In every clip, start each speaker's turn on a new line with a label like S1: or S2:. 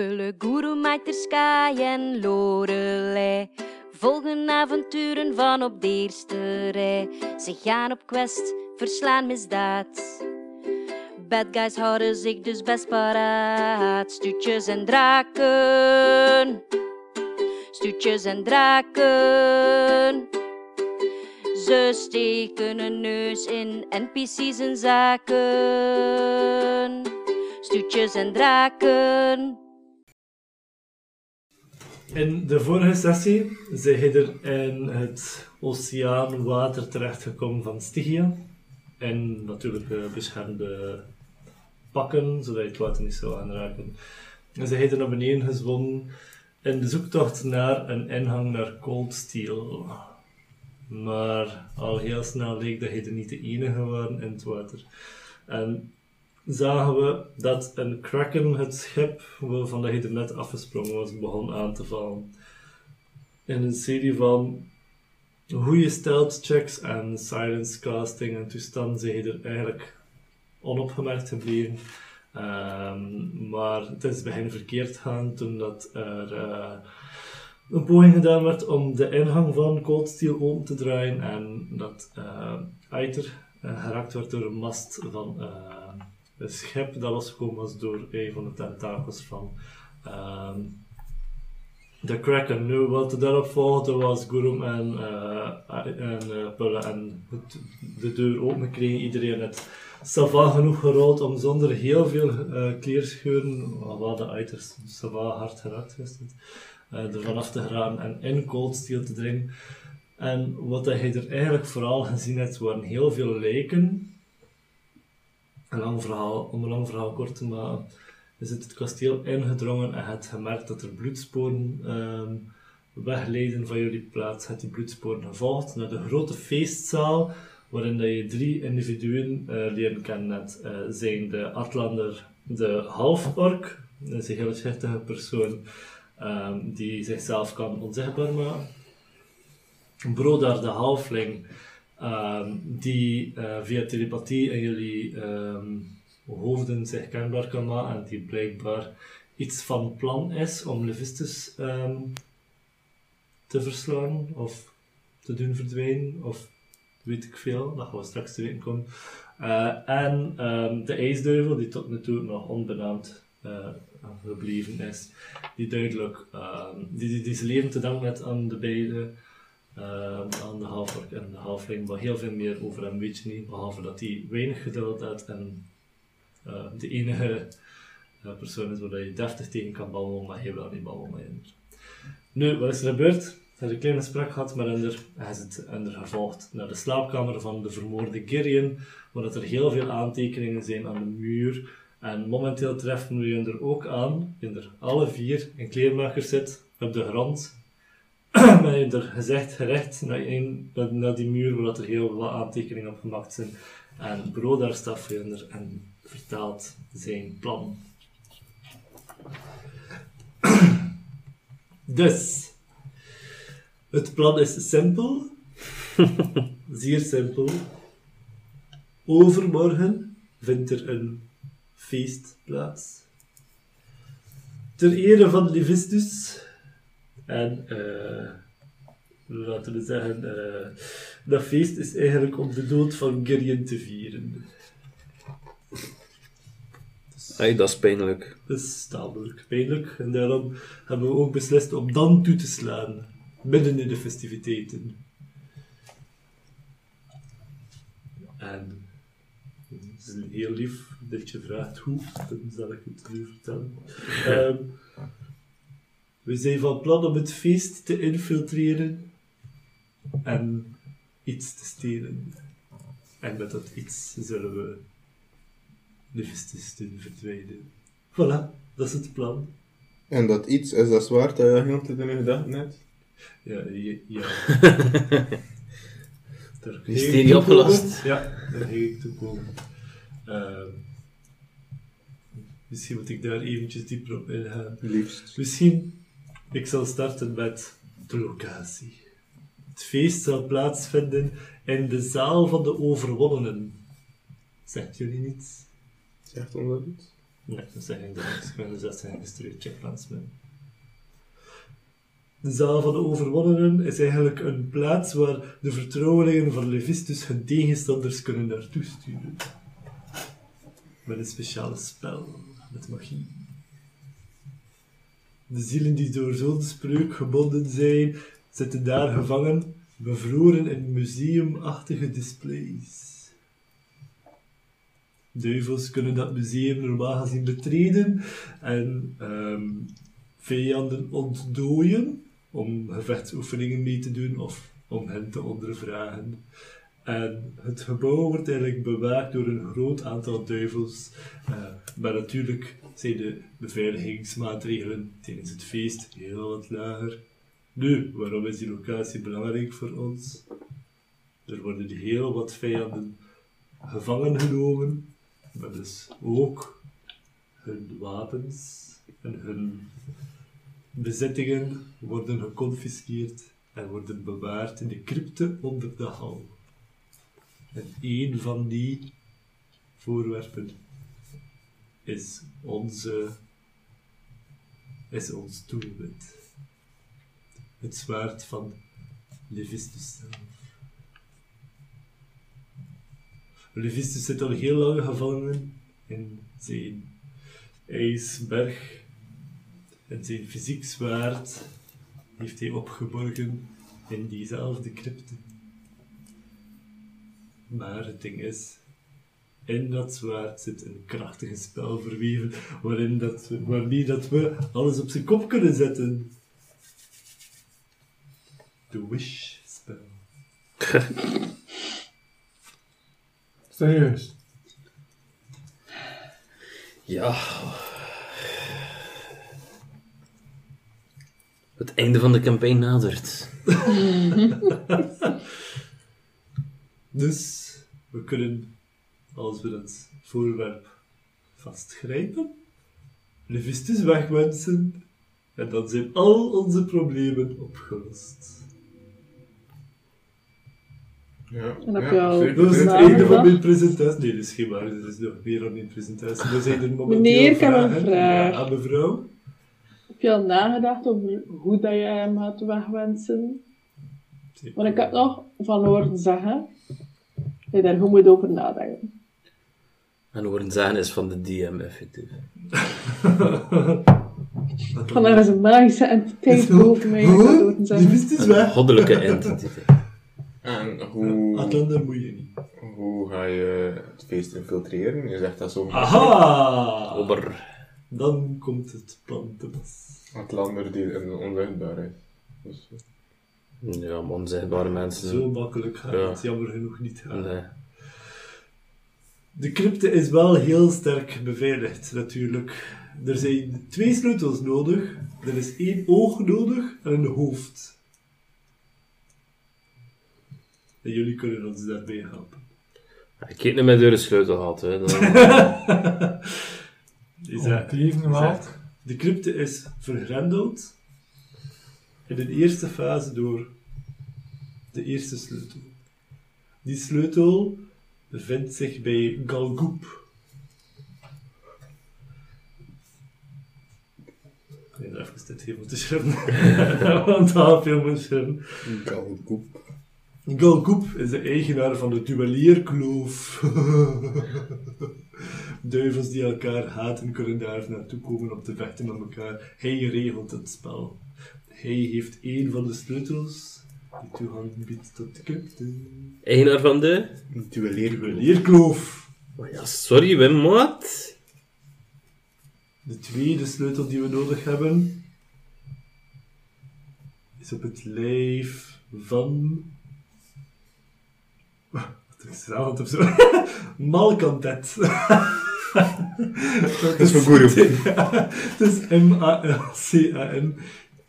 S1: Guru, Sky en Lorelei volgen avonturen van op de eerste rij. Ze gaan op quest, verslaan misdaad. Bad guys houden zich dus best paraat. Stuutjes en draken. Stuutjes en draken. Ze steken een neus in NPC's en zaken. Stuutjes en draken.
S2: In de vorige sessie zijn er in het oceaanwater terechtgekomen van Stygia. En natuurlijk uh, beschermde pakken, zodat je het water niet zou aanraken. En ze er naar beneden gezwommen in de zoektocht naar een ingang naar Cold Steel. Maar al heel snel leek dat er niet de enige was in het water. En zagen we dat een Kraken het schip waarvan hij er net afgesprongen was begon aan te vallen. In een serie van goede stealth checks en silence casting en toestanden zijn er eigenlijk onopgemerkt gebleven. Um, maar het is bij hen verkeerd gaan toen dat er uh, een poging gedaan werd om de ingang van Cold Steel open te draaien en dat uh, Eiter uh, geraakt werd door een mast van schip dat losgekomen was door een van de tentakels van um, de Kraken. Nu, wat daarop volgde was Gurum en, uh, en uh, en de deur open kregen. Iedereen het sava genoeg gerold om zonder heel veel uh, kleerscheuren, wat de uiters sava hard geraakt is, uh, er vanaf te geraken en in cold steel te dringen. En wat hij er eigenlijk vooral gezien heeft, waren heel veel lijken een lang verhaal, om een lang verhaal kort te maken, is het het kasteel ingedrongen en het gemerkt dat er bloedsporen um, wegleiden van jullie plaats. Het die bloedsporen gevolgd naar de grote feestzaal, waarin dat je drie individuen uh, kennen hebt. Uh, zijn de Atlander, de half-ork, dat een heel schichtige persoon um, die zichzelf kan onzichtbaar maken. Brodar, de halfling, um, die uh, via telepathie in jullie um, hoofden zich kenbaar kan maken en die blijkbaar iets van plan is om Levistus um, te verslaan of te doen verdwijnen of weet ik veel, dat gaan we straks te weten komen. Uh, en de ijsduivel, die tot nu toe nog onbenaamd uh, gebleven is, die duidelijk, die, die, die leven te danken heeft aan de beide aan de halfwerk en de halfling, maar heel veel meer over hem weet je niet, behalve dat hij weinig geduld heeft en uh, de enige uh, persoon is waar je deftig tegen kan babbelen, maar hij wil niet babbelen. Nu, wat is er gebeurd? Hij heeft een kleine gesprek gehad met Ender. Hij is het Ender gevolgd naar de slaapkamer van de vermoorde Girion, waar er heel veel aantekeningen zijn aan de muur. En momenteel treffen we er ook aan, in er alle vier een kleermaker zit op de grond ben je er gezegd gerecht naar, naar die muur waar er heel wat aantekeningen op gemaakt zijn. En Bro daar staat voor en vertaalt zijn plan. dus, het plan is simpel, zeer simpel. Overmorgen vindt er een feest plaats. Ter ere van Levistus en uh, laten we zeggen, uh, dat feest is eigenlijk om de dood van Girion te vieren.
S3: Hey, dat is pijnlijk.
S2: Dat is tamelijk pijnlijk. En daarom hebben we ook beslist om dan toe te slaan. Midden in de festiviteiten. En het is heel lief dat je vraagt hoe, dan zal ik het nu vertellen. Um, we zijn van plan om het feest te infiltreren en iets te stelen. En met dat iets zullen we de feesten verdwijnen. Voilà, dat is het plan.
S4: En dat iets, is dat zwaard dat je heel in gedachten hebt?
S2: Ja, ja. ja.
S3: Mysterie opgelost.
S2: Ja, daar ga ik toe komen. Uh, misschien moet ik daar eventjes dieper op ingaan.
S4: Liefst.
S2: Misschien ik zal starten met de locatie. Het feest zal plaatsvinden in de zaal van de overwonnenen. Zegt jullie niets?
S4: Zegt ons dat iets?
S2: Nee, dat zijn niks. Gewoon dus dat zijn gestuurd checkpoints mee. De zaal van de overwonnenen is eigenlijk een plaats waar de vertrouwelingen van Levistus hun tegenstanders kunnen naartoe sturen. Met een speciale spel, met magie. De zielen die door zo'n spreuk gebonden zijn, zitten daar gevangen, bevroren in museumachtige displays. Duivels kunnen dat museum normaal gezien betreden en ehm, vijanden ontdooien om gevechtsoefeningen mee te doen of om hen te ondervragen. En het gebouw wordt eigenlijk bewaakt door een groot aantal duivels. eh, maar natuurlijk zijn de beveiligingsmaatregelen tijdens het feest heel wat lager. Nu, waarom is die locatie belangrijk voor ons? Er worden heel wat vijanden gevangen genomen, maar dus ook hun wapens en hun bezittingen worden geconfiskeerd en worden bewaard in de crypte onder de hal. En één van die voorwerpen is onze is ons doelwit. Het zwaard van Levistus zelf. Levistus zit al heel lang gevangen in zijn ijsberg. En zijn fysiek zwaard heeft hij opgeborgen in diezelfde crypte. Maar het ding is, in dat zwaard zit een krachtige spel verweven, waarin dat we, waarmee dat we alles op zijn kop kunnen zetten. De Wish-spel.
S5: Serieus.
S3: Ja. Het einde van de campagne nadert.
S2: Dus we kunnen, als we dat voorwerp vastgrijpen, Levistus wegwensen en dan zijn al onze problemen opgelost.
S4: Ja,
S6: En heb
S4: ja,
S6: je al-
S4: zeker.
S2: Dat is het einde van mijn presentatie. Nee, dat is geen waar, er is nog meer aan mijn presentatie. Er zijn er momenteel
S6: Meneer, ik heb een vraag.
S2: Ja, mevrouw.
S6: Heb je al nagedacht over hoe dat je hem gaat wegwensen? Want ik heb nog van horen zeggen dat je daar goed moet over nadenken.
S3: En horen zeggen is van de DM effectief.
S6: Van er is een magische entiteit boven mij, horen zeggen.
S2: Levistus
S3: Een goddelijke entiteit.
S4: En hoe,
S2: Atlanta moet je niet.
S4: hoe ga je het feest infiltreren? Je zegt dat zo.
S2: Aha!
S3: Ober.
S2: Dan komt het plan te pas.
S4: Atlander die in onzichtbaar is. Dus,
S3: Ja, maar onzichtbare mensen.
S2: Zo makkelijk gaat
S3: Ja.
S2: het jammer genoeg niet gaan.
S3: Nee.
S2: De crypte is wel heel sterk beveiligd, natuurlijk. Er zijn twee sleutels nodig. Er is één oog nodig en een hoofd. En jullie kunnen ons daarbij helpen.
S3: Ik heb niet mijn deur sleutel gehad, hè. Dan...
S2: Is dat- zegt, De crypte is vergrendeld in de eerste fase door de eerste sleutel. Die sleutel bevindt zich bij Galgoop. Ik weet even dit hier moeten schrijven, want dat veel moet schrijven.
S4: Galgoep.
S2: Galgoep is de eigenaar van de duellierkloof. Duivels die elkaar haten kunnen daar naartoe komen om te vechten met elkaar. Hij regelt het spel. Hij heeft één van de sleutels die toegang biedt tot de crypte.
S3: Eigenaar van de...
S4: Duelleer.
S2: Duellierkloof.
S3: Oh ja, sorry, Wim, wat?
S2: De tweede sleutel die we nodig hebben is op het lijf van. Wat is zelf op zo? Malkantet. Dat
S4: is voor Guru.
S2: Het is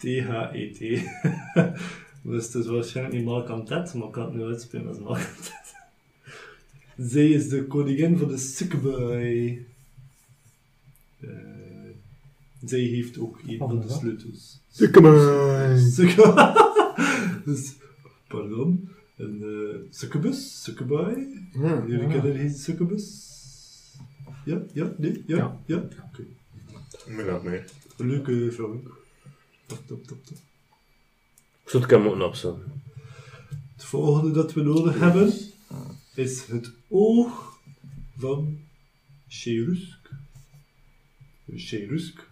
S2: M-A-L-C-A-N-T-H-E-T. Dus het is waarschijnlijk niet Malkantet, maar ik kan het nu uitspelen als Malkantet. Zij is de koningin van de Succubi. Eh, zij heeft ook een van de sleutels.
S4: Succubi.
S2: Succubi. dus, pardon. Een uh, succubus, succubi.
S4: Ja.
S2: Jullie kennen geen succubus? Ja? Ja? Nee? Ja? Ja?
S5: Ja.
S2: Oké.
S4: Maar dat mee.
S2: Leuke vraag. Top, top, top, top.
S3: Ik zou het kunnen moeten opzetten.
S2: Het volgende dat we nodig hebben is het oog van Cherusk. Cherusk.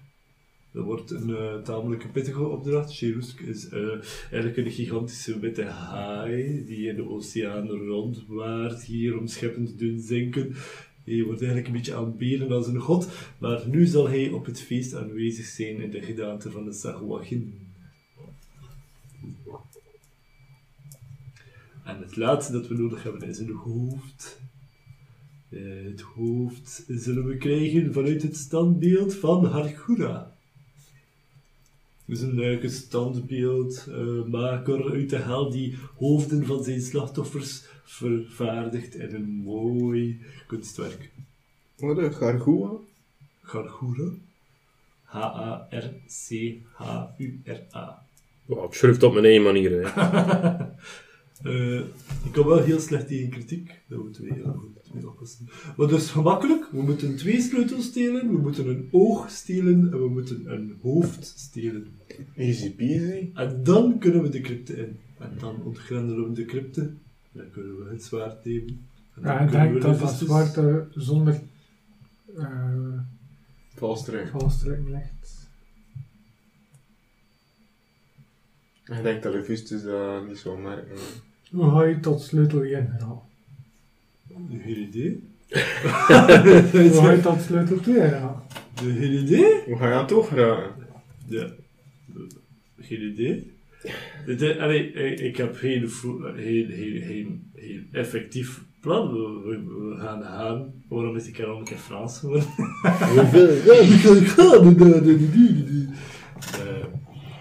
S2: Dat wordt een eh, tamelijk pittige opdracht. Cherusk is eh, eigenlijk een gigantische witte haai die in de oceaan rondwaart, hier om scheppen te doen zinken. Hij wordt eigenlijk een beetje aanbeden als een god, maar nu zal hij op het feest aanwezig zijn in de gedaante van de Sahuagin. En het laatste dat we nodig hebben is een hoofd. Eh, het hoofd zullen we krijgen vanuit het standbeeld van Hargura. Dus een leuke standbeeldmaker uit de hel die hoofden van zijn slachtoffers vervaardigt in een mooi kunstwerk.
S4: Wat een gargoua?
S2: Gargura. H-A-R-C-H-U-R-A.
S3: Wow, ik schrijf het op mijn eigen manier. Hè.
S2: Eh, ik kan wel heel slecht tegen kritiek. Dat moeten we heel goed mee oppassen. Maar dus gemakkelijk. We moeten twee sleutels stelen, we moeten een oog stelen en we moeten een hoofd stelen.
S4: Easy peasy.
S2: En dan kunnen we de crypte in. En dan ontgrendelen we de crypte. Dan kunnen we het zwaard nemen. En dan
S5: Ja, ik denk
S2: we
S5: dat
S2: de
S5: dat zwart er zonder uh, valstrik ligt.
S4: Ik denk dat Lufustus dat niet zo merken.
S5: Hoe ga je tot sleutel 1 geraken?
S2: Geen idee.
S5: Hoe ga je tot sleutel 2 geraken?
S2: Geen idee?
S4: Hoe ga je aan toch raken?
S2: Ja. Geen idee. Dit is- allee, ik, ik heb geen, geen, geen, geen effectief plan. We, we- we gaan gaan. Waarom is ik er al een keer Frans geworden? Ik ga gaan.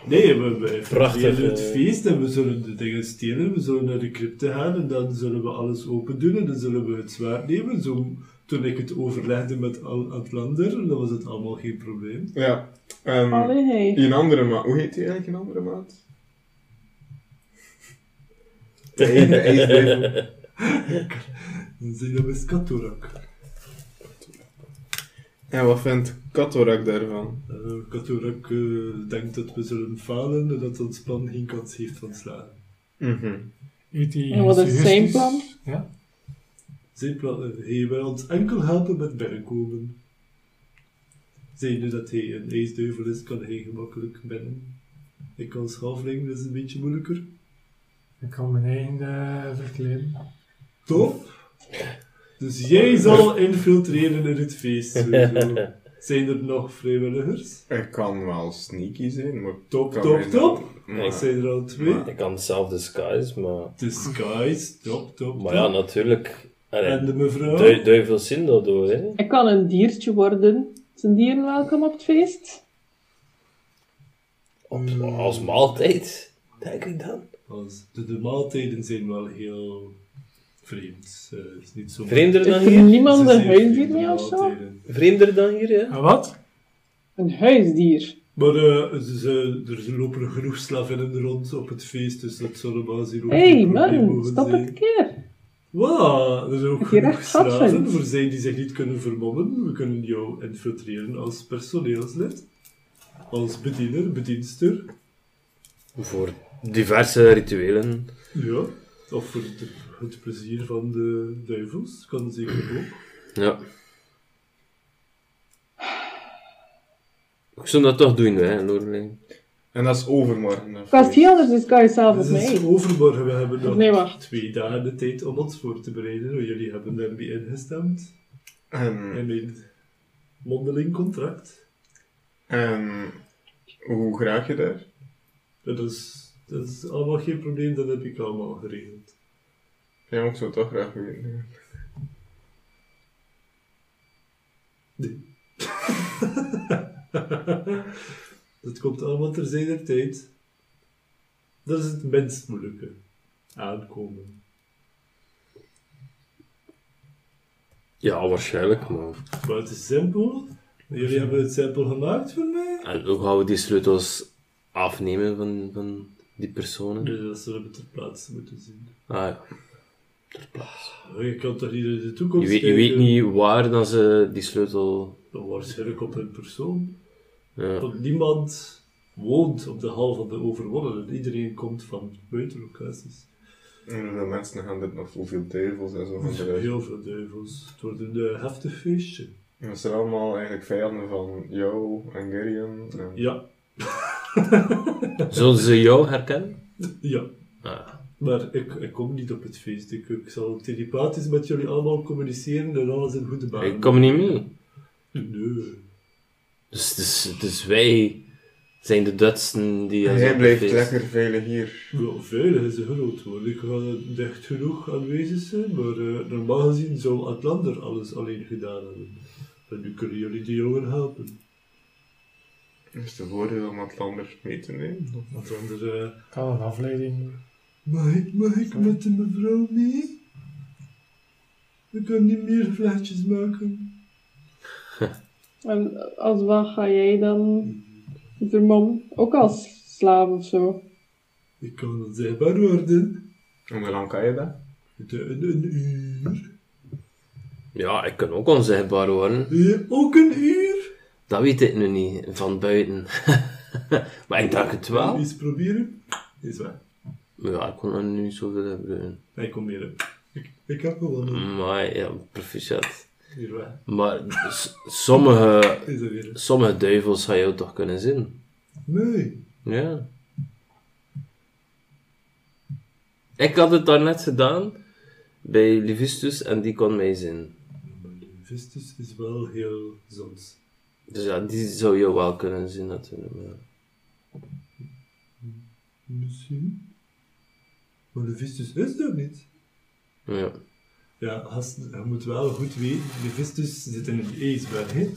S2: Nee, we, we
S3: Prachtig,
S2: het
S3: eh.
S2: feest en we zullen de dingen stelen. We zullen naar de crypte gaan en dan zullen we alles open doen en dan zullen we het zwaard nemen. Zo, toen ik het overlegde met Al Atlander, dan was het allemaal geen probleem.
S4: Ja. Um,
S6: Allee, hey.
S4: een andere maat. Hoe heet die eigenlijk, een andere maat? De ene ijsbevel.
S2: Dan zijn dat met Katorak.
S4: En wat vindt Katorak daarvan?
S2: Uh, Katorak eh, denkt dat we zullen falen en dat ons plan geen kans heeft van slagen.
S4: Mhm.
S6: En wat is zijn plan?
S5: Ja.
S2: Zijn plan, hij wil ons enkel helpen met binnenkomen. Zijnde dat hij een ijsduivel is, kan hij gemakkelijk binnen. Ik als halfling dat is een beetje moeilijker.
S5: Ik kan mijn eigen eh, verkleden.
S2: Top! Dus jij zal infiltreren in het feest. sowieso. Zijn er nog vrijwilligers?
S4: Ik kan wel sneaky zijn, maar...
S2: Top,
S4: kan
S2: top,
S4: mij
S2: top! Ik
S4: Maar,
S2: zijn er al twee.
S3: Ik kan zelf disguise, maar...
S2: Disguise, top, top,
S3: Maar ja,
S2: top.
S3: natuurlijk... Allee,
S2: En de mevrouw?
S3: du- duivels zien dat door, hè.
S6: Ik kan een diertje worden. Zijn dieren welkom op het feest?
S3: Op, als maaltijd, denk ik dan.
S2: Als de, de maaltijden zijn wel heel vreemd. Eh, is niet zo
S3: Vreemder
S6: Is
S3: dan
S6: er
S3: hier?
S6: niemand een huisdier mee of zo?
S2: maaltijden.
S3: Vreemder dan hier, hè.
S5: En wat?
S6: Een huisdier.
S2: Maar eh, ze, ze- er lopen genoeg slavinnen rond op het feest, dus dat zal normaal gezien ook
S6: Hé,
S2: geen
S6: hey,
S2: probleem
S6: man,
S2: mogen
S6: stop het
S2: zijn.
S6: keer.
S2: Wow, er zijn ook
S6: Heb je
S2: genoeg
S6: recht gehad,
S2: slaven
S6: vriend?
S2: voor zij die zich niet kunnen vermommen. We kunnen jou infiltreren als personeelslid. Als bediener, bedienster.
S3: Voor diverse rituelen.
S2: Ja. Of voor het, het plezier van de duivels. Kan zeker ook.
S3: Ja. Ik zou dat toch doen, hè, Lorelei.
S4: En dat is overmorgen. dat
S6: Als
S4: feest.
S6: die anders is, kan je zelf op
S2: Het is
S6: mij.
S2: overmorgen. We hebben nog
S6: Nee, wacht.
S2: twee dagen de tijd om ons voor te bereiden. want Jullie hebben daarmee ingestemd.
S4: En,
S2: In mijn mondeling contract.
S4: en hoe graag je daar?
S2: Dat is, dat is allemaal geen probleem, dat heb ik allemaal geregeld.
S4: Ja, maar ik zou het toch graag weten.
S2: Nee. dat komt allemaal ter zijner tijd. Dat is het minst moeilijke. Aankomen.
S3: Ja, waarschijnlijk, maar...
S2: Maar het is simpel. Jullie hebben het simpel gemaakt voor mij.
S3: En hoe gaan we die sleutels afnemen van, van die personen?
S2: Dus dat zullen we ter plaatse moeten zien.
S3: Ah ja.
S2: Je kan toch niet in de
S3: Je
S2: toekomst
S3: weet, je weet niet waar dan ze die sleutel...
S2: Waarschijnlijk op een persoon.
S3: Ja.
S2: Want niemand woont op de hal van de overwonnenen. Iedereen komt van buitenlocaties.
S4: En hoeveel mensen gaan dit nog hoeveel duivels en zo van eruit.
S2: Heel veel duivels. Het wordt een eh, heftig feestje.
S4: En dat zijn allemaal eigenlijk vijanden van jou en Gideon. En...
S2: Ja,
S3: Zullen ze jou herkennen?
S2: ja.
S3: Ah.
S2: Maar ik, ik kom niet op het feest. Ik, ik zal telepathisch met jullie allemaal communiceren en alles in goede baan.
S3: Ik kom niet mee.
S2: Nee.
S3: Dus, dus, dus wij zijn de Dutsten die... ons
S4: Jij blijft
S3: feest-
S4: lekker veilig hier.
S2: Ja, veilig is een groot woord. Ik ga dicht genoeg aanwezig zijn, maar eh, normaal gezien zou Atlander alles alleen gedaan hebben. En nu kunnen jullie die jongen helpen.
S4: Is de voordeel om Atlander mee te nemen?
S2: Atlander, eh
S5: Kan een afleiding.
S2: mag, ik, mag ik met de mevrouw mee? Ik kan niet meer vlechtjes maken.
S6: En als wat ga jij dan vermommen? Ook als slaaf of zo?
S2: Ik kan onzichtbaar worden.
S4: En hoe lang kan je dat?
S2: De, een, een uur.
S3: Ja, ik kan ook onzichtbaar worden.
S2: Ja, ook een uur?
S3: Dat weet ik nu niet, van buiten. maar ik dacht het wel.
S2: Eens proberen. Is waar.
S3: Ja, ik kon er nu niet zoveel gebruiken.
S2: Nee, kom hier. Ik, ik heb gewonnen.
S3: Maar ja, proficiat.
S2: Waar.
S3: Maar sommige, sommige duivels zou je toch kunnen zien.
S2: Nee.
S3: Ja. Ik had het daarnet gedaan bij Livistus en die kon mij zien.
S2: Maar de Vistus is wel heel zons.
S3: Dus ja, die zou je wel kunnen zien natuurlijk. Ja.
S2: Misschien. Maar de Vistus is dat niet.
S3: Ja.
S2: Ja, gast, je moet wel goed weten, de Vistus zit in een ijsberg, hè?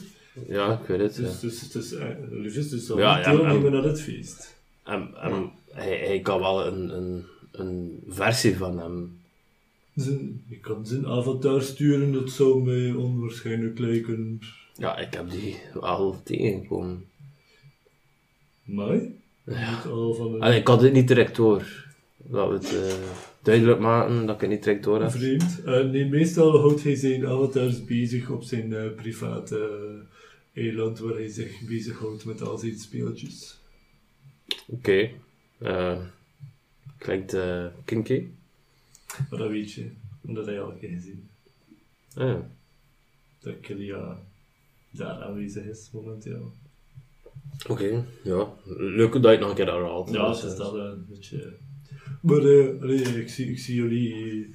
S3: ja, ik weet het. Ja.
S2: Dus, dus, het is, eh, de Vistus zal
S3: Ja,
S2: niet deelnemen aan het feest.
S3: En, en hij, hij kan wel een, een, een versie van hem.
S2: Zijn, je kan zijn avatar sturen, dat zou mij onwaarschijnlijk lijken.
S3: Ja, ik heb die al tegengekomen.
S2: Van een
S3: Allee, ik had het niet direct door. Dat we het eh, duidelijk maken dat ik het niet direct door heb.
S2: vriend. Eh, nee, meestal houdt hij zijn avatars bezig op zijn eh, private eiland, waar hij zich bezighoudt met al zijn speeltjes.
S3: Oké. Eh, klinkt kinky.
S2: Maar dat weet je, omdat hij al gezien
S3: Ah, ja.
S2: dat Kilia daar aanwezig is momenteel.
S3: Oké, ja. Leuk dat je het nog een keer herhaalt.
S2: Ja, het is
S3: eh,
S2: dat een beetje. Maar eh, allee, ik, zie, ik zie jullie.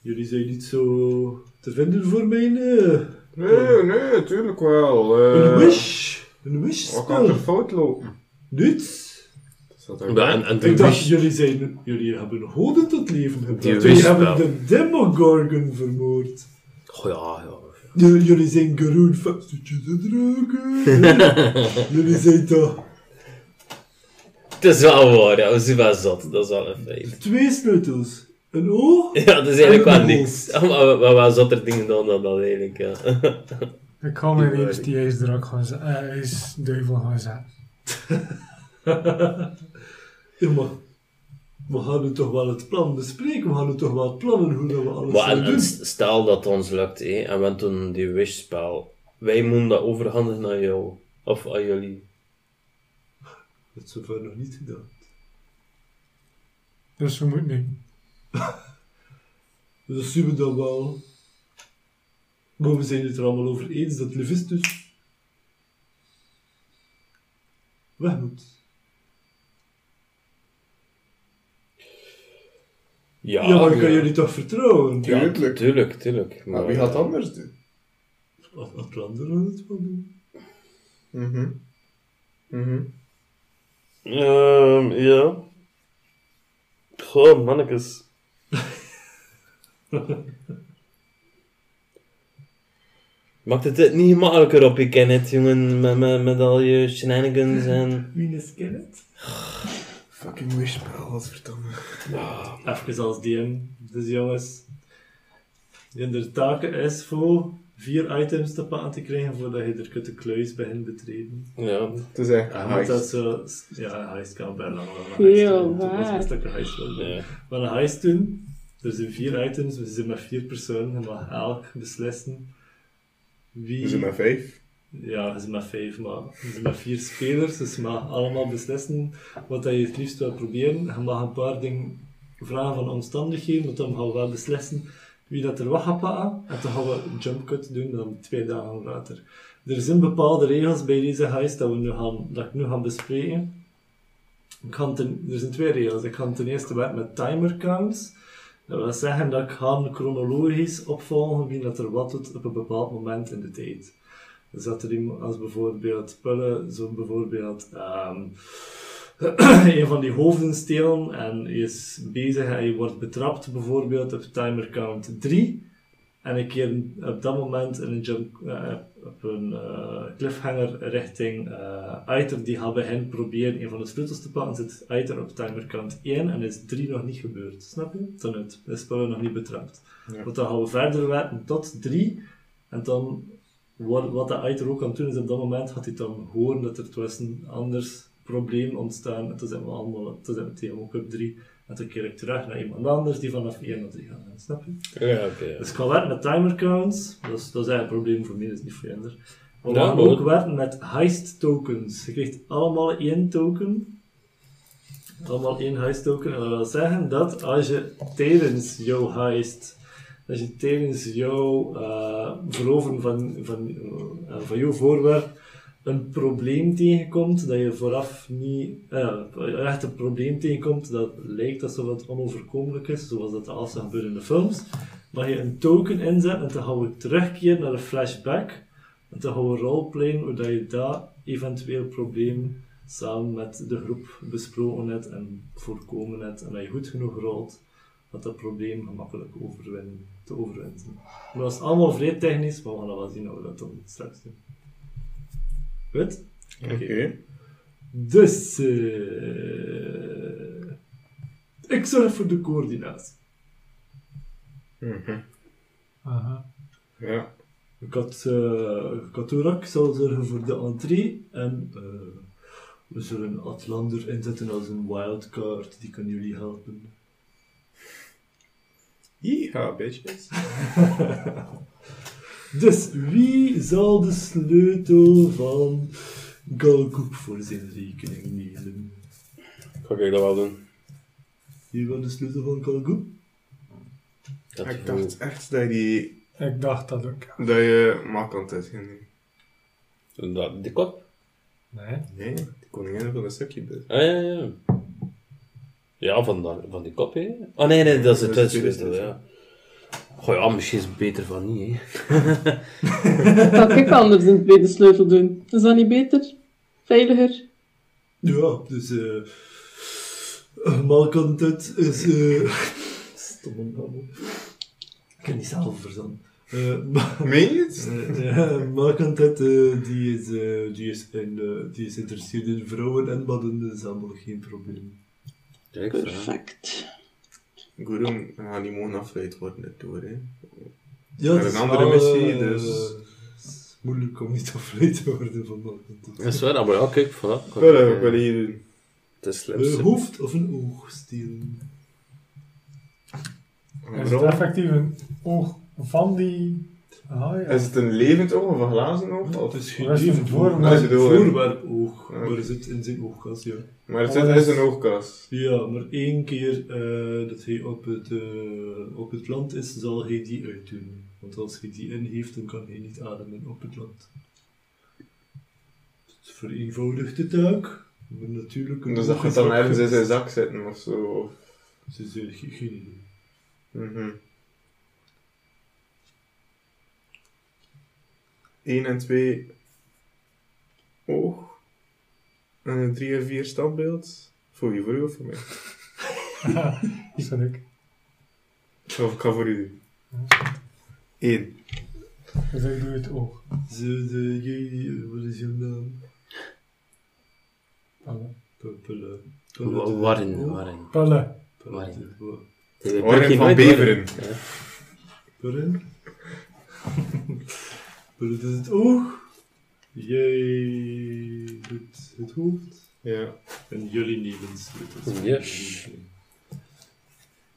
S2: Jullie zijn niet zo te vinden voor mijn. eh,
S4: Nee, nee, tuurlijk wel. eh,
S2: een wish! Een wish
S4: Wat kan er
S2: spel.
S4: fout lopen?
S2: Niets!
S4: Dat
S3: Ja, en, en de
S2: Ik dacht, jullie, zijn, jullie hebben goden tot leven gebracht. Jullie hebben de Demogorgon vermoord.
S3: Oh ja, ja.
S2: Jullie zijn Garoon Fastoetjes en draken. jullie zijn toch
S3: Het is wel waar, ja. We zijn wel zot. Dat is wel een feit.
S2: twee sleutels. Een oog
S3: Ja, dat is eigenlijk wel niks. Maar we hebben wel zotter dingen dan dan dat eigenlijk, ja.
S5: Ik ga mijn eerst die ijsdrak gaan zetten. eh, ijsduivel gaan zetten.
S2: Ja, maar we gaan nu toch wel het plan bespreken. We gaan nu toch wel plannen hoe dat we alles
S3: Maar
S2: gaan
S3: en,
S2: doen.
S3: en stel dat het ons lukt, hè, en we hebben toen die wish-spel. Wij moeten dat overhandigen aan jou. Of aan jullie.
S2: Dat is zover nog niet gedaan.
S5: Dus we moeten nu.
S2: Dus dat zien we dan wel. Maar we zijn het er allemaal over eens dat Levistus weg moet.
S3: Ja,
S2: Ja, maar ik kan jullie toch vertrouwen?
S3: Ja,
S4: Tuurlijk.
S3: tuurlijk, tuurlijk.
S4: Maar wie gaat het anders doen?
S2: At- Atlander gaat het wel doen.
S4: Mhm. Mhm.
S3: Ehm, ja. Goh, mannetjes. Maakt het het niet gemakkelijker op je Kenneth, jongen, met, met, met al je shenanigans en...
S2: Wie is Kenneth?
S4: Fucking wishspel, wat verdomme.
S2: Even als DM, dus jongens. En de taken is voor vier items te pakken te krijgen voordat je er de kluis begint betreden.
S3: Ja.
S4: Het is echt
S2: Ja,
S4: een
S2: want dat is zo, ja, een heist kan bijna wel een heist doen. Was
S6: waar.
S2: een heist doen.
S3: Ja.
S2: Maar een heist doen, Er zijn vier items, we zijn met vier personen. Je mag elk beslissen wie...
S4: We zijn met vijf.
S2: Ja, je zit met vijf, maar je zit met vier spelers, dus mag allemaal beslissen wat je het liefst wil proberen. Je mag een paar dingen vragen van omstandigheden, want dan gaan we wel beslissen wie dat er wat gaat pakken. En dan gaan we een jump cut doen, dan twee dagen later. Er zijn bepaalde regels bij deze heist dat, we nu gaan, dat ik nu ga bespreken. Er zijn twee regels. Ik ga ten eerste werken met timer counts. Dat wil zeggen dat ik ga chronologisch opvolgen wie dat er wat doet op een bepaald moment in de tijd. Er iemand als bijvoorbeeld Pulle, zo bijvoorbeeld ehm, een van die hoofden stelen en hij is bezig en hij wordt betrapt bijvoorbeeld op timer count 3 en een keer op dat moment in een jump, eh, op een eh, cliffhanger richting uh, Aiter die gaat bij hen proberen een van de sleutels te pakken, zit Aiter op timer count 1 en is 3 nog niet gebeurd, snap je? Dan het, is Pulle nog niet betrapt.
S4: Ja.
S2: Want dan gaan we verder werken tot 3 en dan wat, wat de Aiter ook kan doen, is op dat moment gaat hij dan horen dat er was een anders probleem ontstaan. En toen zijn we allemaal, toen zijn we tegen ook op 3. En toen keer ik terug naar iemand anders die vanaf 1 naar 3 gaat. Snap je?
S3: Ja, oké. ja.
S2: Dus ik ga werken met timer counts. Dat is, dat is eigenlijk een probleem voor mij, dat is niet voor. Maar we gaan ook werken met heist tokens. Je krijgt allemaal één token. Allemaal één heist token. En dat wil zeggen dat als je tijdens jouw heist, je tijdens jouw veroveren van, van, eh, van jouw voorwerp een probleem tegenkomt, dat je vooraf niet, eh, echt een probleem tegenkomt dat lijkt zo wat onoverkomelijk is, zoals dat altijd gebeurt in de films, mag je een token inzetten en dan gaan we terugkeren naar een flashback en dan gaan we roleplayen hoe je dat eventueel probleem samen met de groep besproken hebt en voorkomen hebt en dat je goed genoeg rolt, dat dat probleem gemakkelijk overwinnen, te overwinnen. Maar dat is allemaal vrij technisch, maar we gaan dat wel zien hoe we dat dan straks doen. Goed?
S4: Oké.
S2: Dus, eh ik zorg voor de coördinatie.
S4: Mhm.
S5: Aha.
S4: Ja.
S2: Ik had, eh Katurak zal zorgen voor de entree en eh, we zullen Atlander inzetten als een wildcard, die kan jullie helpen.
S4: Ja, bitches.
S2: Dus wie zal de sleutel van Galgoep voor zijn rekening nemen?
S3: Ga ik dat wel doen?
S2: Wie wil de sleutel van Galgoep?
S3: Dat
S4: Ik dacht echt dat je, die,
S5: Ik dacht dat ook.
S4: dat je makkelijk is ging nemen.
S3: Dat, die kop?
S5: Nee.
S4: Nee, de koningin van de succubus.
S3: Ah, ja, ja. Ja, van, dat, van die kop, hè? Oh, nee, nee, dat is het
S4: Dat tweede
S3: ja. Goh, ja, misschien is het beter van niet, hè.
S6: Kan ik anders een tweede sleutel doen? Is dat niet beter? Veiliger?
S2: Ja, dus eh uh, malcontent is eh stomme naam. Ik kan niet zelf verzonnen. Eh,
S4: Meen je het?
S2: ja, malcontent die is, eh, die is, in, die is geïnteresseerd in vrouwen en mannen, dat is allemaal geen probleem.
S3: Kijk.
S6: Perfect.
S4: Guru, we gaan afgeleid worden daardoor, hè.
S2: Ja,
S4: Maar
S2: het
S4: een
S2: is
S4: andere missie,
S2: eh,
S4: dus-
S2: is moeilijk om niet afgeleid te worden van malcontent.
S3: Dat is waar, maar ja, kijk, voilà.
S4: Wel, we willen hier.
S3: Het is
S2: Een hoofd of een oog stelen?
S5: Is het effectief een oog van die... Ah ja.
S4: Is het een levend oog of een glazen oog? Of?
S2: Het is geen
S5: het
S2: levend
S5: voorwerp?
S2: oog, het is een
S4: Voorwerp.
S2: voorwerpoog,
S4: Ja.
S2: maar het zit in zijn oogkas, ja.
S4: Maar het zit is- een oogkas.
S2: Ja, maar één keer eh, dat hij op het, eh, op het land is, zal hij die uitdoen. Want als hij die in heeft, dan kan hij niet ademen op het land. Het vereenvoudigt de taak, maar natuurlijk... een
S4: Dus dat gaat dan ergens in zijn zak zitten of zo.
S2: Ze is ge- geen idee.
S4: Mhm. 1 en 2 oog. En een 3 en 4 standbeeld. Voor wie? Voor u of voor mij?
S5: Dat ben ik.
S4: Of ik ga voor u doen. 1.
S5: Dus ik doe het oog.
S2: Ze, de, wat is jouw naam?
S5: Palle.
S2: Puppele.
S3: Wa- Waarin, waarin?
S5: Palle.
S3: Waarin Burkie
S4: van Beveren.
S3: waarin.
S2: Puppele is het oog. Jij doet het hoofd.
S4: Ja.
S2: En jullie nemen sleutels.
S3: Yes.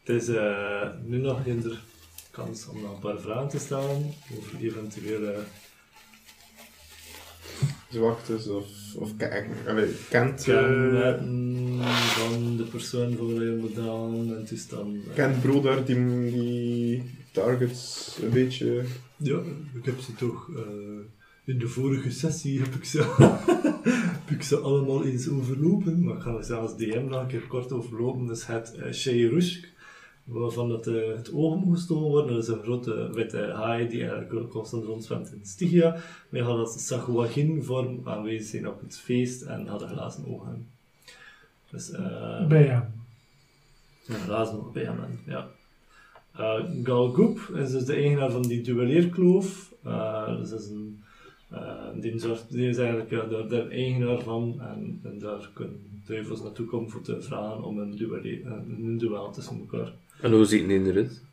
S2: Het is eh, nu nog in de kans om nog een paar vragen te stellen over eventuele
S4: Zwaktes of, of ke- allee, kent, eh,
S2: kenmerken van de persoon voor wie je moet. En het is dan...
S4: kent Bro daar die, die targets een beetje...
S2: Ja, ik heb ze toch... eh, in de vorige sessie heb ik ze, heb ik ze allemaal eens overlopen. Maar ik ga er zelfs DM nog een keer kort overlopen. Dus het uh, Sheirushk, waarvan het, eh, het oog moet gestolen worden. Dat is een grote witte haai die eigenlijk constant rondzwemt in Stygia. Wij hadden dat Sahuagin vorm aanwezig zijn op het feest en hadden glazen ogen. Dus, eh,
S5: Bij hem.
S2: ja, glazen bij hem, ja. Uh, Galgoop is dus de eigenaar van die duelleerkloof. Uh, dus dat is een, uh, die, zorgt, die is eigenlijk ja, de, de eigenaar van en, en daar kunnen duivels naartoe komen voor te vragen om een, duelle, een duel tussen elkaar.
S3: En hoe ziet het eruit?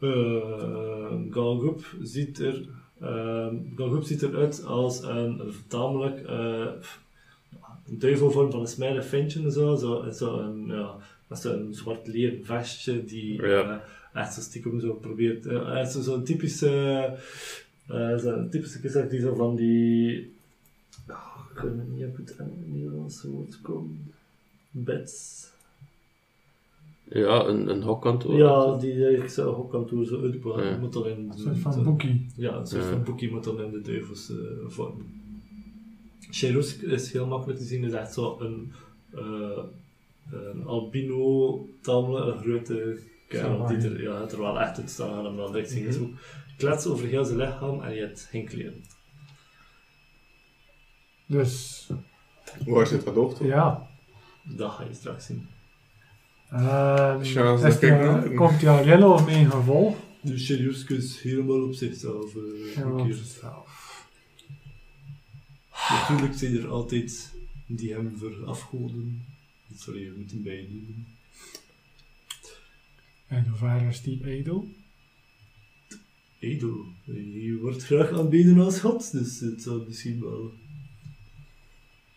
S2: Uh, Galgoop ziet er uh, Galgoop ziet eruit als een, een tamelijk uh, een duivelvorm van een smerig ventje en zo, zo, zo een, ja, met zo'n zwart leren vestje die
S3: Ja.
S2: Echt zo stiekem zo probeert. Uh, zo- zo'n typische. Uh, zo'n typische gezegd die zo van die. Oh, ik weet het niet op het Nederlandse woord komen. Beds.
S3: Ja, een, een hokkantoor.
S2: Ja, die eigenlijk zo hokkantoor zo uitbouwen.
S3: Ja.
S2: Moet dan in.
S5: Een soort
S2: zo-
S5: van boekie.
S2: Ja, een soort
S3: Ja.
S2: van boekie moet dan in de duivels eh, vorm. Cherusk is heel makkelijk te zien, is echt zo een, eh, een albino, tamelijk een grote kerel die er, ja, het er wel echt uit staan aan hem dan direct zien. Zo klets over heel zijn lichaam en je hebt geen kleren.
S5: Dus,
S4: Waar zit dat dochter?
S5: ja.
S2: Dat ga je straks zien.
S5: Ehm,
S4: Tja,
S5: is de- komt die alleen of mee een gevolg?
S2: Dus Cherusk is helemaal op zichzelf. eh,
S5: Helemaal op zichzelf.
S2: Natuurlijk zijn er altijd die hem verafgoden. Dat zal je moeten bijnemen.
S5: En hoe ver is die edel?
S2: Edel. Je wordt graag aanbeden als god, dus het zal misschien wel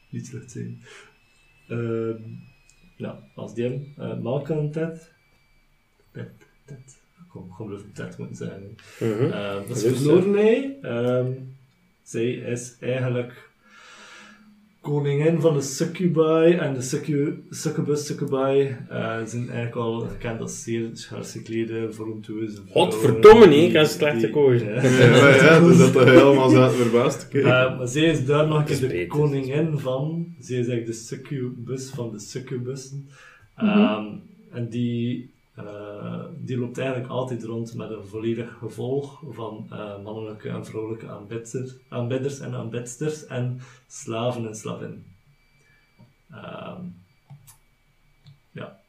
S2: niet slecht zijn. Ehm nou, als DM, uh, Malkan Ted. Ted, Ted. Ik kom gewoon even Ted moeten zeggen.
S3: Mhm.
S2: Ehm, dat is
S3: Dus,
S2: verloren hij. Ehm, zij is eigenlijk koningin van de succubi en de succu succubus succubi eh, zijn eigenlijk al gekend als zeer schaars geklede, voluptueuze vrouwen.
S3: Godverdomme, nee, ik heb slechte
S2: die-
S3: koos.
S2: Ja.
S4: Ja, ja, dus dat er helemaal zaten verbaasd.
S2: Eh, maar zij is daar nog een keer
S3: Dat is
S2: de
S3: beter.
S2: koningin van. Zij is eigenlijk de succubus van de succubussen.
S6: Mhm.
S2: Ehm, en die, eh, die loopt eigenlijk altijd rond met een volledig gevolg van eh, mannelijke en vrouwelijke aanbidster, aanbidders en aanbidsters en slaven en slavinnen. Ehm, ja.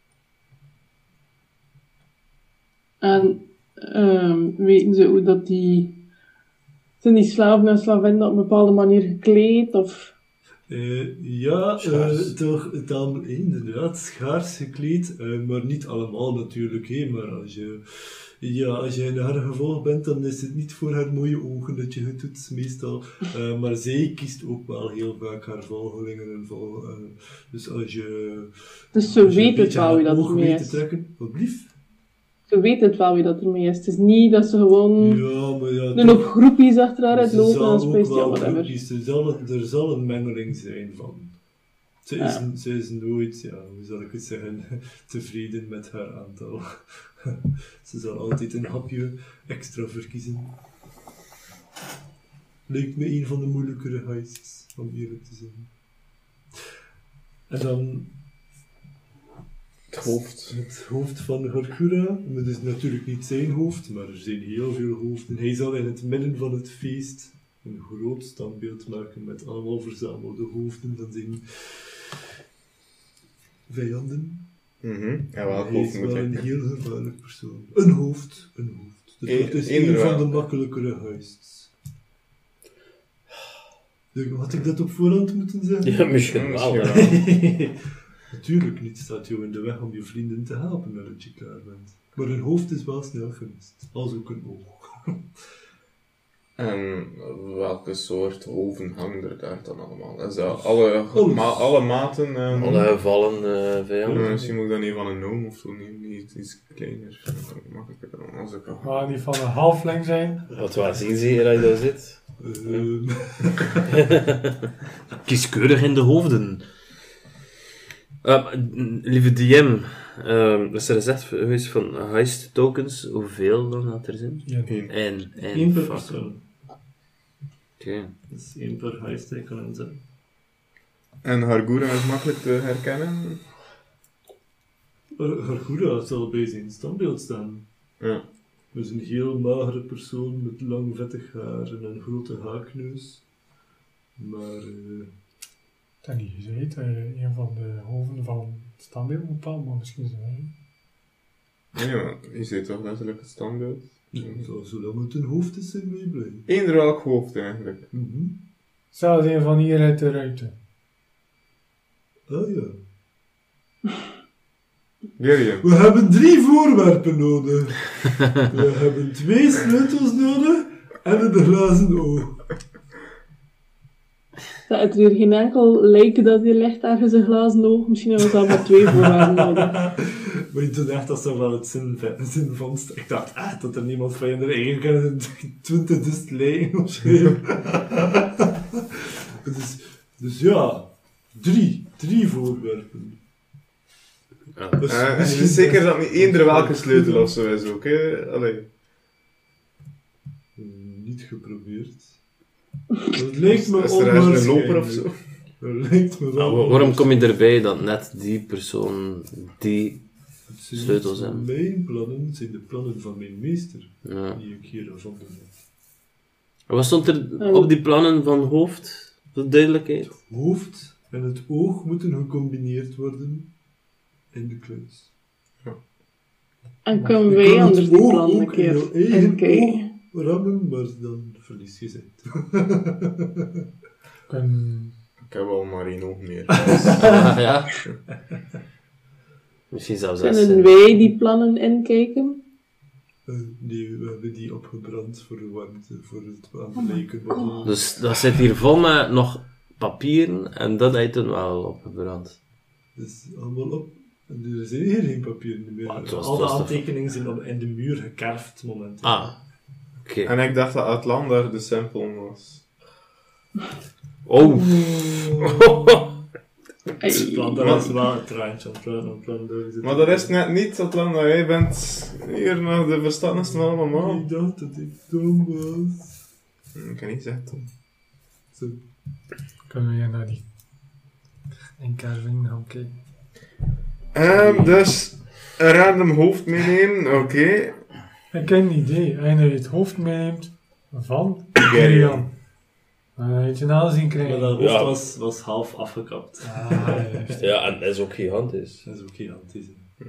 S6: En ehm, weten ze hoe dat die... Zijn die slaven en slavinnen op een bepaalde manier gekleed? Of...
S2: Eh, ja,
S4: Schaars.
S2: toch dan inderdaad schaars gekleed, eh, maar niet allemaal natuurlijk. Hè, maar als je, ja, als je in haar gevolg bent, dan is het niet voor haar mooie ogen dat je het doet, meestal. Eh, maar zij kiest ook wel heel vaak haar volgelingen en vol. dus als je.
S6: Dus ze weet het wel wie dat
S2: weet te
S6: is.
S2: trekken, wat blieft?
S6: Ze weet het wel wie dat ermee is. Het is niet dat ze gewoon
S2: Ja, maar ja.
S6: een hoop groepjes achter haar
S2: Ze
S6: uitlopen en ja, whatever.
S2: er zal, er zal een mengeling zijn van. Ze is, ze is nooit, ja, hoe zal ik het zeggen, tevreden met haar aantal. ze zal altijd een hapje extra verkiezen. Lijkt me een van de moeilijkere heists, om eerlijk te zijn. En dan
S4: Het hoofd.
S2: het hoofd van Gorgura. Het is natuurlijk niet zijn hoofd, maar er zijn heel veel hoofden. Hij zal in het midden van het feest een groot standbeeld maken met allemaal verzamelde hoofden van zijn vijanden.
S4: Mhm. Ja, welk
S2: hij
S4: hoofd
S2: is
S4: moet
S2: wel een heel gevaarlijk persoon. Een hoofd, een hoofd. Dus dat is
S4: één
S2: een
S4: er
S2: van
S4: wel.
S2: de makkelijkere heists. Denk, Had ik dat op voorhand moeten zeggen?
S3: Ja, misschien wel.
S2: Natuurlijk niet staat jou in de weg om je vrienden te helpen nadat je klaar bent. Maar een hoofd is wel snel gemist, als ook een oog.
S4: En welke soort hoven hangen er daar dan allemaal? Is dat alle, ma alle maten? En,
S3: Alle gevallen eh
S4: Ja,
S3: vijanden.
S4: misschien moet ik dat niet van een noom of zo nemen, niet iets kleiner. Dan mag ik het dan als ik al.
S5: Maar die van een halfling zijn.
S3: Wat wel zien zeker dat je daar zit.
S2: Ehm,
S3: Kieskeurig in de hoofden. Eh, m, lieve DM, ehm is er gezegd geweest van heist tokens, hoeveel dan had er zijn?
S5: Ja.
S4: Eén.
S3: En, en,
S2: één per persoon.
S3: Oké.
S2: Dus één per heist kan inzetten.
S4: En Hargura is makkelijk te herkennen.
S2: Hargura zal bij zijn standbeeld staan.
S4: Ja.
S2: Dus een heel magere persoon met lang vettig haar en een grote haakneus. Maar eh,
S5: Ik heb niet gezegd, eh, een van de hoven van het standbeeld bepaald, maar misschien zijn wij.
S4: Nee, maar je ziet toch letterlijk het standbeeld?
S2: zo- zolang het een hoofd is, zijn wij blij.
S4: Eender welk hoofd eigenlijk.
S2: Mhm.
S5: Zelfs een van hier uit de ruimte.
S2: Ah ja.
S4: William.
S2: We hebben drie voorwerpen nodig. We hebben twee sleutels nodig en een glazen oog.
S6: Dat het er geen enkel lijken dat hier ligt ergens een glazen oog. Misschien hebben we zelf maar twee voorwaarden nodig.
S2: Maar je dacht dat ze wel het zin, zin vond. Ik dacht, ah, dat er niemand van je er eigen kan 20 dus lijken of zo. dus, dus ja, drie. Drie voorwerpen.
S3: Ja.
S2: Dus
S4: het
S2: misschien-
S4: is zeker dat niet eender welke sleutel of zo is ook, hè? Allee.
S2: Niet geprobeerd. Het lijkt me
S4: Is er ergens een loper of zo?
S2: Het lijkt me wel
S3: wa- waarom kom je erbij dat net die persoon die...
S2: Het zijn
S3: sleutels?
S2: Mijn plannen zijn de plannen van mijn meester,
S3: Ja.
S2: die ik hier gevonden heb.
S3: En Wat stond er op die plannen van hoofd? De duidelijkheid?
S2: hoofd en het oog moeten gecombineerd worden in de kluis.
S6: En kunnen wij
S2: kan het
S6: anders die
S2: oog
S6: plan een
S2: in
S6: keer
S2: rammen, maar dan verlies ze.
S5: Kunnen
S4: Ik heb al maar één oog meer.
S3: Ah, ja. Misschien zelfs.
S6: Kunnen
S3: hè.
S6: wij die plannen inkijken?
S2: Eh, nee, we hebben die opgebrand voor de warmte, voor het aan de lijken behandelen.
S3: Dus dat zit hier vol met nog papieren en dat heeft toen wel opgebrand.
S2: Dus allemaal op. En er zijn hier geen papieren meer.
S3: Was-
S2: Al
S3: toch-
S2: aantekeningen zijn op, in de muur gekerfd momenteel.
S3: Ah, oké.
S4: En ik dacht dat Atlander de sample was.
S3: Oh,
S2: dat was wel een zitten.
S4: Maar dat is net niet Atlander, jij bent hier nog de verstandigste van allemaal.
S2: Ik dacht dat ik dom was.
S4: Ik kan niet zeggen, Tom.
S2: Zo.
S5: kunnen we hier naar die inkerving gaan kijken.
S4: Ehm, dus een random hoofd meenemen, oké.
S5: Ik heb een idee. Als je het hoofd meeneemt van
S4: Gerian.
S5: Heb je een aanzien
S2: Maar
S5: krijgen.
S2: dat hoofd
S3: Ja.
S2: was, was half afgekapt.
S5: Ah,
S3: ja, en dat is ook gigantisch.
S2: Dat is ook gigantisch. hè.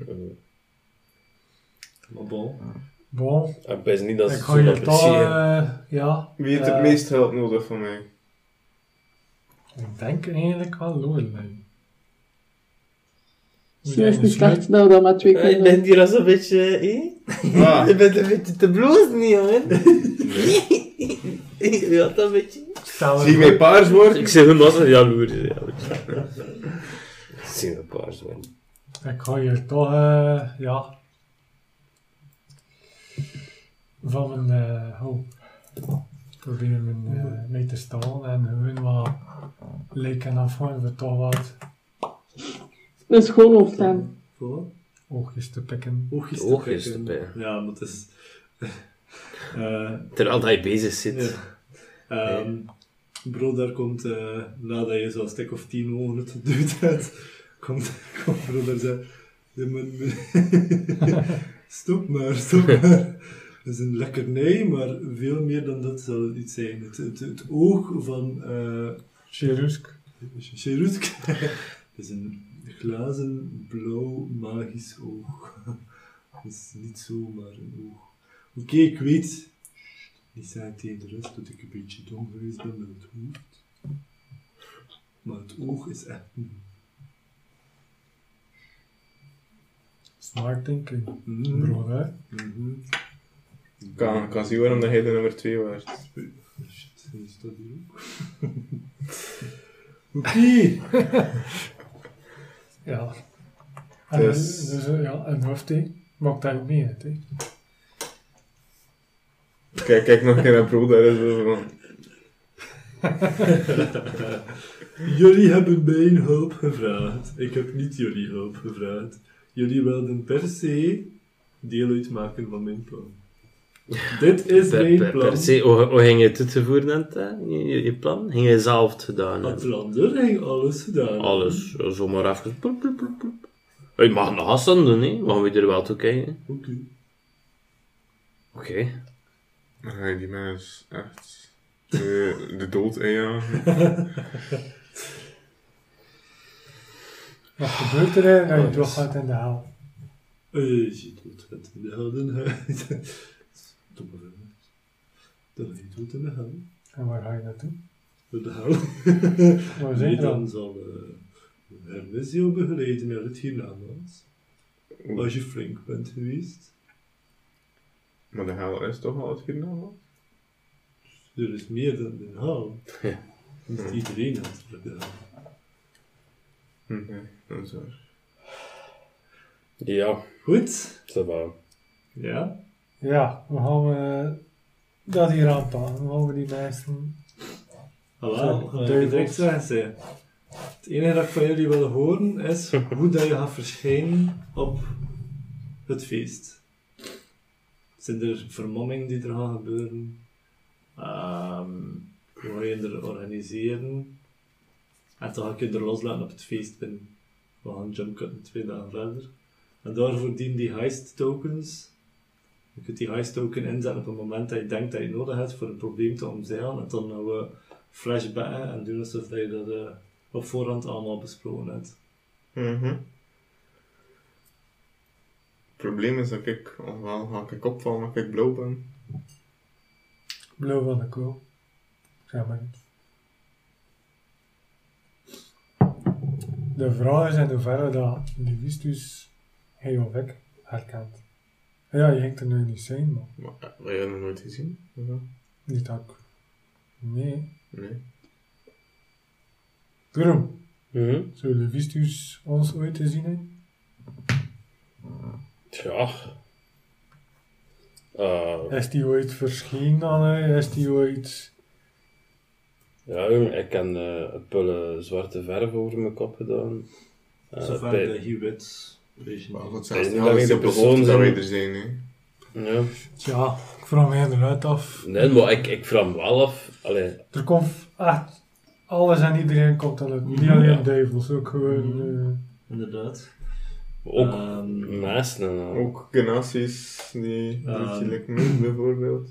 S2: Maar bon.
S5: Bon,
S3: Ik weet niet dat
S5: ik ga
S3: zo
S5: je
S3: dat
S5: toch, eh, ja.
S4: Wie heeft het
S5: eh,
S4: meest hulp nodig van mij?
S5: Ik denk eigenlijk wel Lorelei.
S6: Misschien is het niet slecht dat we dat met twee
S3: Je
S6: kunnen
S3: bent hier als een beetje?
S4: Ah,
S3: Je bent een beetje te blozen, jongen. Je had een beetje...
S4: zie je mij paars worden?
S3: Ik zeg hem als een jaloers. Ja, ik zie me paars worden.
S5: Ik ga hier toch, eh, ja. Van mijn eh hoop. Proberen mijn, eh, mee te staan en gewoon wat lijken afvangen we toch wat
S6: Een schoolhoofd hebben.
S2: Voilà.
S5: oogjes te pikken.
S2: Oogjes pikken.
S3: te pikken.
S2: Ja, maar het is... Eh,
S3: Terwijl dat je bezig zit.
S2: ja. Ehm, Bro, daar komt, eh, nadat je zo'n stuk of tien ogen het geduwd hebt, komt, komt bro daar maar- stop maar, stop maar. Het is een lekkernij, maar veel meer dan dat zal iets zijn. Het, het, het oog van uh,
S5: Cherusk.
S2: Cherusk is een glazen blauw magisch oog. Het is niet zomaar een oog. Oké, ik weet. Ik zei tegen de rest dat ik een beetje dom geweest ben met het hoofd. Maar het oog is echt.
S5: Smart thinking.
S2: Mm.
S5: Bro, hè.
S2: Mhm.
S4: Kan, kan zien waarom dat hij de nummer 2 was.
S2: Shit, die staat hier ook. Oké.
S5: Ja. En
S4: Dus-
S5: dus, ja, een hoofd, hè. Maakt dat ook niet uit, hè.
S4: Kijk, kijk nog een keer naar Pro, daar is zo van...
S2: Jullie hebben mijn hulp gevraagd. Ik heb niet jullie hulp gevraagd. Jullie wilden per se deel uitmaken van mijn plan. Dit is
S3: Per,
S2: mijn
S3: per,
S2: plan.
S3: per se, hoe, hoe ging je het uitvoeren, aan het, je, je, je plan? Ging je zelf het gedaan hebben?
S2: Atlander ging alles gedaan.
S3: Alles, zo- zomaar even. Plop, plop, plop, plop. Je mag nog Hassan doen, hè? Mag we er wel toe kijken?
S2: Oké.
S3: Oké.
S4: Dan ga je die mens echt de, de dood injagen.
S5: Wat gebeurt er? Als je
S2: Oh,
S5: doorgaat in de hel.
S2: Eh, je doet het in de helden. Domme vingers. Dan ga je doet in de hel.
S5: En waar ga je naartoe?
S2: De hel.
S5: Waar
S2: Nee,
S5: zijn we
S2: dan
S5: dan?
S2: zal uh, Hermes jou begeleiden naar het hiernamaals. Als je flink bent geweest.
S4: Maar de hel is toch al het hiernaam?
S2: Er is meer dan de hel.
S3: Ja.
S2: Niet iedereen natuurlijk de hel.
S4: Hm, nee, dat is waar.
S3: Ja,
S2: Goed.
S3: dat wel.
S2: Ja.
S5: Ja, we gaan eh, dat hier aanpakken. We gaan die mensen...
S2: Hallo,
S5: duivels.
S2: direct zeggen. zeg. Het enige dat ik van jullie wil horen is hoe dat je gaat verschijnen op het feest. Zijn er vermommingen die er gaan gebeuren? Ehm hoe ga je er organiseren? En dan ga ik je er loslaten op het feest binnen. We gaan jump twee dagen verder. En daarvoor dienen die heist tokens. Je kunt die heist token inzetten op het moment dat je denkt dat je nodig hebt voor een probleem te omzeilen. En dan gaan we flashbacken en doen alsof dat je dat eh, op voorhand allemaal besproken hebt.
S4: Mhm. Het probleem is dat ik, ofwel ga ik opvallen ik blauw ben.
S5: Blauw van de kool. Zeg maar niet. De vraag is in hoeverre dat Levistus hij of ik herkent. Ja, je ging er nu niet zijn, maar
S4: Maar eh, heb je dat nog nooit gezien? Ja.
S5: niet dat ik... Nee.
S4: Nee.
S5: Waarom?
S3: Mhm.
S5: Zou Levistus ons ooit te zien hebben?
S3: Ja. Eh,
S5: Is die ooit verschenen aan hij? Is die ooit...
S3: ja, jong, ik heb eh, een pulle zwarte verf over mijn kop gedaan. Eh,
S2: Zover
S3: bij-
S2: de Hewitt.
S4: Maar niet
S3: dat
S4: alles
S3: ik de persoon
S4: dat wij
S3: zijn-
S4: er zijn, hè.
S3: Ja.
S5: Tja, ik vraag me inderdaad af.
S3: Nee, maar ik, ik vraag me wel af. Allee,
S5: Er komt echt... Alles en iedereen komt aan het. Niet alleen
S3: Ja.
S5: duivels, ook gewoon... eh,
S2: Inderdaad.
S3: ook
S2: Ehm,
S3: mensen en al.
S4: Ook genaties die je like noemt, bijvoorbeeld.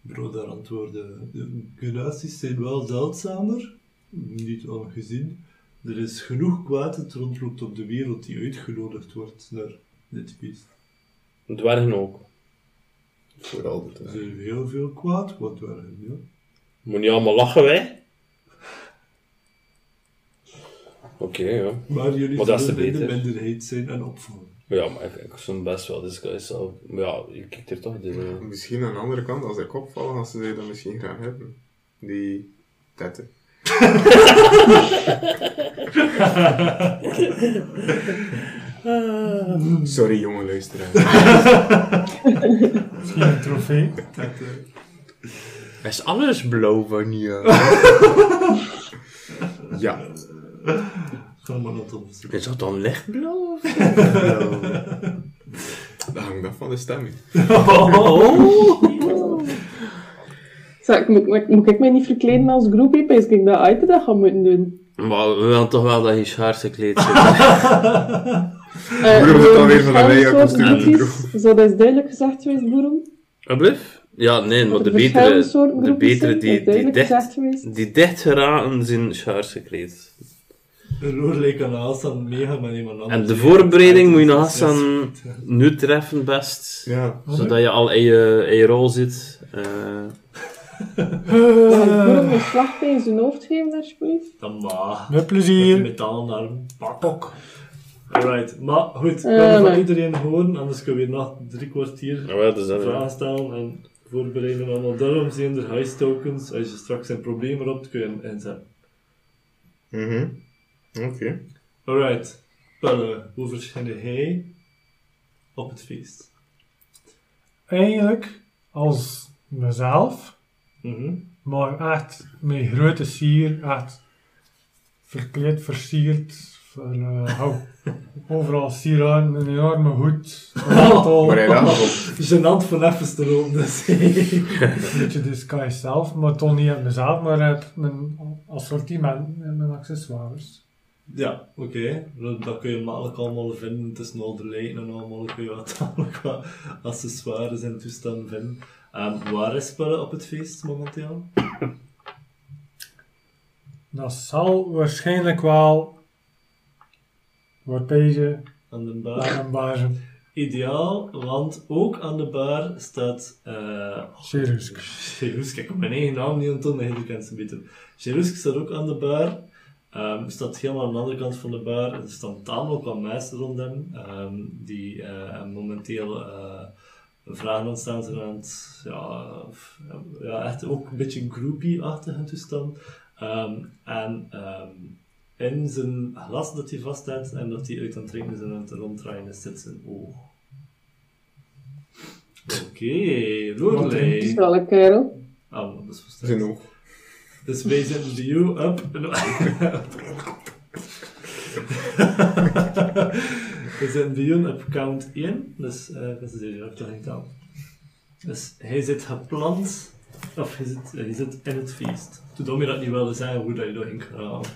S2: Bro, daar antwoorden. De generaties zijn wel zeldzamer, niet al gezien. Er is genoeg kwaad dat rondloopt op de wereld die uitgenodigd wordt naar dit feest.
S3: Dwergen ook.
S4: Vooral dat.
S2: Er
S4: hè.
S2: zijn heel veel kwaad, wat waren, ja.
S3: Moet niet allemaal lachen, wij? Oké, ja.
S2: Maar jullie
S3: Maar dat is
S2: zullen in de minderheid zijn en opvallen.
S3: Ja, maar ik, ik zo'n best wel disguise zelf. Maar ja, je kijkt er toch dus. eh,
S4: Misschien aan de andere kant, als ik opval, als ze dat misschien graag hebben. Die tetten. Sorry, jonge luisteraar.
S5: Misschien een trofee.
S2: Dat,
S3: Is alles blauw van hier?
S4: ja.
S2: ga maar onderzoeken.
S3: Is dat dan blauw?
S4: Dat hangt af van de stemming.
S6: Zeg, moet, moet, moet ik mij niet verkleden als groepie? Pees ik dat uit dat gaan moeten doen?
S3: Maar we willen toch wel dat je schaars gekleed zit.
S6: Uh,
S4: Boeren moet dan weer van een lei kostuum.
S6: Zo, dat is duidelijk gezegd geweest, boeren.
S3: Alblieft? Ja, nee, maar de betere, de betere
S6: zijn,
S3: die, die, dicht, die dicht geraken zijn schaars gekleed.
S2: Een roerlijk aan Hassan mega met iemand anders.
S3: En de voorbereiding moet je nog aan nu treffen best.
S4: Ja.
S3: Zodat je al in je, in je rol zit. Eh,
S6: Ik boeren een slag tegen zijn hoofd geven, alsjeblieft?
S2: Dan maar.
S5: Met
S2: Met
S5: plezier.
S2: metalen arm. Pak. Alright, maar goed,
S6: Eh,
S2: wil van iedereen horen, anders kunnen we weer nog drie kwartier
S3: ja, dus
S2: vragen stellen en voorbereiden allemaal. Daarom zijn er heist tokens. Als je straks een probleem erop kun je hem inzetten.
S4: Mhm. Oké.
S2: Alright. Pelle, hoe verschijnt hij op het feest?
S5: Eigenlijk als mezelf,
S2: Mhm.
S5: maar echt met grote sier, echt verkleed, versierd. Eh, hou, overal sieraden, een enorme hoed.
S2: Genant van even te lopen, dus.
S5: een beetje de sky zelf, maar toch niet op mezelf, maar op mijn assortiment en mijn accessoires.
S2: ja, oké. Dat, dat kun je makkelijk allemaal vinden. tussen al de lijnen en allemaal kun je wat, wat accessoires en toestanden vinden. Ehm, waar is Pelle op het feest momenteel?
S5: Dat zal waarschijnlijk wel wat deze
S2: Aan de bar. Ideaal, want ook aan de bar staat... eh
S5: Cherusk.
S2: Cherusk, ik kom mijn eigen naam niet aan het je kent ze beter. Cherusk staat ook aan de bar. Ehm staat helemaal aan de andere kant van de bar. Er staan tamelijk wat mensen rond hem, ehm, die eh, momenteel eh, vragen ontstaan zijn aan het, ja, ja, echt ook een beetje groupie-achtige toestand. Ehm, en ehm, in zijn glas dat hij vasthoudt en dat hij uit aan het drinken is en aan het ronddraaien is, zit zijn oog. Oké, Lorelei.
S6: Stralle kerel.
S2: Ah, maar dat is.
S4: Zijn oog.
S2: Dus wij zetten de you up. We zetten de you op count 1. Dus eh dat is deze ook niet. Dus hij zit gepland. Of hij zit, hij zit in het feest. Toen je dat niet wilde zeggen, hoe dat je erin gaat.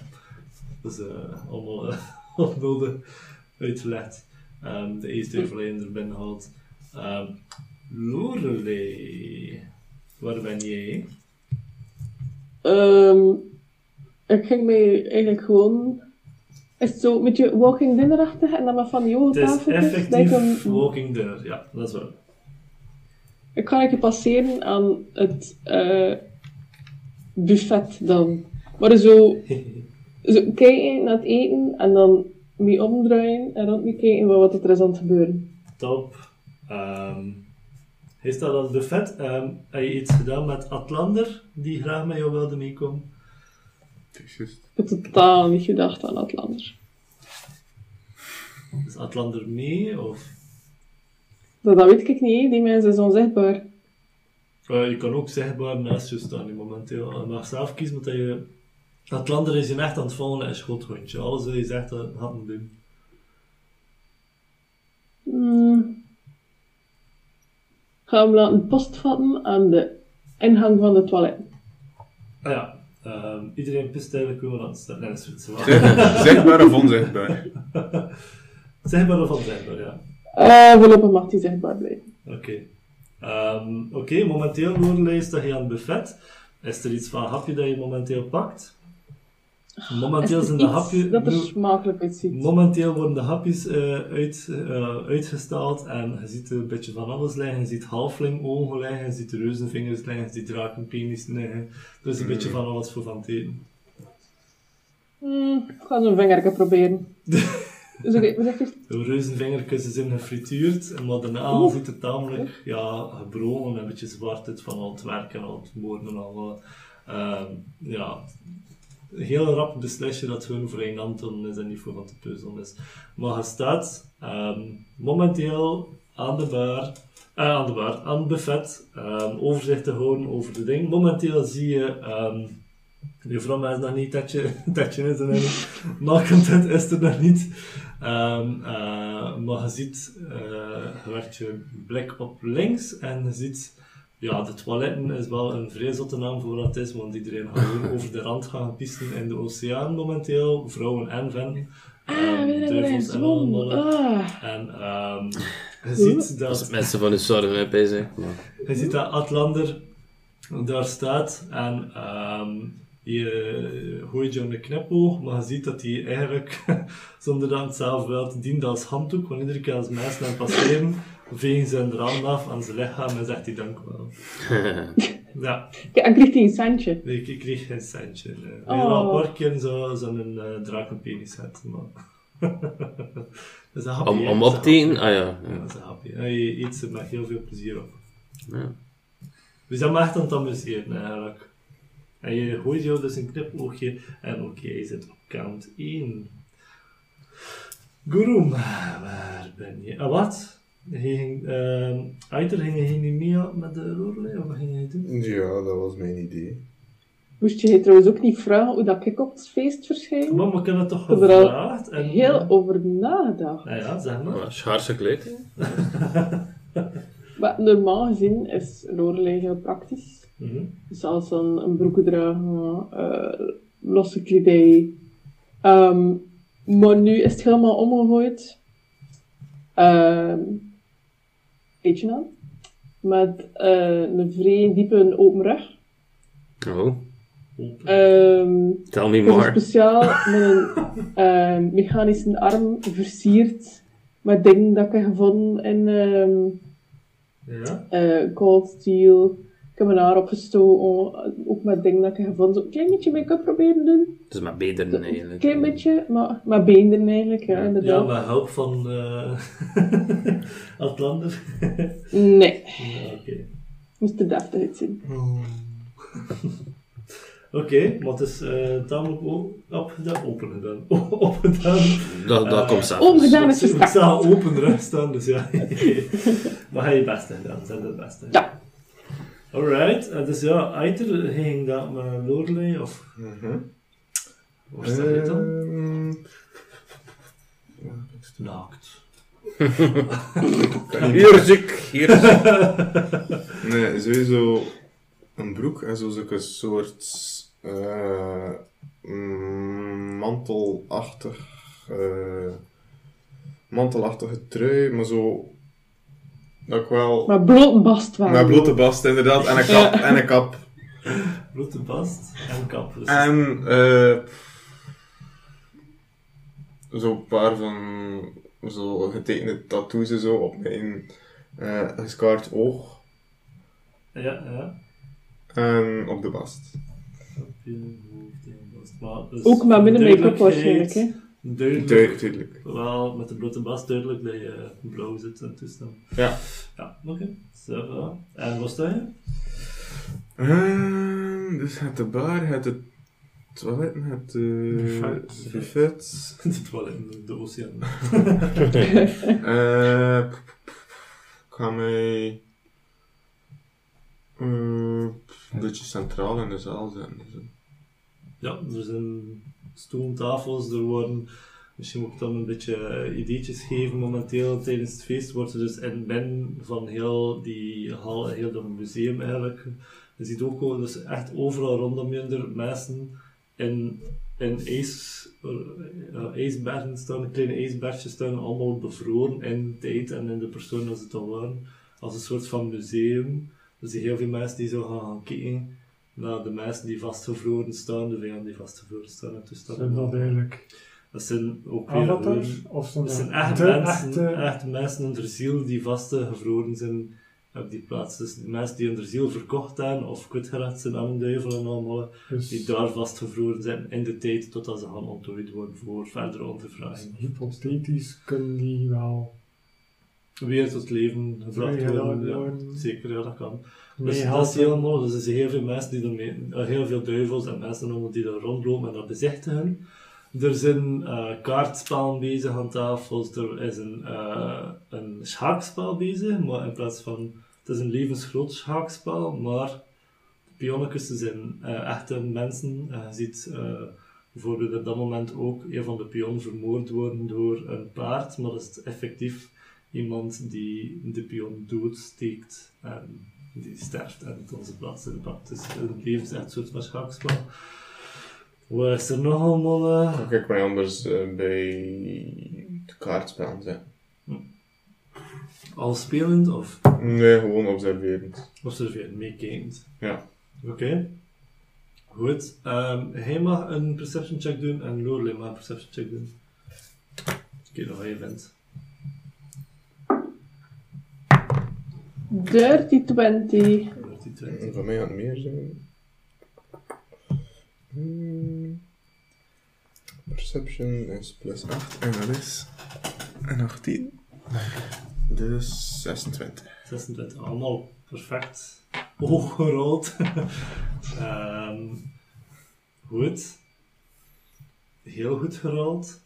S2: Dat is eh, allemaal uh, onnodig uitgelegd. Ehm de eerste verleden er binnen gehaald. Ehm Lorelei. Waar ben jij?
S6: Ehm, ik ging mij eigenlijk gewoon... Is het zo een beetje walking dinnerachtig en dan met van die
S2: Het is
S6: dat
S2: effectief
S6: hem-
S2: walking dinner, ja, dat is waar.
S6: Ik ga een keer passeren aan het eh, buffet dan. Maar zo, zo kijken naar het eten en dan mee omdraaien en rond mee kijken wat er is aan het gebeuren.
S2: Top. Ehm hij staat aan het buffet. Ehm heb je iets gedaan met Atlander, die graag met jou wilde meekomen?
S6: Ik heb totaal niet gedacht aan Atlander.
S2: Is Atlander mee? Of?
S6: Dat, dat weet ik niet, die mensen is onzichtbaar.
S2: Eh, je kan ook zichtbaar naast je staan nu momenteel. Je mag zelf kiezen, omdat je... Atlander is je echt aan het volgen en schothondje. Alles wat je zegt, dat gaat hem doen.
S6: Hmm. Ga hem laten postvatten aan de ingang van de toilet.
S2: Ah ja, ehm, iedereen pist eigenlijk hoe we aan het staan. Nee, dat is.
S4: Zeg- Zichtbaar of onzichtbaar?
S2: Zichtbaar of onzichtbaar, ja.
S6: Eh voorlopig mag die zichtbaar blijven.
S2: Oké. Ehm, Oké, momenteel Lorelei sta je aan het buffet. Is er iets van hapje dat je momenteel pakt? Momenteel
S6: Is
S2: zijn de
S6: iets
S2: hapjes...
S6: dat er smakelijk uitziet.
S2: Momenteel worden de hapjes eh, uit, eh, uitgestald en je ziet er een beetje van alles liggen. Je ziet halfling ogen liggen, je ziet reuzenvingers liggen, je ziet drakenpenis liggen. Er is een beetje van alles voor van het eten.
S6: Hmm, ik ga zo'n vingertje proberen. dus oké, wat zeg je?
S2: De reuzenvingertjes zijn gefrituurd, maar daarna
S6: Oeh.
S2: ziet het tamelijk ja, gebroken en een beetje zwart uit van al het werk en al het moorden en al. eh, ehm, ja, heel rap beslist je dat het gewoon voor een Anton is en niet voor van te puzzelen is. Maar je staat ehm, momenteel aan de bar, eh, aan de bar, aan het buffet, ehm, overzicht te houden over de ding. Momenteel zie je, ehm je vrouw is nog niet, dat je, dat je is nog niet, malcontent is er nog niet. Eh, maar je ziet, eh, je werkt je blik op links en je ziet, ja, de toiletten is wel een vrij zotte naam voor wat het is, want iedereen gaat gewoon over de rand gaan pissen in de oceaan momenteel, vrouwen en venten.
S6: Ah,
S2: Ehm, duivels en allemaal.
S6: Ah.
S2: En ehm, je ziet
S3: Dat mensen van de zorgen, hè, bezig.
S2: Je ziet dat Atlander daar staat en ehm, je gooit je om de knipoog, maar je ziet dat hij eigenlijk, zonder dat het zelf wil, dient als handdoek, want iedere keer als mensen hem passeren, vegen ze hun rand af aan zijn lichaam en zegt hij dank u wel. Ja,
S6: Kijk, en kreeg hij een centje.
S2: nee, ik, kreeg geen centje. Nee. Ik
S6: Oh.
S2: al een paar keer zo- zo'n uh, drakenpenis gehad, maar... dat is een happy,
S3: Om, om op te eten? Ah ja.
S2: Ja, dat is een happy. En je eet ze met heel veel plezier op.
S3: ja.
S2: Dus dat mag aan het amuseren eigenlijk. En je gooit jou dus een knipoogje en ook jij zit op kant 1. Gurum, waar ben je? Ah, wat? Ging, ehm Aiter, ging je niet mee met de Lorelei? Of wat ging je doen?
S4: Ja, dat was mijn idee.
S6: Moest je trouwens ook niet vragen hoe dat ik op het feest verschijn?
S2: Maar we kunnen toch
S6: Ik heb er al
S2: gevraagd? En,
S6: Heel over nagedacht.
S2: Nou ja, zeg maar.
S3: Oh, Schaarse kleding.
S6: Maar normaal gezien is Lorelei heel praktisch.
S2: Mhm.
S6: Dus als dan een broeken dragen, eh, losse kledij. Ehm, maar nu is het helemaal omgegooid. Ehm weet je nou? Met eh, een vrij diepe open rug.
S3: Oh,
S6: Ehm
S3: tell me more.
S6: speciaal met een ehm, mechanische arm versierd met dingen dat ik heb gevonden in ehm,
S2: Ja?
S6: eh, Cold Steel. Ik heb mijn haar opgestoken, ook met dingen dat ik heb gevonden. Zo een klein beetje make-up proberen doen.
S3: Het is maar beter
S6: Een
S3: eigenlijk.
S6: klein beetje, maar, maar beenderen eigenlijk, ja,
S2: Ja,
S6: inderdaad.
S2: met hulp van uh, Atlander.
S6: Nee,
S2: ja, oké.
S6: moest er deftig uitzien.
S2: Oké, maar het is eh tamelijk opgedaan, open gedaan. opgedaan.
S3: Dat, dat
S2: Eh,
S3: komt zelf.
S6: Omgedaan is
S2: Ik
S6: gestart.
S2: sta open staan, dus ja. maar hij je beste gedaan, zijn het beste.
S6: Ja.
S2: Alright, eh, dus ja, Aiter ging dat met Lorelei, of
S4: Mhm.
S2: waar sta je dan?
S4: Ehm,
S2: Naakt.
S3: Hier zik, hier zik.
S4: Nee, sowieso een broek en zo zulke soort eh, mm, mantelachtig eh, mantelachtige trui, maar zo dat ik wel
S6: Maar blote bast wel.
S4: met blote bast inderdaad en een kap en een kap
S2: Blote bast en kap. Dus
S4: en eh zo'n paar van zo getekende tattoos en zo op mijn eh geskaard oog
S2: Ja, ja.
S4: en op de bast.
S2: Op je hoofd en bast. Maar, dus
S6: Ook maar een make-up waarschijnlijk, hè.
S2: Duidelijk.
S4: Duidelijk, duidelijk.
S2: Wel, met de blote bas duidelijk dat je blauw zit en toestand.
S4: Ja.
S2: Ja, oké. Voilà. En wat sta je?
S4: Ehm, dus het de bar, het de toilet, het de
S5: Buffet.
S2: wel in de oceaan.
S4: Eh, p- p- p- ik ga mij eh, een beetje centraal in de zaal zetten. zo.
S2: Ja, er zijn stoelen, tafels, er worden... Misschien moet ik dan een beetje eh, ideetjes geven. Momenteel tijdens het feest wordt er dus in binnen van heel die hal, heel dat museum eigenlijk. Je ziet ook wel, dus echt overal rondom je er mensen in, in ijs, eh, ijsbergen staan, kleine ijsbergjes staan, allemaal bevroren in tijd en in de persoon als het al waren. Als een soort van museum. Dus heel veel mensen die zo gaan kijken naar de mensen die vastgevroren staan, de vijanden die vastgevroren staan en toestanden.
S5: Zijn dat eigenlijk
S2: Dat zijn ook weer
S5: avatars?
S2: hun-
S5: Of zijn
S2: dat
S5: dat
S2: zijn echt
S5: de
S2: mensen,
S5: echte...
S2: echt mensen onder ziel die vastgevroren zijn op die plaats. Dus die mensen die onder ziel verkocht zijn of kwijtgeraakt zijn aan een duivel en allemaal,
S5: Dus
S2: die daar vastgevroren zijn in de tijd totdat ze gaan ontdooid worden voor verdere ondervraging.
S5: hypothetisch kunnen die wel
S2: Weer tot leven gebracht worden, ja.
S5: worden.
S2: Zeker, ja, dat kan. Dus
S5: meehelpen.
S2: dat is helemaal, dus er zijn heel veel mensen die ermee, eh, heel veel duivels en mensen die daar rondlopen en dat bezichtigen. Er zijn eh, kaartspellen bezig aan tafels, er is een, eh, een schaakspel bezig, maar in plaats van, het is een levensgroot schaakspel, maar de pionnetjes zijn echte mensen. Je ziet bijvoorbeeld op dat moment ook een van de pionnen vermoord worden door een paard, maar dat is effectief iemand die de pion doodsteekt en die sterft en het onze plaats in de bak. Dus een leven echt een soort van schaakspel. Wat is er nog allemaal? eh?
S4: Kan ik mij anders eh, bij de kaartspel zetten?
S2: Al spelend of
S4: Nee, gewoon observerend.
S2: observeren, meekijkend?
S4: Ja.
S2: Oké. Goed. Ehm hij mag een perception check doen en Lorelei mag een perception check doen. Kijk nog wat je bent.
S6: Dirty 20.
S2: Wordt die 20.
S4: Van mij gaat het meer zijn. Hmm. Perception is plus 8 en dat is een 18. Dus 26.
S2: 26. Allemaal perfect. hoog gerold. Ehm, goed. Heel goed gerold.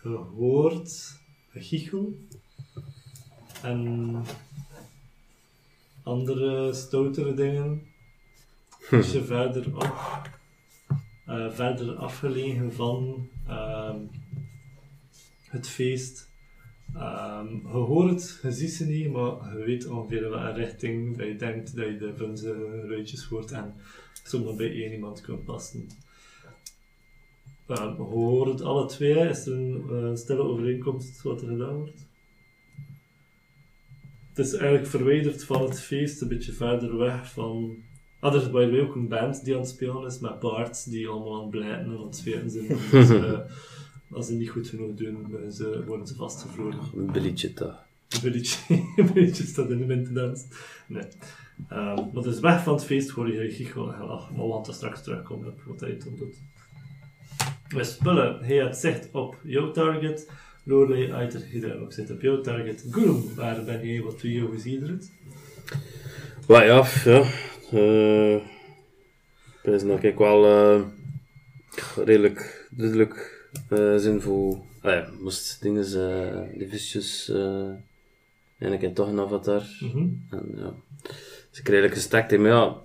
S2: Gehoord. Gegichel. En andere stoutere dingen. Als je verder op, eh, verder afgelegen van ehm, het feest. Ehm, je hoort het, je ziet ze niet, maar je weet ongeveer in welke richting dat je denkt dat je de vunze ruitjes hoort en zomaar bij één iemand kunt passen. Ehm, je hoort het alle twee, is er een eh, stille overeenkomst wat er gedaan wordt? Het is eigenlijk verwijderd van het feest, een beetje verder weg van... Ah, er is the way ook een band die aan het spelen is, met paards die allemaal aan het blijten en aan het zweten zijn. Dus, eh, als ze niet goed genoeg doen, worden ze, worden ze vastgevroren.
S3: Een billetje toch.
S2: Een billetje, een billetje staat in de winterdans. Nee. Ehm, maar dus weg van het feest hoor je giechel en gelach. Maar gaan er straks terugkomen op wat hij toen doet. We spullen. Hij had zicht op jouw target. Uit je ook zit op jouw target. Gurum, waar ben jij? Wat doe je? Hoe zie je?
S3: Maar ja, ja. eh, Ik uh, dat ik wel eh, redelijk duidelijk uh, zinvol. Ah ja, moest dingen, uh, die visjes. Uh, en ik heb toch een avatar.
S2: Mhm.
S3: En ja. Dus ik redelijk gestakt in. Maar ja,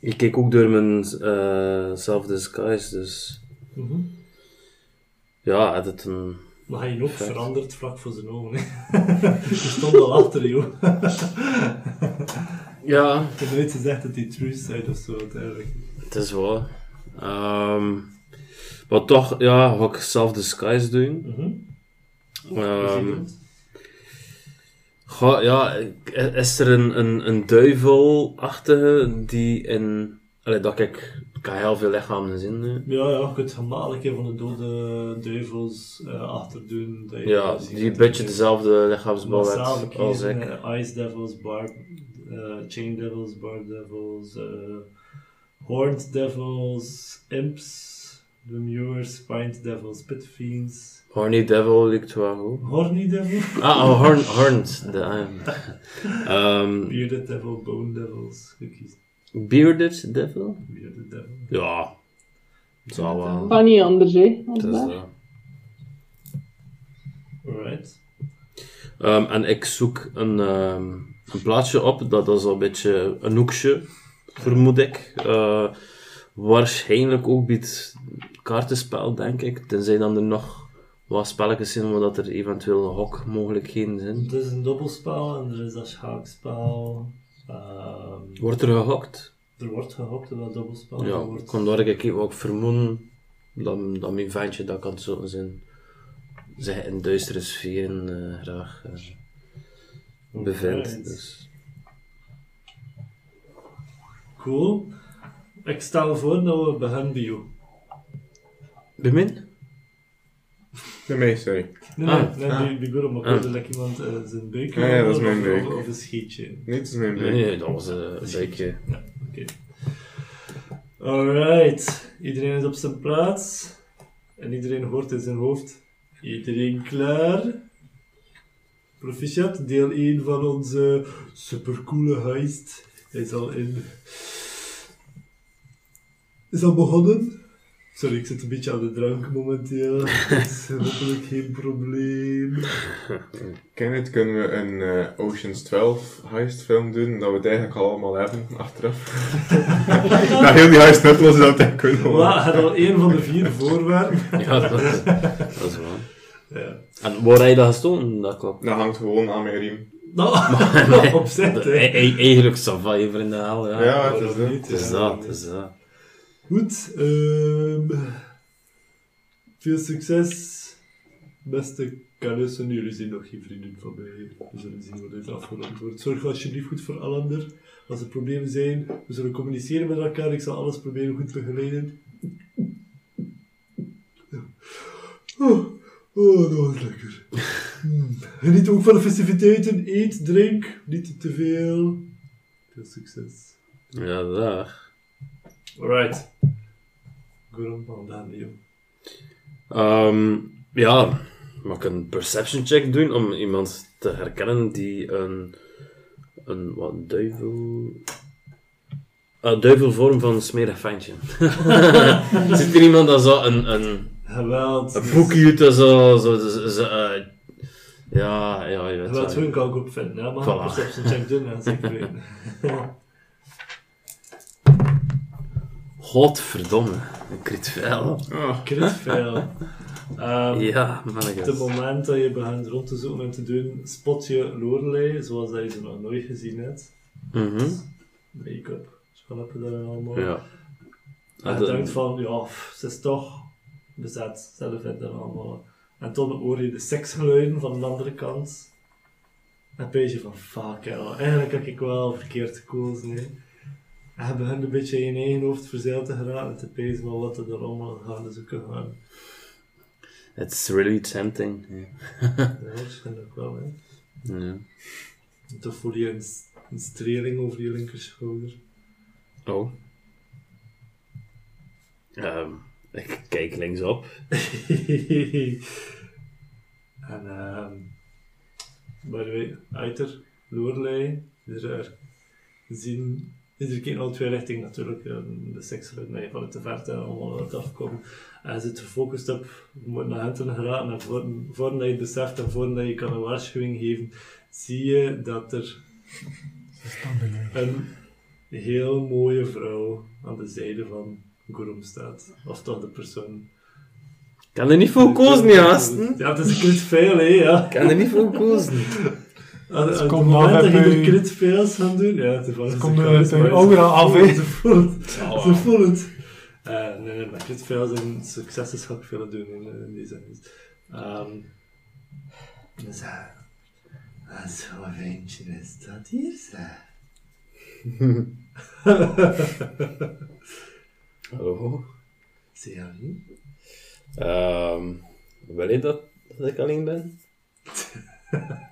S3: ik keek ook door mijn self-disguise, dus.
S2: Mhm.
S3: Ja, had het een.
S2: Maar hij nog
S3: Perfect.
S2: veranderd vlak voor zijn ogen. hè. Je stond al achter, joh.
S3: Ja,
S2: Ik heb nooit gezegd dat hij true zei of zo, uiteindelijk.
S3: het is wel. Ehm maar toch, ja, ga ik self-disguise doen.
S2: Mhm.
S3: Ehm, Goh, ja, ik- is er een, een, een duivelachtige die in... Allee, dat ik... Kan heel veel lichamen zien. hè.
S2: Ja, ja, je kunt gemakkelijk van de dode duivels eh achterdoen. dat je
S3: Ja, die een beetje
S2: je
S3: dezelfde lichaamsbouw heeft als ik.
S2: eh, Ice Devils, Bar, eh, Chain Devils, Bar Devils, eh, Horned Devils, Imps, Demures, Spined Devils, Pit Fiends,
S3: Horny Devil lijkt wel goed.
S2: Horny Devil,
S3: Ah, oh, horn, Horned. De, Ehm,
S2: Bearded Devil, Bone Devils, gekies.
S3: Bearded Devil?
S2: Bearded Devil.
S3: Ja. Het zal wel.
S6: Kan niet anders, hè.
S3: Het is, eh,
S2: Alright.
S3: Ehm, en ik zoek een, ehm, een plaatsje op, dat is een beetje een hoekje, vermoed ik. Eh, waarschijnlijk ook bij het kaartenspel, denk ik. Tenzij dan er nog wat spelletjes zijn, waar dat er eventueel hokmogelijkheden zijn.
S2: Het is een dobbelspel en er is dat schaakspel. Ehm,
S3: Wordt er gehokt?
S2: er wordt gehokt dat dobbelspel.
S3: Ja,
S2: wordt...
S3: vandaar dat ik ook vermoeden dat, dat mijn ventje dat kan zo zijn. zich in duistere sferen eh, graag eh, bevindt. Dus.
S2: Cool. Ik stel voor dat we beginnen bij jou.
S4: Bij mij, sorry.
S2: Nee,
S3: Ah.
S2: nee, nee,
S4: Ah.
S2: bij, bij Guru, maar
S3: Ah.
S2: ik dat iemand zijn buik
S4: Ah, ja, dat is
S2: of-
S4: mijn
S2: of-
S4: buik.
S2: Of, een schietje.
S4: Nee, het is mijn
S3: Nee,
S4: buik.
S3: nee, dat was eh, een beetje.
S2: Ja, oké. Alright. Iedereen is op zijn plaats. En iedereen hoort in zijn hoofd. Iedereen klaar? Proficiat, deel 1 van onze supercoole heist is al in. Is al begonnen? Sorry, ik zit een beetje aan de drank momenteel. Dat is hopelijk geen probleem.
S4: Ken het, kunnen we een eh, Oceans 12 heist film doen, dat we het eigenlijk allemaal hebben, achteraf. dat heel die heist nutteloos is dat het kunnen horen.
S2: het al één van de vier voorwerpen.
S3: Ja, dat, dat is waar.
S2: Ja.
S3: En waar heb je dat gestolen? Dat klopt.
S4: Dat hangt gewoon aan mijn riem.
S2: Nou, opzet, hè.
S3: e- e- Eigenlijk Savaille voor in de hel, ja.
S4: Ja, het is dat.
S2: niet,
S3: Het is dat, het is dat.
S2: Goed, ehm veel succes. Beste Carussen, jullie zijn nog geen vrienden van mij. We zullen zien hoe dit afgerond wordt. Zorg alsjeblieft goed voor Alander. Als er problemen zijn, we zullen communiceren met elkaar. Ik zal alles proberen goed begeleiden. Oh, oh dat was lekker. Hmm. Geniet ook van de festiviteiten. Eet, drink, niet te veel. Veel succes.
S3: Ja, daar.
S2: Alright.
S3: Ehm, ja, mag ik een perception check doen om iemand te herkennen die een een wat duivel. Een duivelvorm van een smerig ventje. Zit er iemand dat zo een, een,
S2: Geweld.
S3: een boekje dat zo. zo, zo, zo, eh, ja, ja, je weet
S2: Geweld
S3: wel.
S2: hun kan ik ook vinden. Ja, maar
S3: Voilà.
S2: voilà. perception check doen en zeker weten.
S3: Godverdomme, een crit fail.
S4: Oh,
S2: Crit fail. Ehm,
S3: Ja,
S2: Op het
S3: mannetjes.
S2: moment dat je begint rond te zoeken en te doen, spot je Lorelei zoals dat je ze nog nooit gezien hebt.
S3: Mhm.
S2: Make-up, schalpen daar allemaal.
S3: Ja.
S2: En
S3: Ah,
S2: je denkt van, ja, ze is toch bezet, zelf in en allemaal. En toen hoor je de seksgeluiden van de andere kant. En dan je van, fuck hell, eigenlijk heb ik wel verkeerd gekozen. hè. En je begint een beetje in je eigen hoofd verzeild te geraken en te pezen van wat er allemaal gaan zoeken gaan.
S3: It's really tempting. Ja.
S2: Ja, waarschijnlijk wel, hè.
S3: Ja.
S2: Toch voel je een, een streling over je linkerschouder.
S3: Oh. Ehm, ik kijk linksop.
S2: en ehm by the way, Eiter, Lorelei, er er zien iedere keer in alle twee richtingen natuurlijk eh, de seksgeluid naar je vanuit de verte allemaal wat afkomen. En je zit gefocust op, je moet naar hen geraken en voor, voordat je het beseft en voordat je kan een waarschuwing geven, zie je dat er een heel mooie vrouw aan de zijde van Gorum staat. Of toch de persoon.
S3: Ik kan er niet voor kozen, niet.
S2: Ja, het is een fail, hè, ja.
S3: Ik kan er niet voor kozen.
S2: Aan, aan het
S5: komt af
S2: dat je er crit fails gaan doen, ja, toevallig.
S5: komt er uit
S2: het, maar
S5: overal af, hè.
S2: Ze voelen het. Ze voelen het. Eh, nee, nee, maar crit fails en successen ga ik veel doen in, eh, in deze. Dus, ehm, dus, ah, zo'n ventje is dat hier, zeg.
S3: Hallo.
S2: Zie je niet?
S3: Ehm, wil je dat, dat ik alleen ben?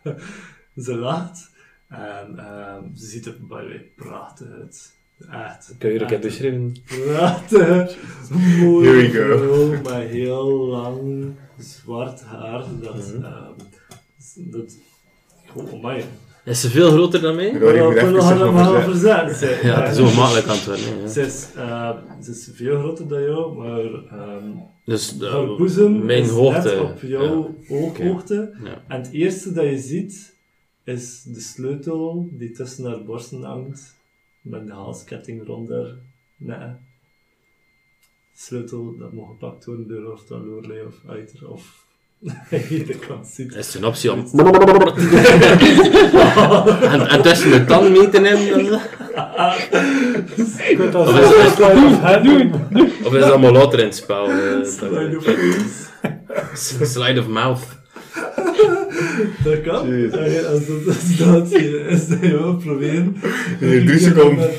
S2: Ze lacht en ehm, ze ziet er by the way prachtig uit. Echt.
S3: Kun je er hebben beschreven?
S2: Prachtig. Mooi.
S4: Here we go.
S2: vrouw Met heel lang zwart haar. Dat,
S3: Mhm.
S2: ehm, dat, gewoon oh my.
S3: Is ze veel groter dan mij?
S2: Ik wil nog
S4: zijn-
S2: verzet zijn.
S3: Ja, het is zo makkelijk aan het worden. hè,
S2: Ze is, eh, ze is veel groter dan jou, maar ehm
S3: Dus uh,
S2: haar boezem
S3: mijn
S2: is
S3: hoogte.
S2: net op jouw ooghoogte.
S3: Ja. Ja.
S2: En het eerste dat je ziet, is de sleutel die tussen haar borsten hangt, met de halsketting rond haar nek. Sleutel dat mag gepakt worden door of dan Lorelei of Uiter of ziet.
S3: Is een optie om... en, en tussen de tanden mee te nemen?
S5: Dat
S3: Of is-
S5: slide of
S3: is dat allemaal later in het spel?
S2: Slide of
S3: dat-
S2: face.
S3: Slide of mouth.
S2: Dat kan. Eh, Als dat, als dat is, dat je wil proberen.
S4: Hier, drie seconden.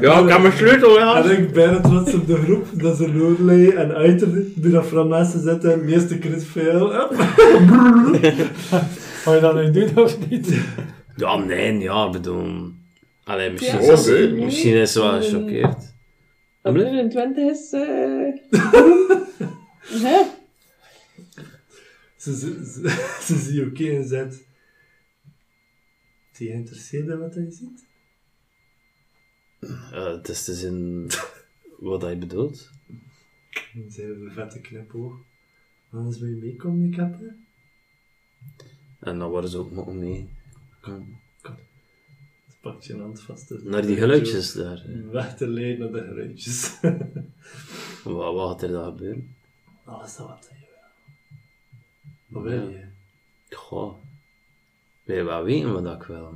S3: Ja, ik heb mijn sleutel
S2: En
S3: ja.
S2: ik ben trots op de groep dat ze Lorelei en Uiter die dat van mensen zetten, meeste crit fail. Hup.
S5: Ga je dat nu doen of niet?
S3: Ja, nee, ja, ik bedoel... Allee, misschien,
S6: Ja,
S3: is,
S4: nee.
S6: nee.
S3: misschien is ze wel gechoqueerd.
S6: Dat er een 20 is. eh ja.
S2: Ze, ze, ze, ze zie je oké en zegt: Zie je geïnteresseerd in wat hij ziet?
S3: Eh, het is te zin wat hij bedoelt.
S2: En zij heeft een vette knipoog. Anders wil je meekomen, ik heb hè?
S3: En dan worden ze ook nog mee.
S2: Dus pak je hand vast. dus-
S3: Naar die geluidjes daar. hè.
S2: Weg te leiden naar de geluidjes.
S3: Wat, wat gaat er dan gebeuren?
S2: Alles dat wat wil. Wat wil je?
S3: Goh. Je wel weten wat ik wil?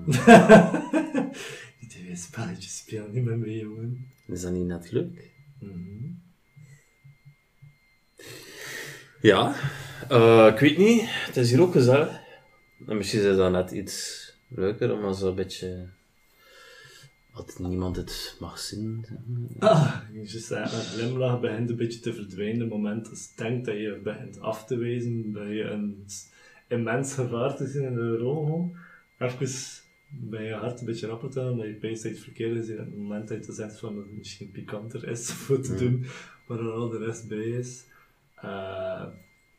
S2: Niet weer spelletjes spelen, niet met mij, jongen.
S3: Is dat niet net leuk?
S2: Mhm.
S3: Ja. Eh, ik weet niet. Het is hier ook gezellig. En misschien is dat net iets leuker, om zo een beetje... Dat niemand het mag zien.
S2: Ah, je een glimlach begint een beetje te verdwijnen. Het moment dat je denkt dat je begint af te wezen, dat je een immens gevaar te zien in de rol. Even bij je hart een beetje rapper te houden, dat je dat je het verkeerd is. En het moment dat je zegt van dat het misschien pikanter is voor te doen, waar er al de rest bij is, eh,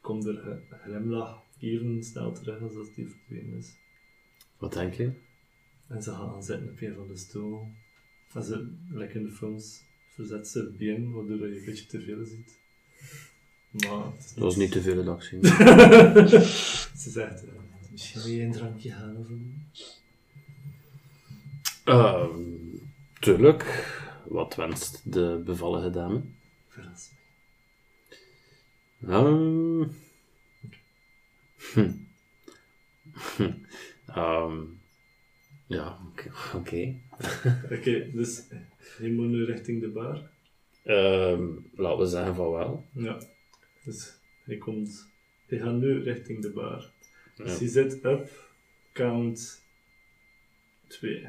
S2: komt er een glimlach even snel terug als dat die verdwenen is.
S3: Wat denk je?
S2: En ze gaan zitten op een van de stoel. En ze, lekker in de films, verzet ze het been, waardoor je een beetje te veel ziet. Maar het is
S3: Dat was niet te veel dat ik zie.
S2: Ze zegt, eh, misschien wil je een drankje halen voor me?
S3: Ehm, tuurlijk. Wat wenst de bevallige dame?
S2: Verras me.
S3: Ehm. Hm. Hm. Ehm, ja, oké. oké.
S2: Dus je moet nu richting de bar.
S3: Ehm, laten we zeggen van wel.
S2: Ja. Dus hij komt, hij gaat nu richting de bar. Dus
S3: Ja.
S2: hij zit op count 2.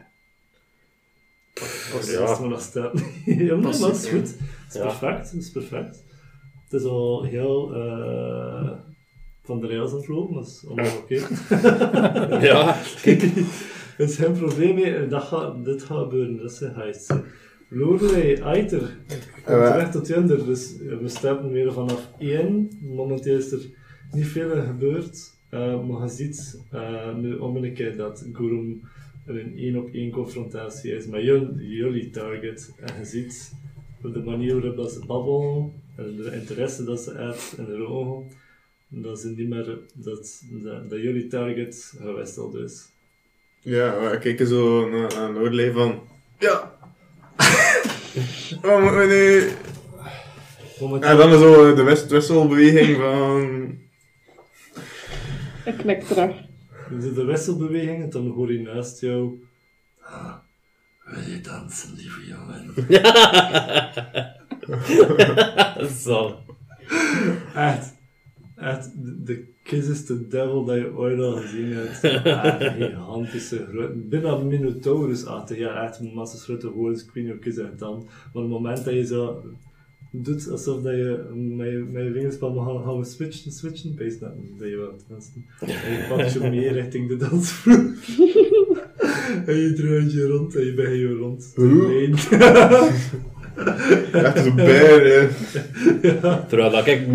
S2: Als
S3: Ja.
S2: maar nog staat.
S3: Pas-
S2: dat is goed. Het is
S3: Ja.
S2: perfect, het is perfect. Het is al heel eh, van de rails aan het lopen, dat is allemaal oké.
S3: Ja, kijk.
S2: Het is geen probleem meer, dat gaat, dit gaat gebeuren, dat heist. Lorelei, Eiter, komt
S4: Eh,
S2: terecht tot Junder, dus we starten weer vanaf 1. Momenteel is er niet veel gebeurd, eh, maar je ziet eh, nu om een keer dat Gurum een één op één confrontatie is met jul- jullie target. En je ziet de manier waarop dat ze babbelen en de interesse dat ze uit in de ogen, dat ze niet meer, dat, dat, dat jullie target gewisseld is.
S4: Ja, we kijken zo naar, naar Noorlei van... Ja! Wat moeten we nu...
S2: Momenteel,
S4: En dan is zo de west wisselbeweging van...
S6: Ik knik terug.
S2: de wisselbeweging en dan hoor je naast jou. "Ah, Wil je dansen, lieve jongen?
S3: Zo.
S2: Echt, echt, de- de kiss is the devil dat je ooit al gezien hebt. Ah, gigantische, grote, bijna Minotaurus-achtig. Ja, echt een massa grote weet niet hoe ik het dan. Maar op het moment dat je zo doet alsof dat je met je, met je vingers van gaan, gaan we switchen, switchen, pees dat, dat je wel tenminste. En je pakt je mee richting de dansvloer. en je draait je rond en je bent je rond. te.
S4: Echt zo'n beer, hè.
S3: Terwijl dat ik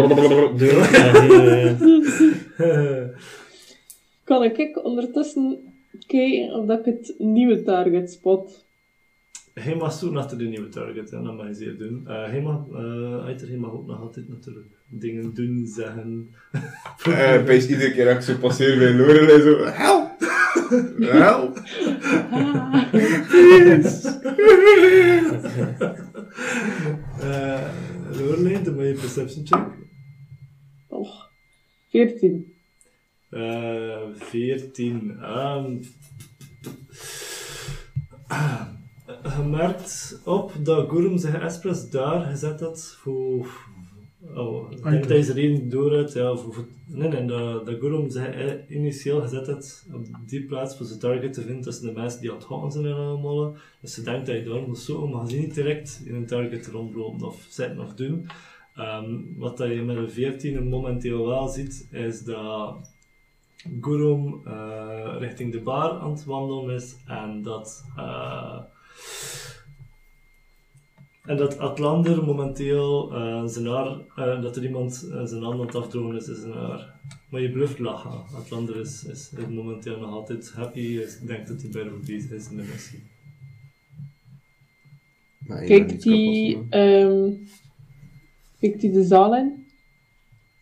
S6: Kan ik ondertussen kijken of dat ik het nieuwe target spot?
S2: Hij mag zoeken achter de nieuwe target, en dat mag je zeer doen. Eh hij, mag, eh hij mag ook nog altijd natuurlijk dingen doen, zeggen.
S4: Eh, Pees iedere keer dat ik zo passeer bij Lorelei zo... Help! Help!
S2: Eh Lorelei, doe maar je perception check.
S6: Och, 14.
S2: Eh 14. Ehm ah, je merkt op dat Gurum zich expres daar gezet had voor... Oh, ik denk dat je er één door ja, voor, voor- nee, nee, dat, dat Gurum zich eh, initieel gezet had op die plaats voor zijn target te vinden tussen de mensen die aan het gaan zijn en allemaal. Dus ze denkt dat je daar moet zoeken, maar niet direct in een target rondlopen of zitten of doen. Ehm, wat dat je met een 14 momenteel wel ziet, is dat Gurum eh, richting de bar aan het wandelen is en dat, eh, en dat Atlander momenteel eh, zijn haar, eh, dat er iemand zijn hand aan het afdrogen is in zijn haar. Maar je bluft lachen. Atlander is, is, is momenteel nog altijd happy, is, denkt dat hij bijna bezig is in de missie.
S4: Ik
S6: Kijkt
S4: niet
S6: die,
S4: kapot,
S6: ehm kijkt die de zaal in,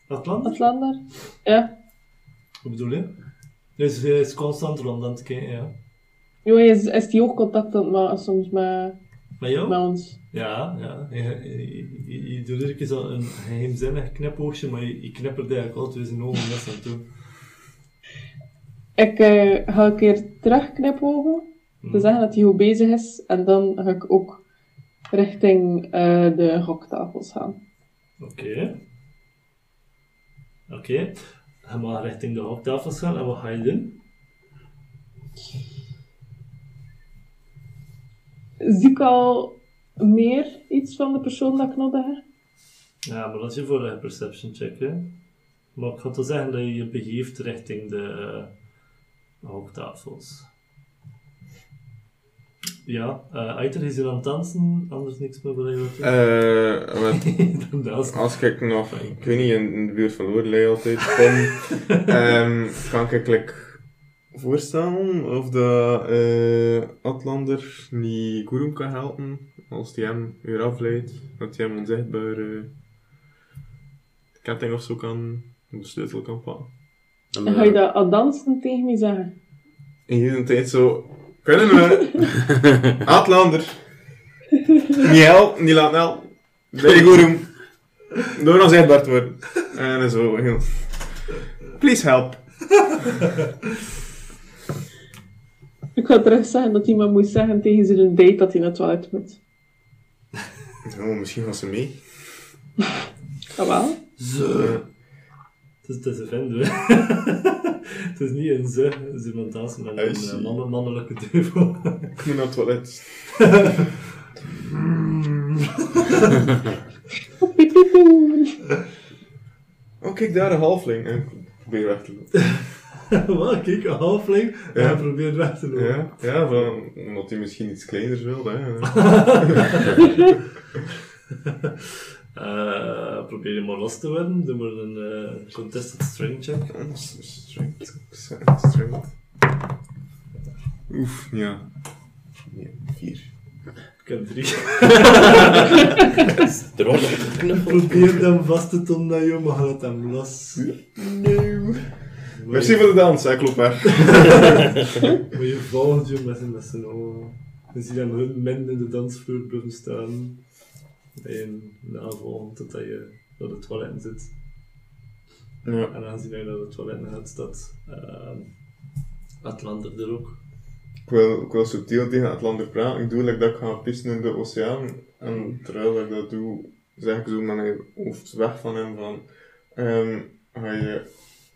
S2: Atlander?
S6: Atlander? Ja.
S2: Wat bedoel je? Dus hij is constant rond aan het kijken, ja.
S6: Jo, is, is die ook contact aan het maken soms met,
S2: Met jou?
S6: met ons?
S2: Ja, ja. Je, je, je, je doet keer zo een geheimzinnig knipoogje, maar je, je knippert eigenlijk altijd zijn ogen net aan toe.
S6: Ik eh, ga een keer terugknipogen,
S2: Hm.
S6: te zeggen dat hij goed bezig is, en dan ga ik ook richting eh, de hoktafels gaan.
S2: Oké. Oké. Je mag richting de hooptafels gaan en wat ga je doen?
S6: Zie ik al meer iets van de persoon dat ik nodig heb?
S2: Ja, maar dat is je vorige perception check, hè. Maar ik ga toch zeggen dat je je begeeft richting de uh. Ja, uh, Eiter is hier aan het dansen, anders niks meer wat doen.
S4: Eh, als ik nog, ik weet niet, in, in de buurt van Lorelei altijd kom, ehm, kan ik like, voorstellen of dat eh Atlander niet Gurum kan helpen als hij hem weer afleidt, dat hij hem onzichtbare ketting of zo kan, de sleutel kan pakken.
S3: En,
S6: En ga je
S3: eh,
S6: dat aan dansen tegen me zeggen?
S4: En hier een tijd zo, kunnen we, Atlander, niet helpen, niet bij door onzichtbaar te worden. En zo, heel, please help.
S6: Ik ga terug zeggen dat iemand moet zeggen tegen zijn date dat hij naar het toilet moet.
S4: Oh, misschien was ze mee.
S6: Ah wel?
S2: Het is, het is een vent, hè. Het is niet een ze, het is iemand anders met een eh, mannen, mannelijke duivel.
S4: Ik moet naar het toilet. Oh, kijk daar, een halfling. En ik probeer weg te lopen.
S2: Wat? Kijk, een halfling en
S4: Ja.
S2: hij probeert weg te lopen.
S4: Ja, ja van, omdat hij misschien iets kleiner wil. Hè.
S2: Eh, probeer je maar los te worden. Doe maar een eh, contested strength check.
S4: Strength. Strength. Oef, ja. Nee, vier.
S2: Ik heb drie.
S3: er wordt geknuffeld.
S2: Probeer hem vast te tonen naar je, maar laat hem los.
S4: Nee. Merci voor de dans, ik loop weg.
S2: Maar je volgt je met zijn, ogen. Je ziet hem hun min in de dansvloer blijven staan. En navolgen totdat je naar de toilet zit.
S4: Ja.
S2: En aangezien hij naar de toilet gaat, staat uh, Atlander er ook.
S4: Ik wil, ik wil subtiel tegen Atlander praten. Ik doe like dat ik ga pissen in de oceaan. En terwijl ik dat doe, zeg ik zo met mijn hoofd weg van hem van... ehm, ga je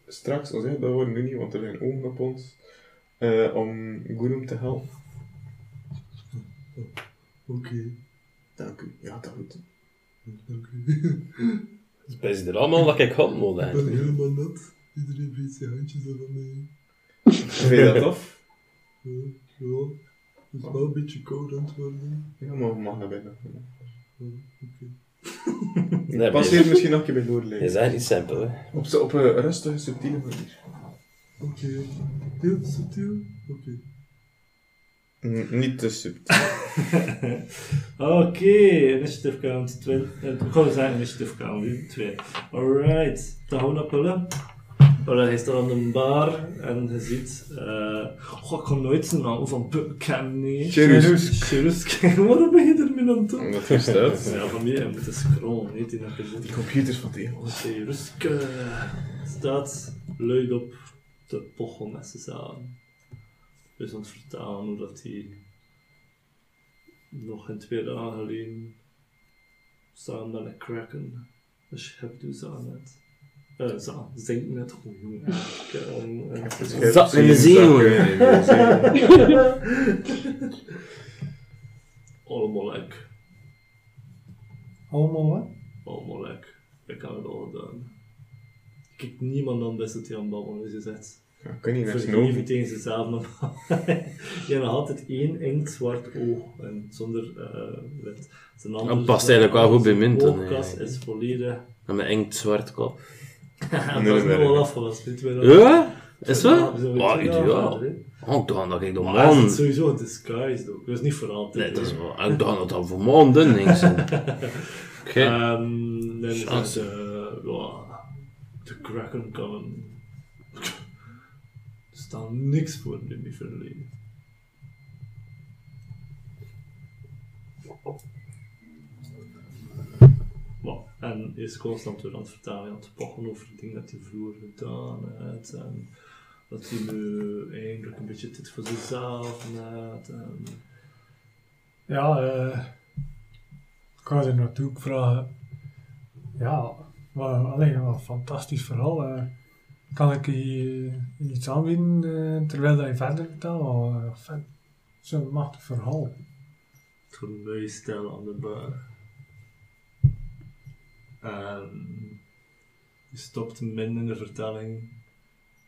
S4: straks, als ik dat hoor, nu niet, want er zijn ogen op ons, eh, om Gurum te helpen.
S2: Oké,
S4: Dank u. Ja, dat goed.
S2: dank u.
S3: Het is er allemaal dat ik hand moet
S2: Ik ben helemaal nat. Iedereen breekt zijn handjes aan van mij.
S4: Vind je dat tof?
S2: Ja, ja. Het is wel een beetje koud aan het worden.
S4: Ja, maar mag naar binnen.
S2: Ja, oké.
S3: Nee,
S4: Passeer
S3: je,
S4: misschien nog een keer bij
S3: je
S4: doorleven.
S3: bent niet simpel, hè.
S4: Op, op een rustige, subtiele manier.
S2: Oké. Heel subtiel? Oké.
S4: Niet te subtiel.
S2: Oké, initiative count 20. eh, zeggen initiative count 2. Alright, naar Pullen. Pullen, hij staat aan de bar en je ziet. eh goh, ik kan nooit zijn naam van Pullen kennen.
S4: Cherusk.
S2: Cherusk. Waarom ben je ermee aan het doen?
S4: Omdat er staat.
S2: Ja, van mij, moet eens scrollen, niet in
S4: Die
S2: keer.
S4: computers van tegen.
S2: Cherusk staat luid op de pochelmessen samen. Dus aan het vertalen hoe dat hij nog in twee dagen geleden samen met een kraken een schip doet aan het. Eh, zo, zinkt net goed, jongen. Ik,
S3: Zat in de zee, jongen.
S2: Allemaal lek.
S5: Allemaal wat?
S2: Allemaal lek. Ik heb het al gedaan. Ik heb niemand aan best dat hij aan babbelen is gezet.
S4: Ja, kan niet naar snoven.
S2: tegen zichzelf nog. Je hebt nog altijd één inktzwart oog en zonder eh wit.
S3: Dat past eigenlijk wel goed bij Minton,
S2: oogkas
S3: eigenlijk.
S2: is volledig.
S3: Met mijn eng zwart kop.
S2: dat
S4: Nee,
S2: is nu
S4: nee,
S2: al afgelast. Niet meer
S3: Ja? Is het Oh,
S2: weet je
S3: ideaal. Oh, ik dacht dat ik de
S2: Maar hij
S3: man...
S2: is sowieso een disguise ook. Dat is niet voor altijd.
S3: Nee, dat is wel... Ik dacht dat dat voor maanden ding zijn. Oké.
S2: Ehm, dan zeggen ze, ja, de Kraken kan staat niks voor in die verleden. Maar, en is constant weer aan het vertellen, aan het pochen over dingen dat hij vroeger gedaan heeft. En dat hij nu eigenlijk een beetje dit voor zichzelf heeft. En
S5: Ja, eh ik ga naartoe ook vragen. Ja, maar, alleen een fantastisch verhaal. eh. Kan ik je iets aanbieden eh, terwijl je verder vertelt? Oh, eh. Zo'n machtig verhaal.
S2: toernooi stellen aan de bar. En je stopt min in de vertelling.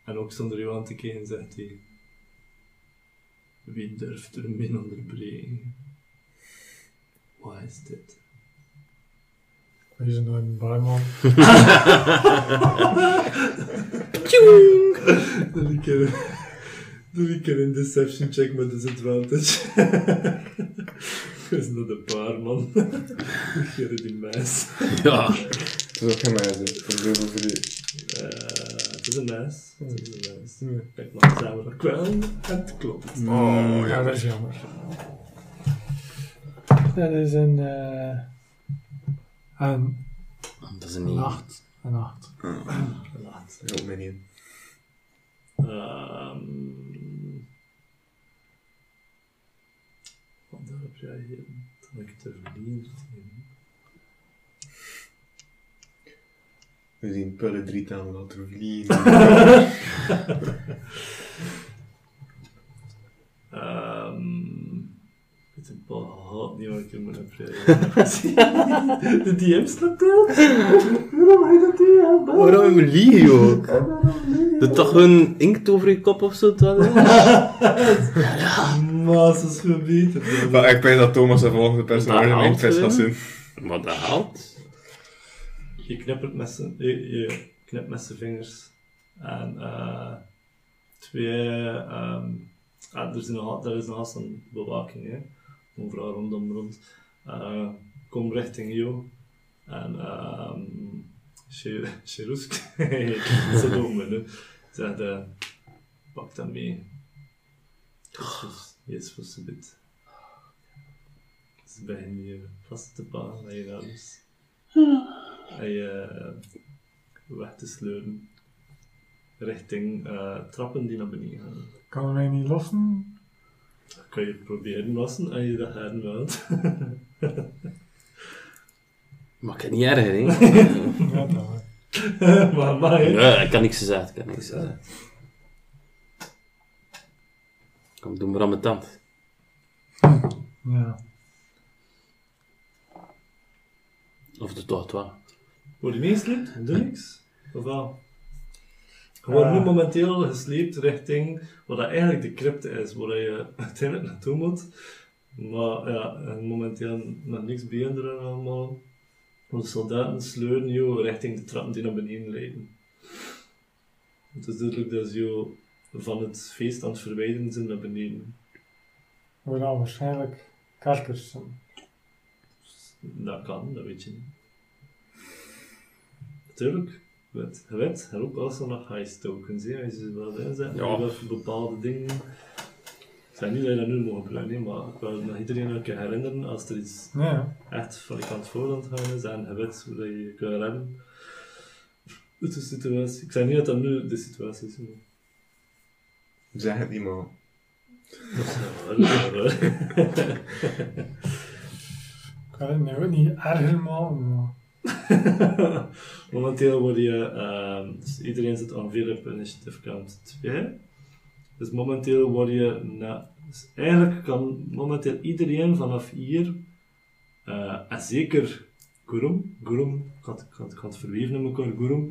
S2: En ook zonder jou aan te kijken zegt hij... Wie durft er min onderbreken? Wat is dit?
S5: Wees een een barman.
S2: Dan ik er Doe ik een deception check met disadvantage. Dat is nog een paar, man. Gerrit die meis.
S3: Ja.
S4: Het is ook geen meisje. Het is heel veel
S2: Eh, Het is een meis. Het is een meis. Kijk, maar zijn we er wel. En het klopt.
S5: Oh, ja, dat is jammer. Dat is een... eh een,
S3: Dat is een
S5: een
S3: niet.
S5: acht. Een
S4: niet.
S2: Ehm wat heb jij hier? Dan heb ik het er verdiend.
S4: We zien pullen drie aan laten vliegen.
S2: Ehm ik een paar gehad niet wat ik in mijn heb De DM staat daar. Waarom heb je dat DM?
S3: Waarom we liegen ook? Doe toch gewoon inkt over je kop of zo? toch?
S2: Maar ze is verbeterd.
S4: Maar ik weet dat Thomas de volgende personage
S3: haalt
S4: vis gaat zien.
S3: Maar dat haalt.
S2: Je knippert met zijn, je, je knipt met zijn vingers. En eh twee, ehm ah, er, is nog, er is nog haast een bewaking, hè. Overal rondom rond. Eh kom richting jou. En Che- Cherusk, zo doen we nu. Zegt, eh, pak dat mee. Jezus, voor ze dit. Ze vast te pakken met je arms. En je eh, weg te sleuren richting eh, trappen die naar beneden gaan.
S5: Kan mij niet lossen?
S2: Dat kan je proberen lossen als je dat hebben wilt.
S3: Maar ik kan niet erger, hè?
S5: Ja, dat
S2: maar maar, hè.
S3: Nee, ik kan niks zeggen. Kan niks zeggen. Kom, doe maar aan mijn tand.
S5: Ja.
S3: Of de toch wel.
S2: Word je meesleept? Doe niks? Of wel? Je wordt nu
S5: Ah.
S2: momenteel gesleept richting wat dat eigenlijk de crypte is, waar je uiteindelijk naartoe moet. Maar ja, en momenteel nog niks bijenderen allemaal. Want de soldaten sleuren je richting de trappen die naar beneden leiden. Het is duidelijk dat ze van het feest aan het verwijderen zijn naar beneden.
S5: We dan waarschijnlijk karkers zijn.
S2: Dat kan, dat weet je niet. Natuurlijk, weet, je weet, er ook als er nog heist tokens, hè, als je ze wel inzet,
S3: Ja.
S2: ja. voor bepaalde dingen. Ik zeg niet dat je dat nu moet gebruiken, maar ik wil nog iedereen een keer herinneren als er iets
S5: Ja.
S2: echt van je kant voorhand gaan is en je weet hoe dat je kunt redden. Het is de situatie. Ik zeg niet dat dat nu de situatie is. maar-
S4: Zeg het niet, man.
S2: Dat is wel wel.
S5: Ik kan het nou niet erger maken, maar...
S2: Momenteel word je, ehm, dus iedereen zit ongeveer op initiative count 2. Dus momenteel word je, na, dus eigenlijk kan momenteel iedereen vanaf hier, eh, en zeker Gurum, Gurum, ik had, ik had, ik had het verweven in elkaar, Gurum,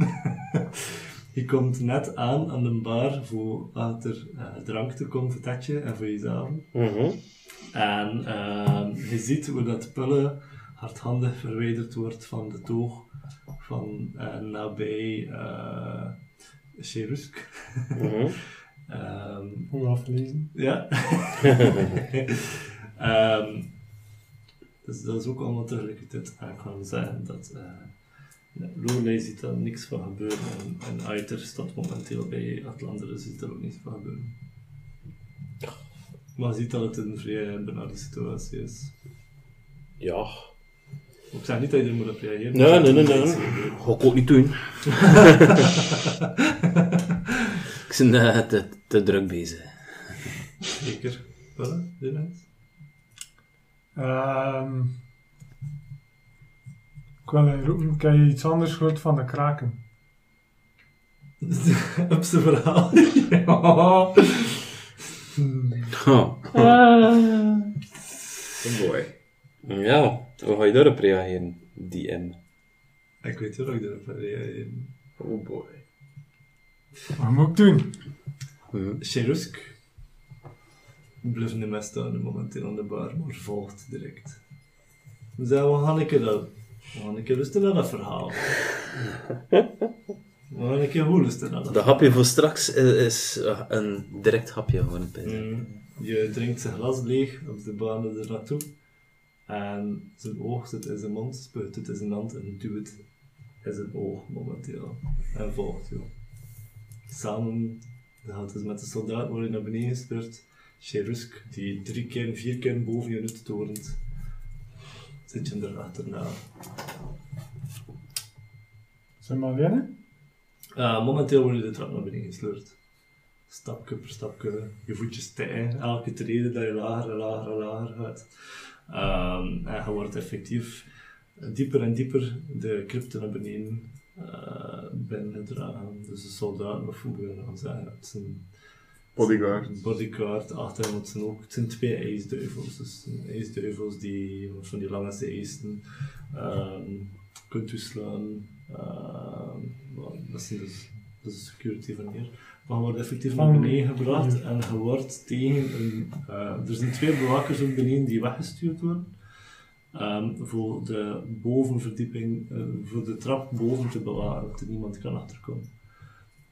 S2: je komt net aan aan de bar voor achter eh, drank te komen voor Tetje en voor jezelf. En ehm, je ziet hoe dat pullen hardhandig verwijderd wordt van de toog van eh, nabij uh, Cherusk. Ehm,
S5: Hoe aflezen.
S2: ja. Ehm, dus dat is ook allemaal tegelijkertijd aan gaan zeggen dat uh, Lorelei ziet daar niks van gebeuren en, en Aiter staat momenteel bij Atlander, ziet er ook niks van gebeuren. Maar je ziet dat het een vrij benarde situatie is.
S3: Ja.
S2: Ik zeg niet dat je er moet op reageren.
S3: Nee,
S2: maar
S3: nee, nee, nee. Ga ik ook niet doen. ik ben eh, te, te druk bezig.
S2: Zeker. Voilà, doe dat.
S5: Ehm ik wil even roepen, heb je iets anders gehoord van de kraken.
S2: Op zijn verhaal. ja.
S3: Oh.
S6: Ah.
S4: Oh boy.
S3: Ja, hoe ga je daarop reageren? DM.
S2: Ik weet wel dat ik erop ga reageren.
S4: Oh boy.
S5: Wat moet ik doen?
S2: Cherusk blijft niet meer staan momenteel aan de bar, maar volgt direct. We zeggen, we gaan een keer, dat, we gaan een keer luisteren naar dat verhaal. We gaan een keer goed lusten naar dat.
S3: De hapje voor straks is, is, eh, een direct hapje gewoon.
S2: Mm. Je drinkt zijn glas leeg op de baan er naartoe. En zijn oog zit in zijn mond, spuit het in zijn hand en duwt het in zijn oog momenteel. En volgt jou. Samen gaat het met de soldaat worden naar beneden gespeurd. Cherusk, die drie keer, vier keer boven je nut torent, zit je er achterna.
S5: Zijn we alleen?
S2: Uh, momenteel word je de trap naar beneden gesleurd. Stapje per stapje, je voetjes stijgen. Elke trede dat je lager en lager en lager gaat. Um, en je wordt effectief dieper en dieper de crypte naar beneden uh, binnengedragen. Dus de soldaten, of nou zeggen, het zijn
S4: Bodyguard.
S2: bodyguard achter hem. Het zijn ook het zijn twee ijsduivels. Dus zijn ijsduivels die van die lange eisen um, kunt toeslaan. Um, well, dat is dus dat is de security van hier. Maar wordt effectief naar beneden gebracht en je wordt tegen een. Uh, er zijn twee bewakers op beneden die weggestuurd worden. Um, voor de bovenverdieping, uh, voor de trap boven te bewaren, dat er niemand kan achterkomen.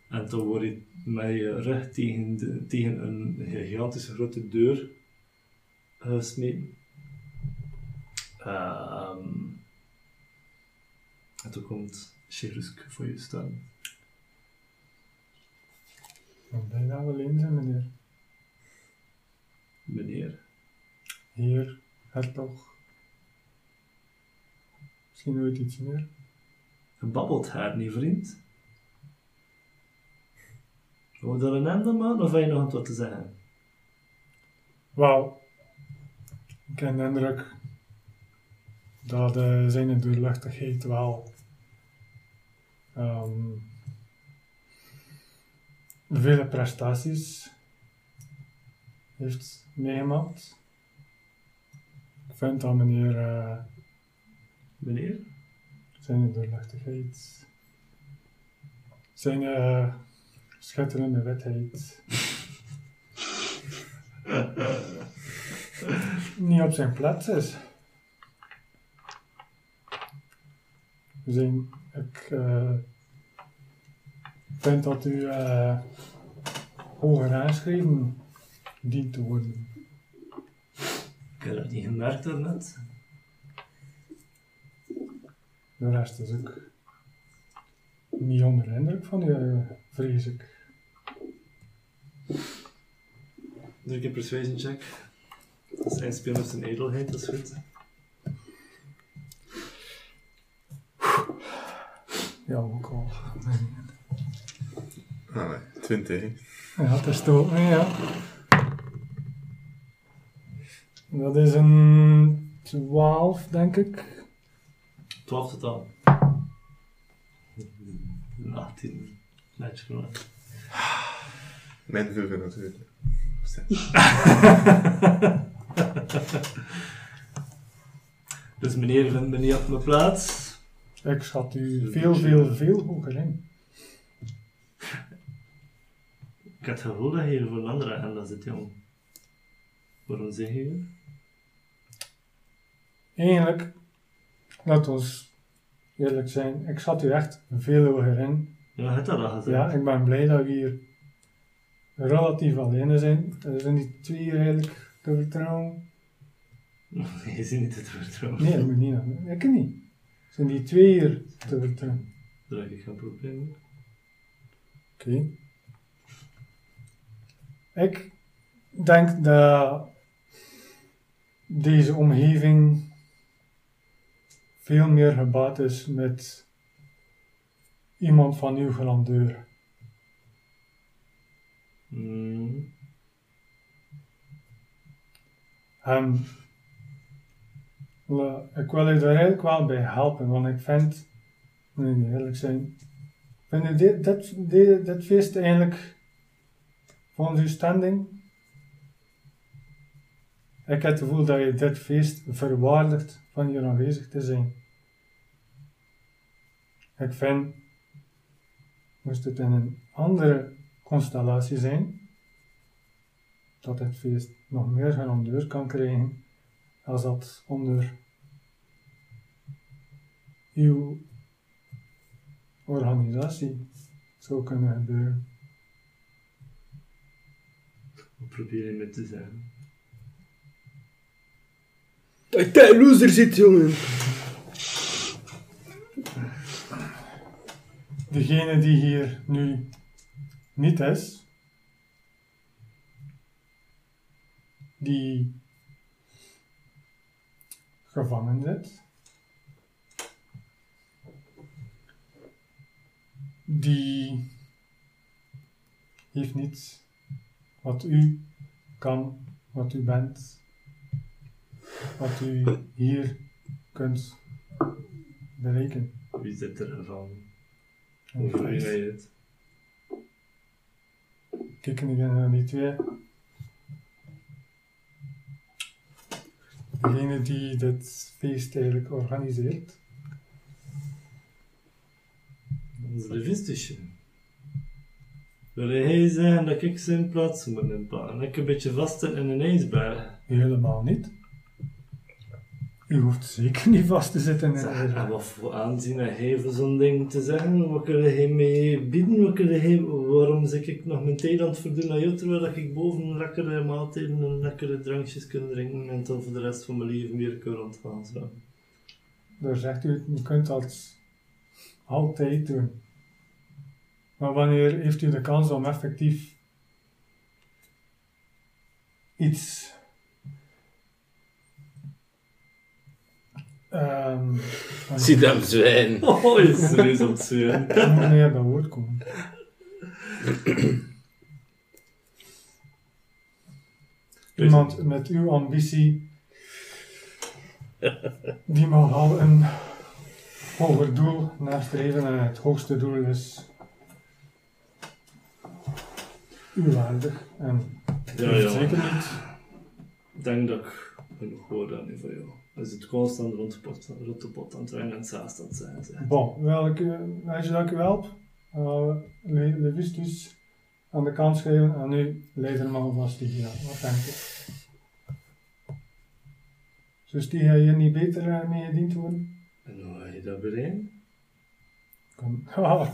S2: En toen word je met je rug tegen, de, tegen een gigantische grote deur gesmeten. Ehm, en toen komt Cherusk voor je staan.
S5: Ik ben dat we alleen zijn, meneer.
S2: Meneer,
S5: Heer, hertog. Misschien nooit iets meer.
S2: je babbelt haar niet, vriend. Je daar een einde aan of heb je nog wat te zeggen?
S5: Wauw. Ik heb de indruk dat eh, zijn doorluchtigheid wel ehm, vele prestaties heeft meegemaakt. Ik vind dat meneer eh,
S2: Meneer?
S5: zijn doorluchtigheid, zijn eh, schitterende witheid niet op zijn plaats is. Zijn, ik eh, vind dat u eh, hoger aangeschreven dient te worden.
S2: Ik heb dat niet gemerkt daarnet.
S5: De rest is ook niet onder de indruk van u, eh, vrees ik.
S2: Doe ik een persuasion check. Dat is inspelen op zijn edelheid, dat is goed.
S5: Ja, ook al.
S4: Ah, nee. 20. hè.
S5: Ja, dat stoot me, ja. Dat is een 12, denk ik.
S2: 12 totaal. Een 18. Netjes gedaan.
S4: Mijn 5 natuurlijk.
S2: Dus meneer vindt me niet op mijn plaats.
S5: Ik schat u veel, veel, veel hoger in.
S2: Ik had het gevoel dat je hier voor een andere agenda zit, jong. Waarom zeg je dat?
S5: Eigenlijk, laat ons eerlijk zijn, ik schat u echt veel hoger in.
S2: Ja, je hebt dat al gezegd.
S5: Ja, ik ben blij dat we hier relatief alleen zijn. Er zijn die twee hier eigenlijk te vertrouwen.
S2: Je ziet niet het vertrouwen.
S5: Nee, moet niet. aan. Ik niet. Zijn die twee hier te vertrouwen?
S2: Daar heb ik geen probleem mee.
S5: Oké. Ik denk dat deze omgeving veel meer gebaat is met iemand van uw grandeur.
S2: Mm.
S5: En la- ik wil u daar eigenlijk wel bij helpen, want ik vind, moet ik eerlijk zijn, vind dit, dit, dit, dit feest eigenlijk volgens uw standing. Ik heb het gevoel dat je dit feest verwaardigt van hier aanwezig te zijn. Ik vind, moest het in een andere constellatie zijn, dat het feest nog meer grandeur kan krijgen als dat onder uw organisatie zou kunnen gebeuren.
S2: Wat probeer je me te zeggen?
S3: Dat je loser zit, jongen.
S5: Degene die hier nu niet is, die gevangen zit, die heeft niets wat u kan, wat u bent, wat u hier kunt bereiken.
S2: Wie zit er?
S5: En
S2: Hoe weet je het?
S5: Kijken we naar die twee. Degene die dit feest eigenlijk organiseert.
S2: Onze liefstusje. Wil hij zeggen dat ik zijn plaats moet inpakken? En ik een beetje vast zit in een ijsberg?
S5: Helemaal niet. U hoeft zeker niet vast te zitten in
S2: Zeg,
S5: een
S2: en
S5: eigen.
S2: wat voor aanzien hij voor zo'n ding te zeggen? Wat kun hij mee bieden? Wat kun hij, waarom zeg ik nog mijn tijd aan het verdoen aan jou, terwijl ik boven lekkere maaltijden en lekkere drankjes kan drinken en dan voor de rest van mijn leven weer kan rondgaan? Zo.
S5: Daar zegt u, u kunt dat altijd doen. Maar wanneer heeft u de kans om effectief iets Ehm
S3: Zie hem zwijn.
S2: Oh, is serieus op het zeuren.
S5: Ik moet niet op dat woord komen. Iemand met uw ambitie, die mag al een hoger doel nastreven en het hoogste doel is u waardig. En
S2: Ja,
S5: heeft
S2: ja.
S5: zeker niet.
S2: Ik denk dat ik genoeg hoor aan van jou. Hij zit constant rond de pot, rond de pot aan het rennen en saast aan het zijn. zeg.
S5: Bon, welke, als je dat ik u help, uh, Le- Levistus aan de kant schrijven en nu leider maar vast die hier. Wat denk je? Die ga hier niet beter uh, mee gediend worden?
S2: En hoe ga je dat bereiken?
S5: Kom. Haha,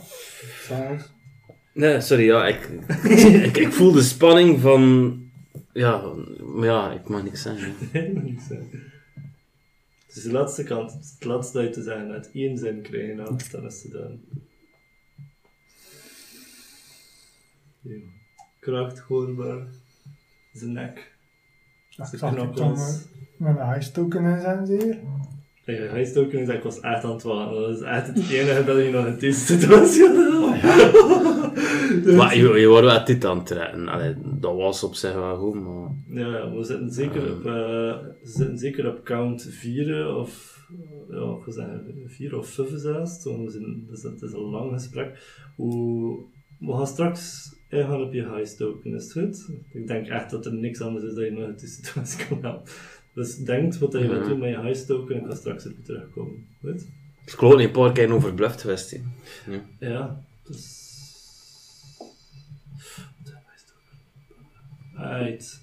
S5: zelfs.
S3: Nee, sorry, ja, ik, ik, ik voel de spanning van... Ja, maar ja, ik mag niks zeggen.
S2: Nee, niet zijn. Het is de laatste kant, het is het laatste dat je te zeggen. Het één zin krijgen, nou, dan is het gedaan. Ja. Kracht hoorbaar. Zijn nek.
S5: Ik
S2: Zijn
S5: zag het dan
S2: knokkels.
S5: met een high-token inzetten zeer.
S2: Ja, hij is ook kunnen zeggen, ik was echt aan het wachten. Dat is echt het enige dat je nog in deze situatie had.
S3: Maar je, je wordt wel dit aan het redden. Allee, dat was op zich wel goed, maar...
S2: Ja, ja, we zitten zeker op, eh, we zitten zeker op count 4 of, eh, ja, ik zeggen 4 of 5 zelfs. We zijn, dus het is een lang gesprek. Hoe, we gaan straks ingaan op je high stoken, is het goed? Ik denk echt dat er niks anders is dat je nog uit die situatie kan helpen. Dus denk wat je wilt doen met je high stoken en ik ga straks op je terugkomen. Goed?
S3: Ik geloof niet een paar keer overbluft geweest. Ja.
S2: Ja, dus... Wat heb ik stoken? Right.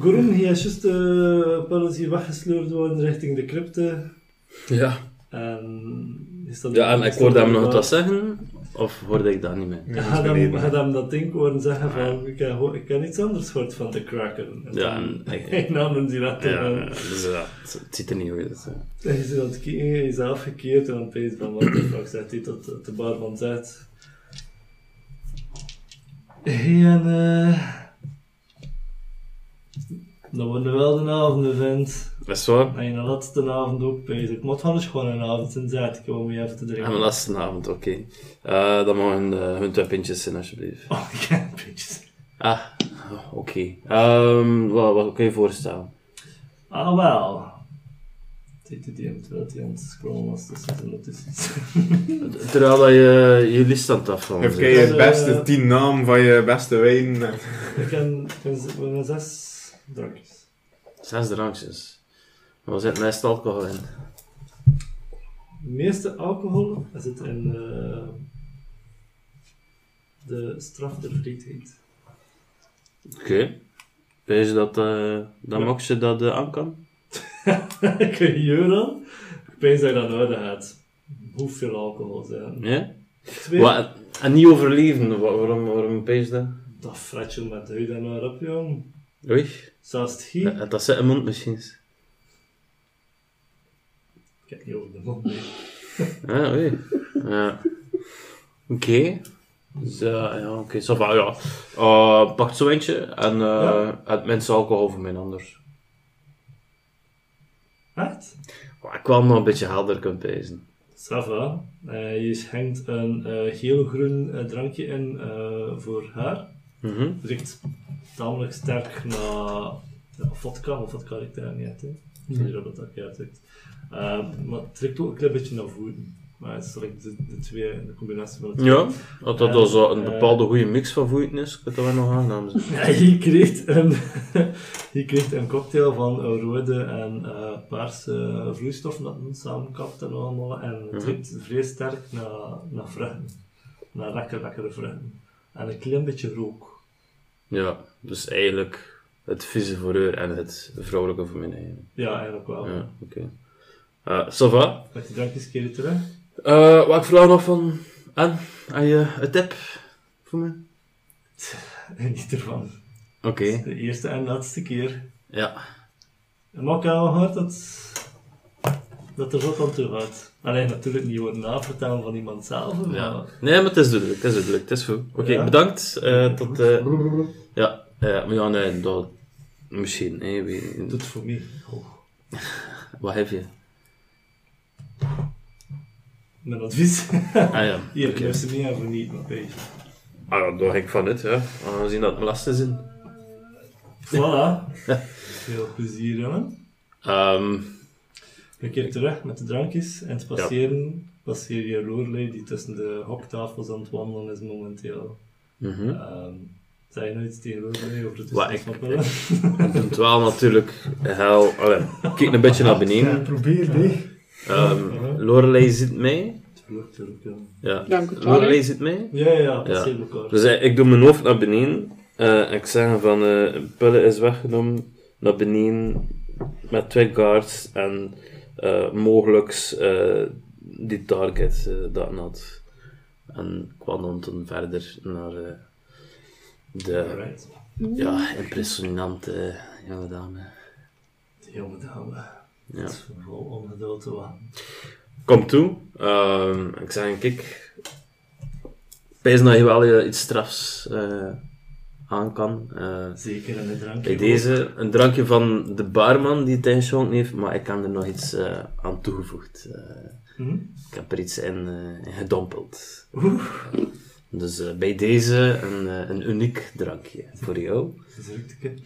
S2: Gurun, hij is juist uh, pas hier weggesleurd worden richting de crypte.
S3: Ja.
S2: En, is dat
S3: Ja, en ik hoorde hem nog wat zeggen, of hoorde ik dat niet meer?
S2: Ja,
S4: Ja,
S2: had hem,
S4: beneden.
S2: had hem dat ding horen zeggen van, ik heb, ho- ik heb iets anders gehoord van de cracker.
S3: Ja, en ik-
S2: Hij nam hem direct
S3: Ja,
S2: en,
S3: ja, dus ja, het, het ziet er niet goed uit.
S2: Hij is aan het kijken, hij is afgekeerd en pezen van wat de fuck zegt hij tot, tot de barman zegt. En eh... Dat wordt nu wel de avond, vent.
S3: Dat is waar.
S2: En de laatste avond ook bezig. Ik moet anders gewoon een avond zijn zet, ik om even te
S3: En
S2: drinken.
S3: mijn laatste avond, oké. Eh, dan mogen uh, hun twee pintjes zijn, alsjeblieft.
S2: Oh, ik heb een beetje...
S3: Ah, oké. Ehm, wat, wat kun je voorstellen?
S2: Ah, wel. Hem terwijl hij aan het scrollen was tussen zijn notities.
S3: Terwijl dat je je list aan het afvallen
S4: Heb jij je beste tien naam van je beste wijn?
S2: ik hebben zes drankjes.
S3: Zes drankjes. Maar er zit meestal alcohol in.
S2: De meeste alcohol zit in eh, de straf der vriendheid.
S3: Oké. Weet je dat, eh dat
S2: Ja.
S3: moksje dat eh, aan kan?
S2: Ik weet hier dan. Ik weet dat je dat nodig hebt. hoeveel alcohol zijn.
S3: Ja?
S2: Twee,
S3: Wat, en niet overleven, Wa- waarom, waarom pees je dat?
S2: dat fretje met de huid en haar op, jong.
S3: Oei,
S2: Zelfs het hier.
S3: dat, dat zit in mond misschien.
S2: Ik heb niet over de mond, nee.
S3: Ja, oei. Ja. Oké. Dus, eh, ja, oké. ça va, ja. Uh, pak zo'n eentje en
S2: Ja.
S3: het mensen alcohol voor mij anders.
S2: Echt?
S3: Maar ik wil nog een beetje helder kunnen pezen.
S2: Ça va. Eh, je schenkt een eh geel-groen eh, drankje in voor haar.
S3: Mhm.
S2: Het riekt tamelijk sterk naar ja, vodka, maar vodka riekt daar niet uit. Hè. Dat het dat uitrikt. Maar het riekt ook een klein beetje naar voeten. Maar het is like de, de twee, de combinatie van twee.
S3: Ja, als dat
S2: En,
S3: dan zo een
S2: eh,
S3: bepaalde goede mix van voeten is, kan dat wel nog aangenaam zijn.
S2: Ja, je kreeg een, je kreeg een cocktail van eh, rode en eh, paarse vloeistoffen dat men samenkapt en allemaal. En het
S3: Mhm.
S2: riekt vrij sterk naar, naar vruchten. Naar lekker, lekkere vruchten. En een klein beetje rook.
S3: Ja, dus eigenlijk het vieze voor u en het vrouwelijke voor mij.
S2: Ja, eigenlijk wel.
S3: Ja, oké. Eh ça va.
S2: Met die drankjes keer je terug.
S3: Eh, wat ik vraag nog van... En, heb je een tip voor me?
S2: Niet ervan.
S3: Oké,
S2: De eerste en laatste keer.
S3: ja.
S2: Maar ik heb al gehoord dat, dat er zo aan toe gaat. Alleen natuurlijk niet worden navertellen van iemand zelf, maar...
S3: ja. Nee, maar het is duidelijk, het is duidelijk, het is goed. Oké,
S2: Ja.
S3: bedankt. eh, tot, eh, ja, eh, maar ja, nee, dat... Misschien, hè. wie-
S2: Doe het voor mij. Oh.
S3: Wat heb je?
S2: Mijn advies.
S3: Ah ja,
S2: Hier, okay. ze mee en voor niet, maar beetje.
S3: Ah ja, daar ging ik van uit, ja. Aangezien dat het mijn lasten zijn.
S2: Voilà. Veel plezier, jongen.
S3: Ehm,
S2: Een keer terug met de drankjes. En het passeren, passeer je die tussen de hoktafels aan het wandelen is momenteel.
S3: mhm.
S2: Ehm zei je nooit tegen Lorelei over de
S3: Wat,
S2: toestand
S3: ik-? Ik doe het wel natuurlijk heel... Allee, kijk een beetje naar
S5: Ja,
S3: beneden.
S5: probeer dit.
S3: Ehm Lorelei zit mee.
S2: Tuurlijk, tuurlijk, ja.
S3: Lorelei zit mee.
S2: Ja, ja, ja, elkaar.
S3: Dus eh, ik doe mijn hoofd naar beneden. eh, ik zeg van, eh pillen is weggenomen naar beneden met twee guards en eh mogelijk eh, die target dat had. En ik wandel dan verder naar eh, de
S2: Alright.
S3: ja, impressionante jonge dame.
S2: De jonge dame.
S3: Ja.
S2: Het is ongeduld te wachten.
S3: Kom toe. Ehm, ik zeg, kijk, pijs dat je wel eh, iets strafs eh, aan kan. Eh,
S2: Zeker in de drankje.
S3: bij deze een drankje van de barman die het ingeschonken heeft, maar ik kan er nog iets aan toegevoegd. Eh,
S2: Hm?
S3: ik heb er iets in, in gedompeld.
S2: Oeh,
S3: Dus bij deze een, een uniek drankje voor jou.
S2: een.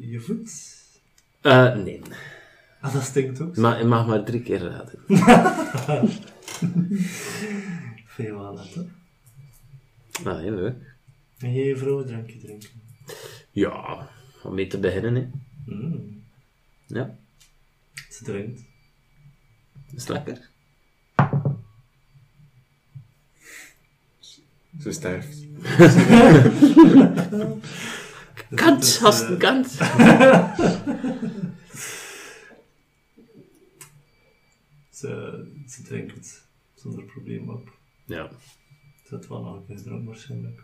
S2: Je voet?
S3: Eh, nee,
S2: Ah, dat stinkt ook.
S3: maar je mag maar drie keer raden.
S2: Veel wel net, hè?
S3: Ah, heel leuk.
S2: En jij je vrouw drankje drinken?
S3: Ja, om mee te beginnen, hè.
S2: Mm.
S3: Ja,
S2: Ze drinkt.
S3: is lekker.
S4: Ze sterft.
S3: Kant,
S2: Dus,
S3: hast
S2: eh,
S3: een kant.
S2: Ze, ze drinkt zonder probleem op.
S3: Ja,
S2: Ze had wel nog een keer gedronken waarschijnlijk.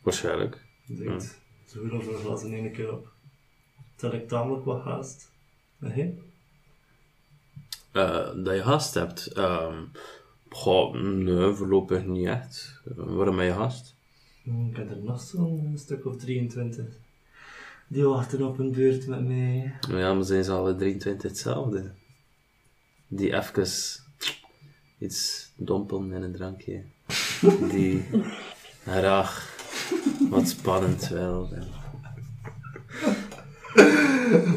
S3: waarschijnlijk.
S2: Ze drinkt zo goed over een glas in één keer op. Tel ik tamelijk wat haast. Nee?
S3: Eh, dat je haast hebt. Ehm goh, nee, voorlopig niet echt. Waarom heb je haast?
S2: Ik heb er nog zo'n stuk of 23. Die wachten op een beurt met mij.
S3: Ja, maar zijn ze alle 23 hetzelfde? Die even iets dompelen in een drankje. Die graag wat spannend wil.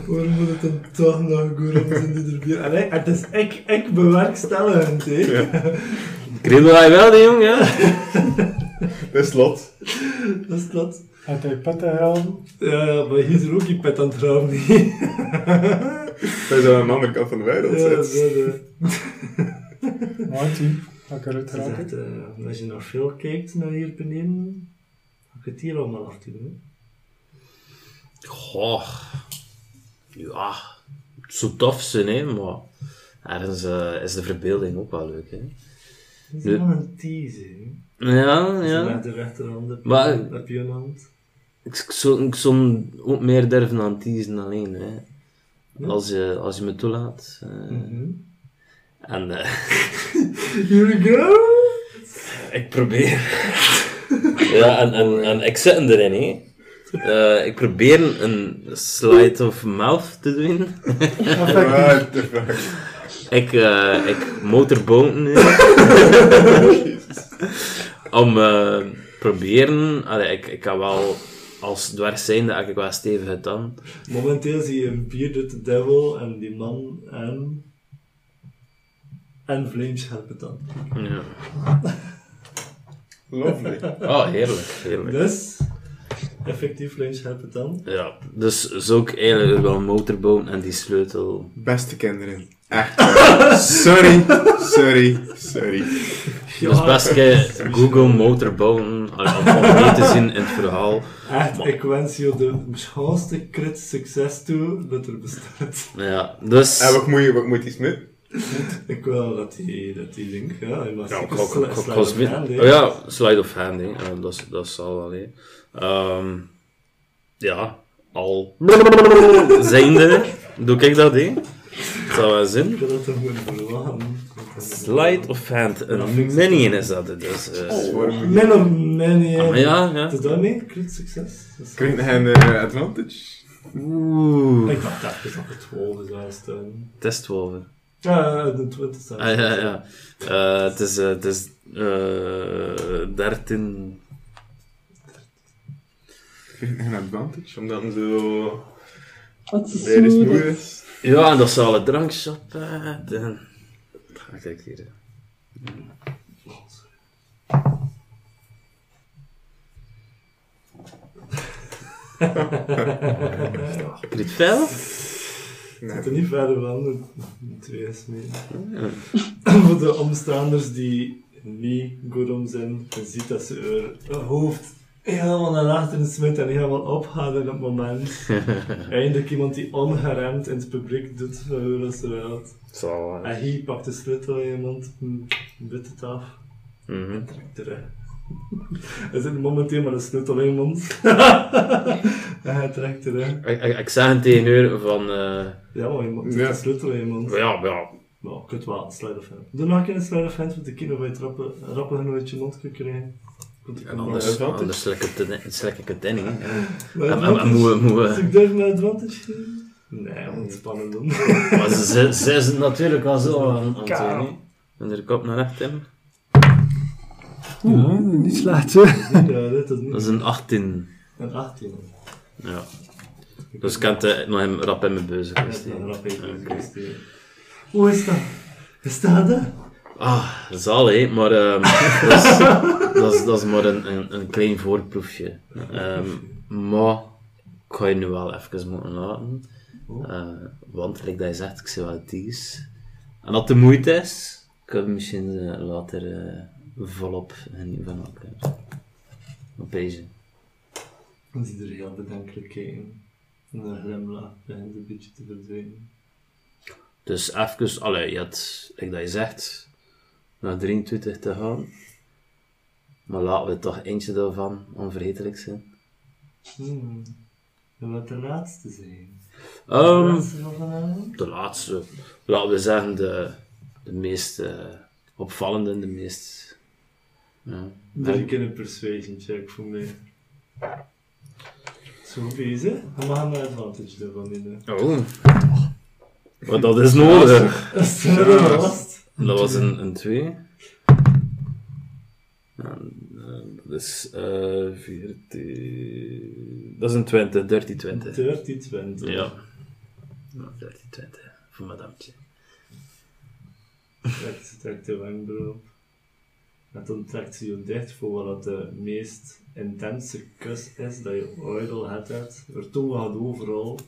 S2: Waarom moet het dan toch nog goed in de bier? Het is ik, ik bewerkstelligend, hè?
S3: Kriebel hij wel, die jongen?
S4: Dat is lot.
S2: Dat is dat.
S5: Had hij petten halen?
S2: Ja, ja, maar hier is er ook die pet aan het trouwen, niet?
S4: Dat is aan de andere kant van de wereld
S2: Ja, dat eh.
S5: Want hij, dat ik eruit geraken.
S2: eh, als je nog veel kijkt naar hier beneden, ga ik het hier allemaal af doen. hè.
S3: Goh. Ja, het zou tof zijn, hè, maar ergens eh, is de verbeelding ook wel leuk. Hè?
S2: Dat is
S3: Ja.
S2: wel een tease, hè.
S3: Ja, ja.
S2: met de rechterhand heb,
S3: Maar-
S2: heb je een hand.
S3: Ik, ik zou, ik zou ook meer durven aan teasen alleen. Hè? Als, je, als je me toelaat. eh.
S2: Mhm.
S3: En eh,
S2: Here we go!
S3: ik probeer. ja, en, en, en ik zit hem erin, hè. Eh, ik probeer een slide of mouth te doen.
S4: What the fuck?
S3: Ik, eh ik motorboten om eh proberen. Allee, ik, ik kan wel als dwerg zijn dat ik wel stevig het dan.
S2: Momenteel zie je een bearded devil en die man en... En Flames helpen dan.
S3: Ja.
S4: Lovely.
S3: Oh, heerlijk, heerlijk.
S2: Dus, effectief Flames helpen dan.
S3: Ja, dus zou ik eigenlijk wel motorboten en die sleutel.
S4: Beste kinderen. Echt. waar. sorry. Sorry. Sorry.
S3: Dus best ke- Google motorboten om, mee te zien in het verhaal.
S2: Echt, ik wens je de schoonste crit succes toe dat er bestaat.
S3: Ja, dus.
S4: En wat moet je, wat moet je smid?
S2: Ik wil dat die, dat die ding, ja, je mag
S3: Ja, ik- ik-
S2: sli- slide
S3: was
S2: of hand,
S3: oh ja, slide of hand. Eh, dat, is- dat zal wel. Ehm, ja, al zijnde, doe ik dat, hè. Dat zou wel zin.
S2: Dat.
S3: Slide of hand, een minion is dat, dus... eh.
S2: Min of min,
S3: maar ja, ja.
S2: Het is daarmee, crit succes. Dat is-
S4: je een eh, advantage?
S3: Oeh,
S2: Ik dacht dat het 12 zou staan.
S3: testwolven.
S2: Ja, de 20 staat.
S3: Ah, ja, ja. Eh, het is, eh, het is, eh 13...
S4: Krijg je een advantage? Omdat zo...
S6: Wat is
S3: Ja, en dat zal een drankshop hebben. Ga ik hier. Crit fel?
S2: zit er niet verder van, de twee is mee. Voor de omstaanders die niet goed om zijn, je ziet dat ze haar hoofd helemaal naar achteren smit en helemaal opgaan in het moment. Eindelijk iemand die ongeremd in het publiek doet, hoe dat ze eruit.
S3: Zal.
S2: En hij pakt de sleutel in je mond, hm, bit het af
S3: Mhm.
S2: en trekt terug. Hij zit momenteel met een sleutel in je mond. en hij trekt terug.
S3: Ik, ik, ik zeg een tegen u van. eh,
S2: Ja, maar je moet
S4: Ja.
S2: de sleutel in je mond.
S3: ja, ja.
S2: Nou, kunt wel een slide of hand. Doe nog een keer een slide of hand, want de kinderen van je trappen, rappen genoeg uit je mond kunnen krijgen.
S3: En anders, anders slik ik het in- het in. En- en- en
S2: advantage?
S3: moet- moet-
S2: Als ik durf met advantage geven? Nee, want spannend doen.
S3: Maar ze, ze, ze is het natuurlijk wel zo aan, het. En er kop naar recht in.
S5: Ja, niet slecht, hè.
S2: ja, dit is niet.
S3: Dat is een 18.
S2: Een 18.
S3: Ja. Dus ik kan het nog hem rap in mijn beuze
S2: Ja, dat is rap even
S3: Oké.
S2: investeren. Hoe is dat? Is dat dat?
S3: Ah, zal hé, maar ehm, dat, is, dat, is, dat is maar een, een, een klein voorproefje. Ehm, maar ik ga je nu wel even moeten laten. Eh, want, like dat je zegt, ik zie wel tease. En dat de moeite is, kunnen we misschien eh, later eh, volop genieten van elkaar. Op deze.
S2: Dan zie je er heel bedenkelijk kijken. En een glimlach begint een beetje te verdwijnen.
S3: Dus even, allee, je had, like dat je zegt, naar 23 te gaan. Maar laten we toch eentje daarvan onvergetelijk zijn.
S2: Hmm. En wat de laatste zijn? De
S3: Ehm,
S2: laatste van vanavond?
S3: de laatste, laten we zeggen, de, de meest eh, opvallende, de meest. Ja.
S2: Ik in een persuasion check voor mij. Zo bezig? Dan mag een advantage ervan in.
S3: Oh. Maar dat is nodig.
S2: Dat is last.
S3: Dat was een, een 2. Ja, eh, dat is eh 14. Dat is een 20, 30, 20.
S2: 30, 20.
S3: Ja. ja 30, 20. Voor madamtje.
S2: Trekt, trekt de wenkbrauw op. En dan trekt ze je dicht voor wat de meest intense kus is dat je ooit al had. Er toe gaat overal.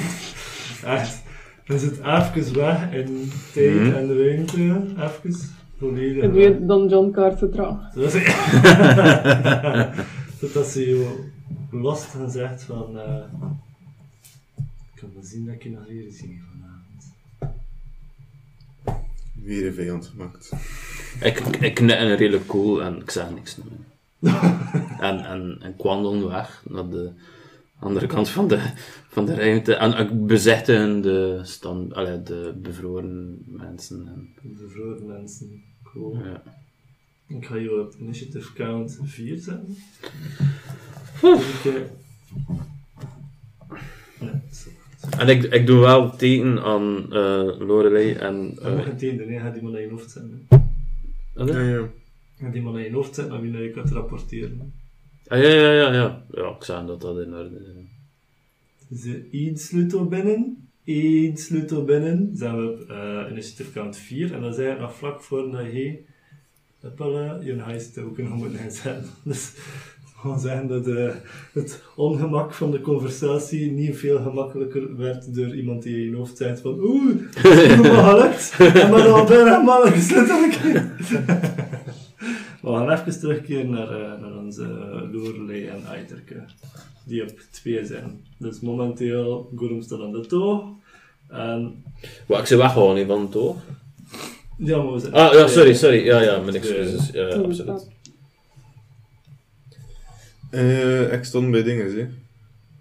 S2: Echt. Dan zit even weg in tijd
S3: Mhm.
S2: en ruimte. Even. Volledig
S6: Ik
S2: weg.
S6: weet dan John Carter trouw.
S2: Zodat ze, je lost gaan zegt van... eh ik kan wel zien dat ik je nog weer zie vanavond.
S4: Weer een vijand gemaakt.
S3: Ik, ik, ik knitte redelijk cool en ik zeg niks meer. en, en, en ik wandel weg naar de andere kant van de, van de ruimte. En ik bezichtig de, stand, allee, de bevroren mensen. En,
S2: De vroege mensen. Cool.
S3: ja.
S2: Ik ga hier op initiative count 4 zetten.
S3: En ik, ik doe wel teken aan eh Lorelei en...
S2: Je mag
S3: eh,
S2: geen teken doen, hè. ga die maar naar je hoofd zetten.
S4: Ja, ja.
S2: Ga die maar naar je hoofd zetten en wie naar je kunt rapporteren.
S3: Ah, ja, ja, ja, ja. Ja, ik zeg dat dat in orde is.
S2: Ze één sleutel binnen, één sleutel binnen. zijn we op eh, initiative count 4 en dan zijn we nog vlak voor dat je Huppele, je heist ook nog moeten inzetten. Dus gewoon zeggen dat eh, het ongemak van de conversatie niet veel gemakkelijker werd door iemand die in je hoofd zegt van oeh, het is me gelukt. En maar dan bijna helemaal gesluttelijk. We gaan even terugkeren naar, eh, naar onze Lorelei en Eiterke, die op twee zijn. Dus momenteel, Gorum staat aan de toog. En,
S3: Wat, ik ze weghouden niet van het oog.
S2: ja, maar we zijn
S3: Ah, ja, sorry, sorry. Ja, ja, mijn excuses. Ja, ja, absoluut.
S4: Eh, ik stond bij dingen, hè.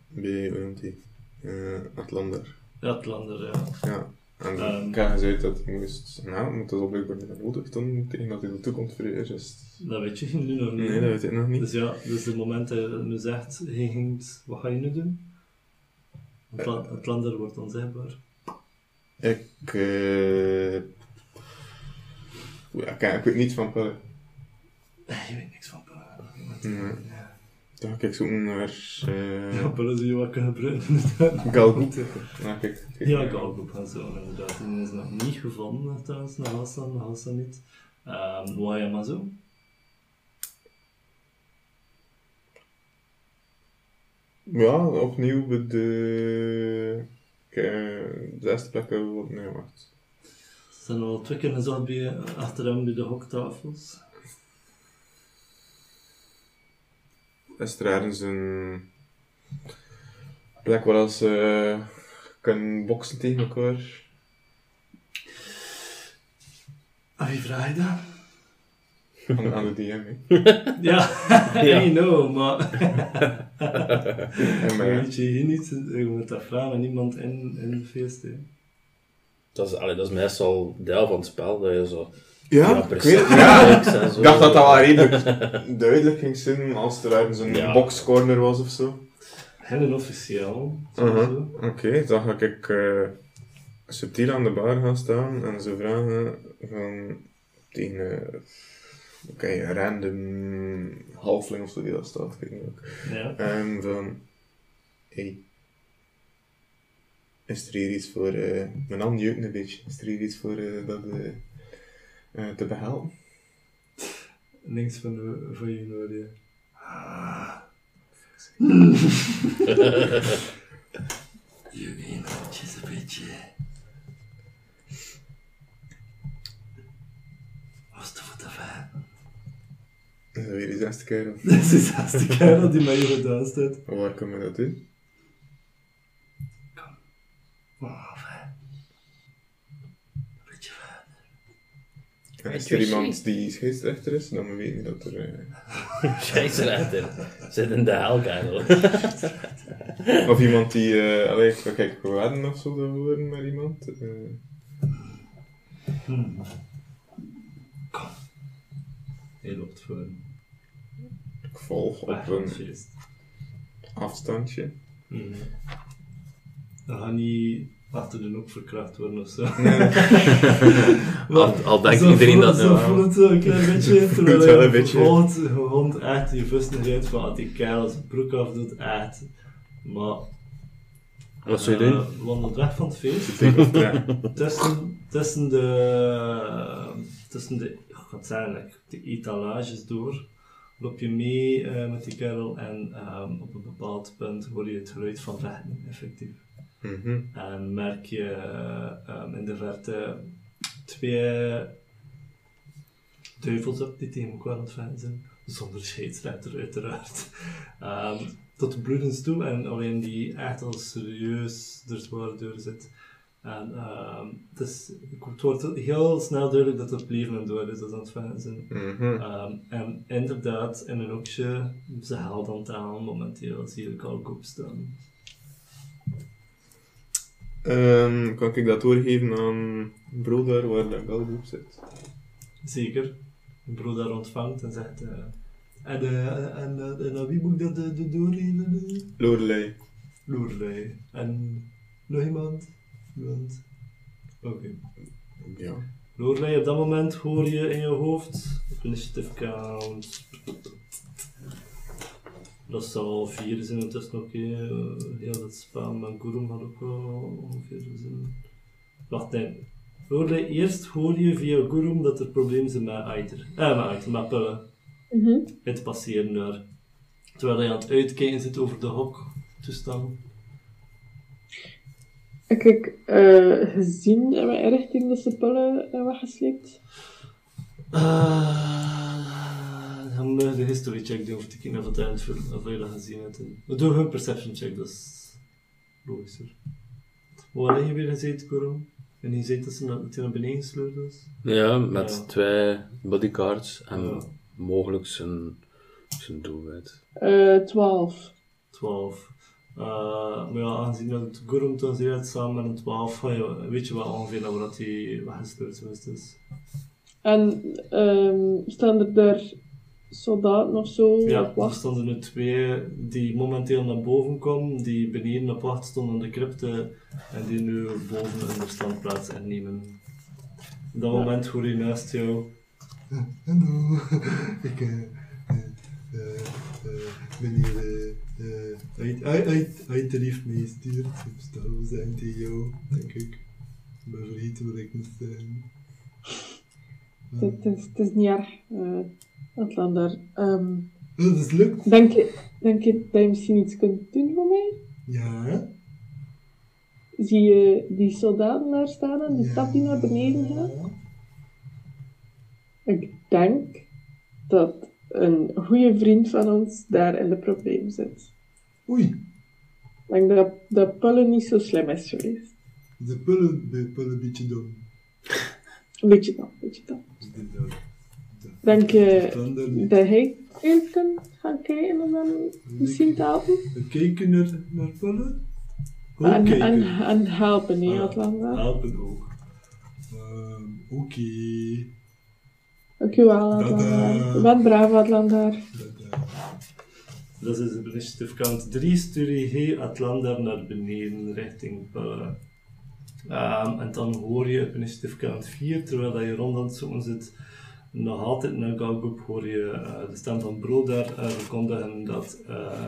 S4: Bij, hoe noemt die? Eh, Atlander.
S2: Ja, het lander, ja.
S4: En
S2: Ehm.
S4: ik had gezegd dat hij moest... Nou, maar dat is blijkbaar niet nodig dan tegen dat hij naartoe komt voor eerst.
S2: Dat weet je nu nog niet.
S4: Nee, dat weet ik nog niet.
S2: Dus ja, dus het moment dat je nu zegt, je ging, wat ga je nu doen? Het, la- het lander wordt onzichtbaar.
S4: Ik... ja, ik, ik weet niets van pillen.
S2: Je weet niks van.
S4: Nee. Ga ik zoeken naar...
S2: Ja,
S4: eh
S2: pillen zie je wat kunnen gebruiken.
S4: Galgoed. Ja, kijk. kijk.
S2: Ja, Galgoep gaan zo, inderdaad. Die is nog niet gevonden, trouwens, naar Hassan, naar Hassan niet. Um, wat je maar zo?
S4: Ja, opnieuw bij de... Kijk, eh, de zesde plek hebben we.
S2: Ze zijn al twee keer gezegd bij, achter hem bij de hoktafels.
S4: Is er ergens een plek waar ze kunnen boksen tegen elkaar?
S2: En wie vraag je dat?
S4: Aan, aan de DM, hè.
S2: Ja, I know, maar...
S4: En maar ja.
S2: Weet je hier niet, je moet dat vragen aan iemand in, in de feest. Hè.
S3: Dat is, allee, dat is meestal deel van het spel, dat je zo...
S4: Ja, ik weet het. Ik dacht dat dat wel redelijk duidelijk ging zijn als er ergens een
S3: Ja.
S4: boxcorner was of zo.
S2: Heel officieel.
S4: Uh-huh. Oké, dan ga ik eh, subtiel aan de bar gaan staan en zo vragen van tegen eh, oké, een random halfling of zo die daar staat, ik weet niet ook.
S2: Ja.
S4: En van, hey, is er hier iets voor, eh mijn hand jeukt een beetje, is er hier iets voor eh, dat te behelpen?
S2: Niks van, de- van je nodig. Ah. Je weet handjes een beetje. Was voor de fan?
S4: Dat is weer die zesde keer.
S2: Dit is de zesde kerel die mij hier gedaan staat.
S4: Waar kunnen we dat doen?
S2: Fijn. Een beetje fijn.
S4: Is er iemand die scheidsrechter is, dan weet je dat er... eh,
S3: Scheidsrechter. Zit in de hel.
S4: Of iemand die, eh allee, kijken, we wedden of zo horen met iemand. eh.
S2: Hmm. Kom. Hij loopt voor
S4: ik volg op een afstandje.
S2: Mhm. Dan ga niet achter de hoek verkracht worden of zo.
S3: Al, al denkt iedereen
S2: voelt-
S3: dat nu
S2: Zo voelt het zo een klein beetje, terwijl
S4: Het wel
S2: je
S4: een beetje.
S2: vervolgt gewoon echt je rijdt van als die kerel zijn broek afdoet, echt. Maar...
S3: Wat zou je
S2: eh,
S3: doen?
S2: wandelt weg van het feest. Tussen, tussen de, tussen de, ik ga het zeggen, de etalages door, loop je mee eh, met die kerel en ehm, op een bepaald punt hoor je het geluid van vechten, effectief.
S4: Mhm.
S2: En merk je ehm, in de verte twee duivels op die tegen elkaar aan het vechten zijn, zonder scheidsrechter uiteraard. Ehm, tot de bloedens toe en alleen die echt al serieus er zwaar door zit, En ehm, het, is, het wordt heel snel duidelijk dat het leven en dood is dat aan het vechten.
S4: Mhm.
S2: En inderdaad, in een hoekje, ze haalt aan het aan momenteel, zie ik al op staan.
S4: Ehm, kan ik dat doorgeven aan Brodar waar dat Galgo op zit?
S2: Zeker. Een broer daar ontvangt en zegt... eh, en, eh, en, eh, en aan wie moet ik dat eh, de doorgeven?
S4: Lorelei.
S2: Lorelei. En nog iemand? Iemand? Oké.
S4: Ja.
S2: Lorelei, op dat moment hoor je in je hoofd initiative count. Dat zal vier zijn, het is nog eh, heel het spel met Gurum had ook wel ongeveer zin. Wacht, nee. Eerst hoor je via Gurum dat er problemen zijn met Aiter. Eh, met Aiter, met Pullen.
S6: Mhm.
S2: Het passeren daar. Terwijl je aan het uitkijken zit over de hok toestand.
S6: Heb ik eh, gezien in welke richting dat ze pullen weggesleept?
S2: Uh, je de history check doen of te kijken of het eind voor of je dat gezien hebt. We doen een perception check, dat is logischer. Waar heb je weer gezeten, Korum? En je zei dat ze naar, dat naar beneden gesleurd was?
S3: Ja, met
S2: Ja.
S3: twee bodycards en
S2: Ja.
S3: mogelijk zijn, zijn doelwit.
S6: Eh 12.
S2: 12. Uh, maar ja, aangezien dat het Gurum toen zei het samen met een 12, ga je- weet je wel ongeveer naar waar dat hij weggesleurd is.
S6: En ehm, staan er daar soldaten of zo
S2: Ja, er stonden nu twee die momenteel naar boven komen, die beneden op wacht stonden in de crypte en die nu boven in de standplaats innemen. Op dat
S6: Ja.
S2: moment hoor je naast jou. Hallo, ik, eh, eh, eh, meneer, eh, hij, hij, hij, hij heeft mij gestuurd. Ik wel zijn tegen jou, denk ik. Ik ben vergeten wat ik moest zeggen.
S6: Het, het is, het is niet erg, eh Atlander. Ehm,
S2: Dat is lukt.
S6: denk, je, denk je dat je misschien iets kunt doen voor mij?
S2: Ja.
S6: Zie je die soldaten daar staan en die stap die naar beneden gaat? Ik denk dat een goede vriend van ons daar in de probleem zit.
S2: Oei.
S6: Ik denk dat, dat Pulle niet zo slim is geweest.
S2: De pullen, de pullen een beetje dom.
S6: Een beetje dan, een beetje dan. Denk je dat hij even kan gaan kijken en dan misschien te helpen?
S2: We kijken naar, naar pullen? Hoe
S6: En,
S2: kijken?
S6: en, en helpen, nee,
S2: Ah,
S6: Atlanta.
S2: Helpen ook. Ehm, Oké.
S6: Dankjewel, Atlanta.
S2: Tada.
S6: Je bent braaf, Atlanta.
S2: Dat, is op initiative count 3, stuur je hey, Atlanta naar beneden richting Pullen. Ehm, en dan hoor je op initiative count 4, terwijl dat je rond aan het zoeken zit, nog altijd naar Galgoop hoor je eh, de stem van Brodar uh, verkondigen dat eh,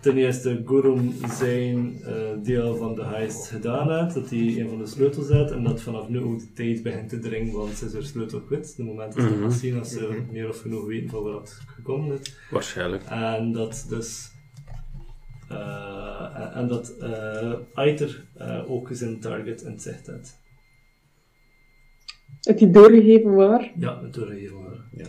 S2: ten eerste Gurum zijn eh, deel van de heist gedaan heeft, dat hij een van de sleutels had en dat vanaf nu ook de tijd begint te dringen, want ze is er sleutel kwijt. De moment is dat
S3: Mhm.
S2: pas zien als ze meer of genoeg weten van waar het gekomen is.
S3: Waarschijnlijk.
S2: En dat dus. eh, en dat eh Aiter eh, ook zijn target in het zicht had.
S6: Heb je doorgegeven waar?
S2: Ja, het doorgegeven waren. Ja,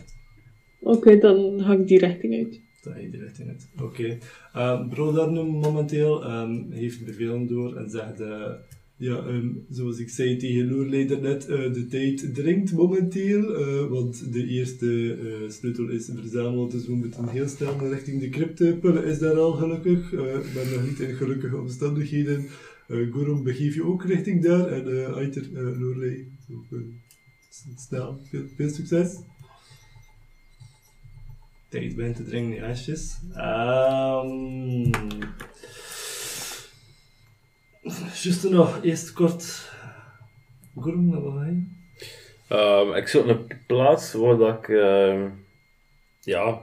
S6: Oké, dan ga ik die richting uit.
S2: dat hij die richting uit. Oké. Okay. Brodar nu momenteel ehm, heeft bevelen door en zegt. eh, ja, ehm, zoals ik zei tegen Loerlei net, eh, de tijd dringt momenteel, eh, want de eerste eh, sleutel is verzameld, dus we moeten heel snel naar richting de crypte. Pulle is daar al gelukkig, eh maar nog niet in gelukkige omstandigheden. Uh, Gorum, begeef je ook richting daar en uh, Aiter, uh, Loerlei, ook, snel, veel, veel succes. Tijd begint te dringen, die asjes. Ehm Juist nog, eerst kort. Gorum, naar waar?
S3: Ehm, ik zoek een plaats waar dat ik ehm, ja,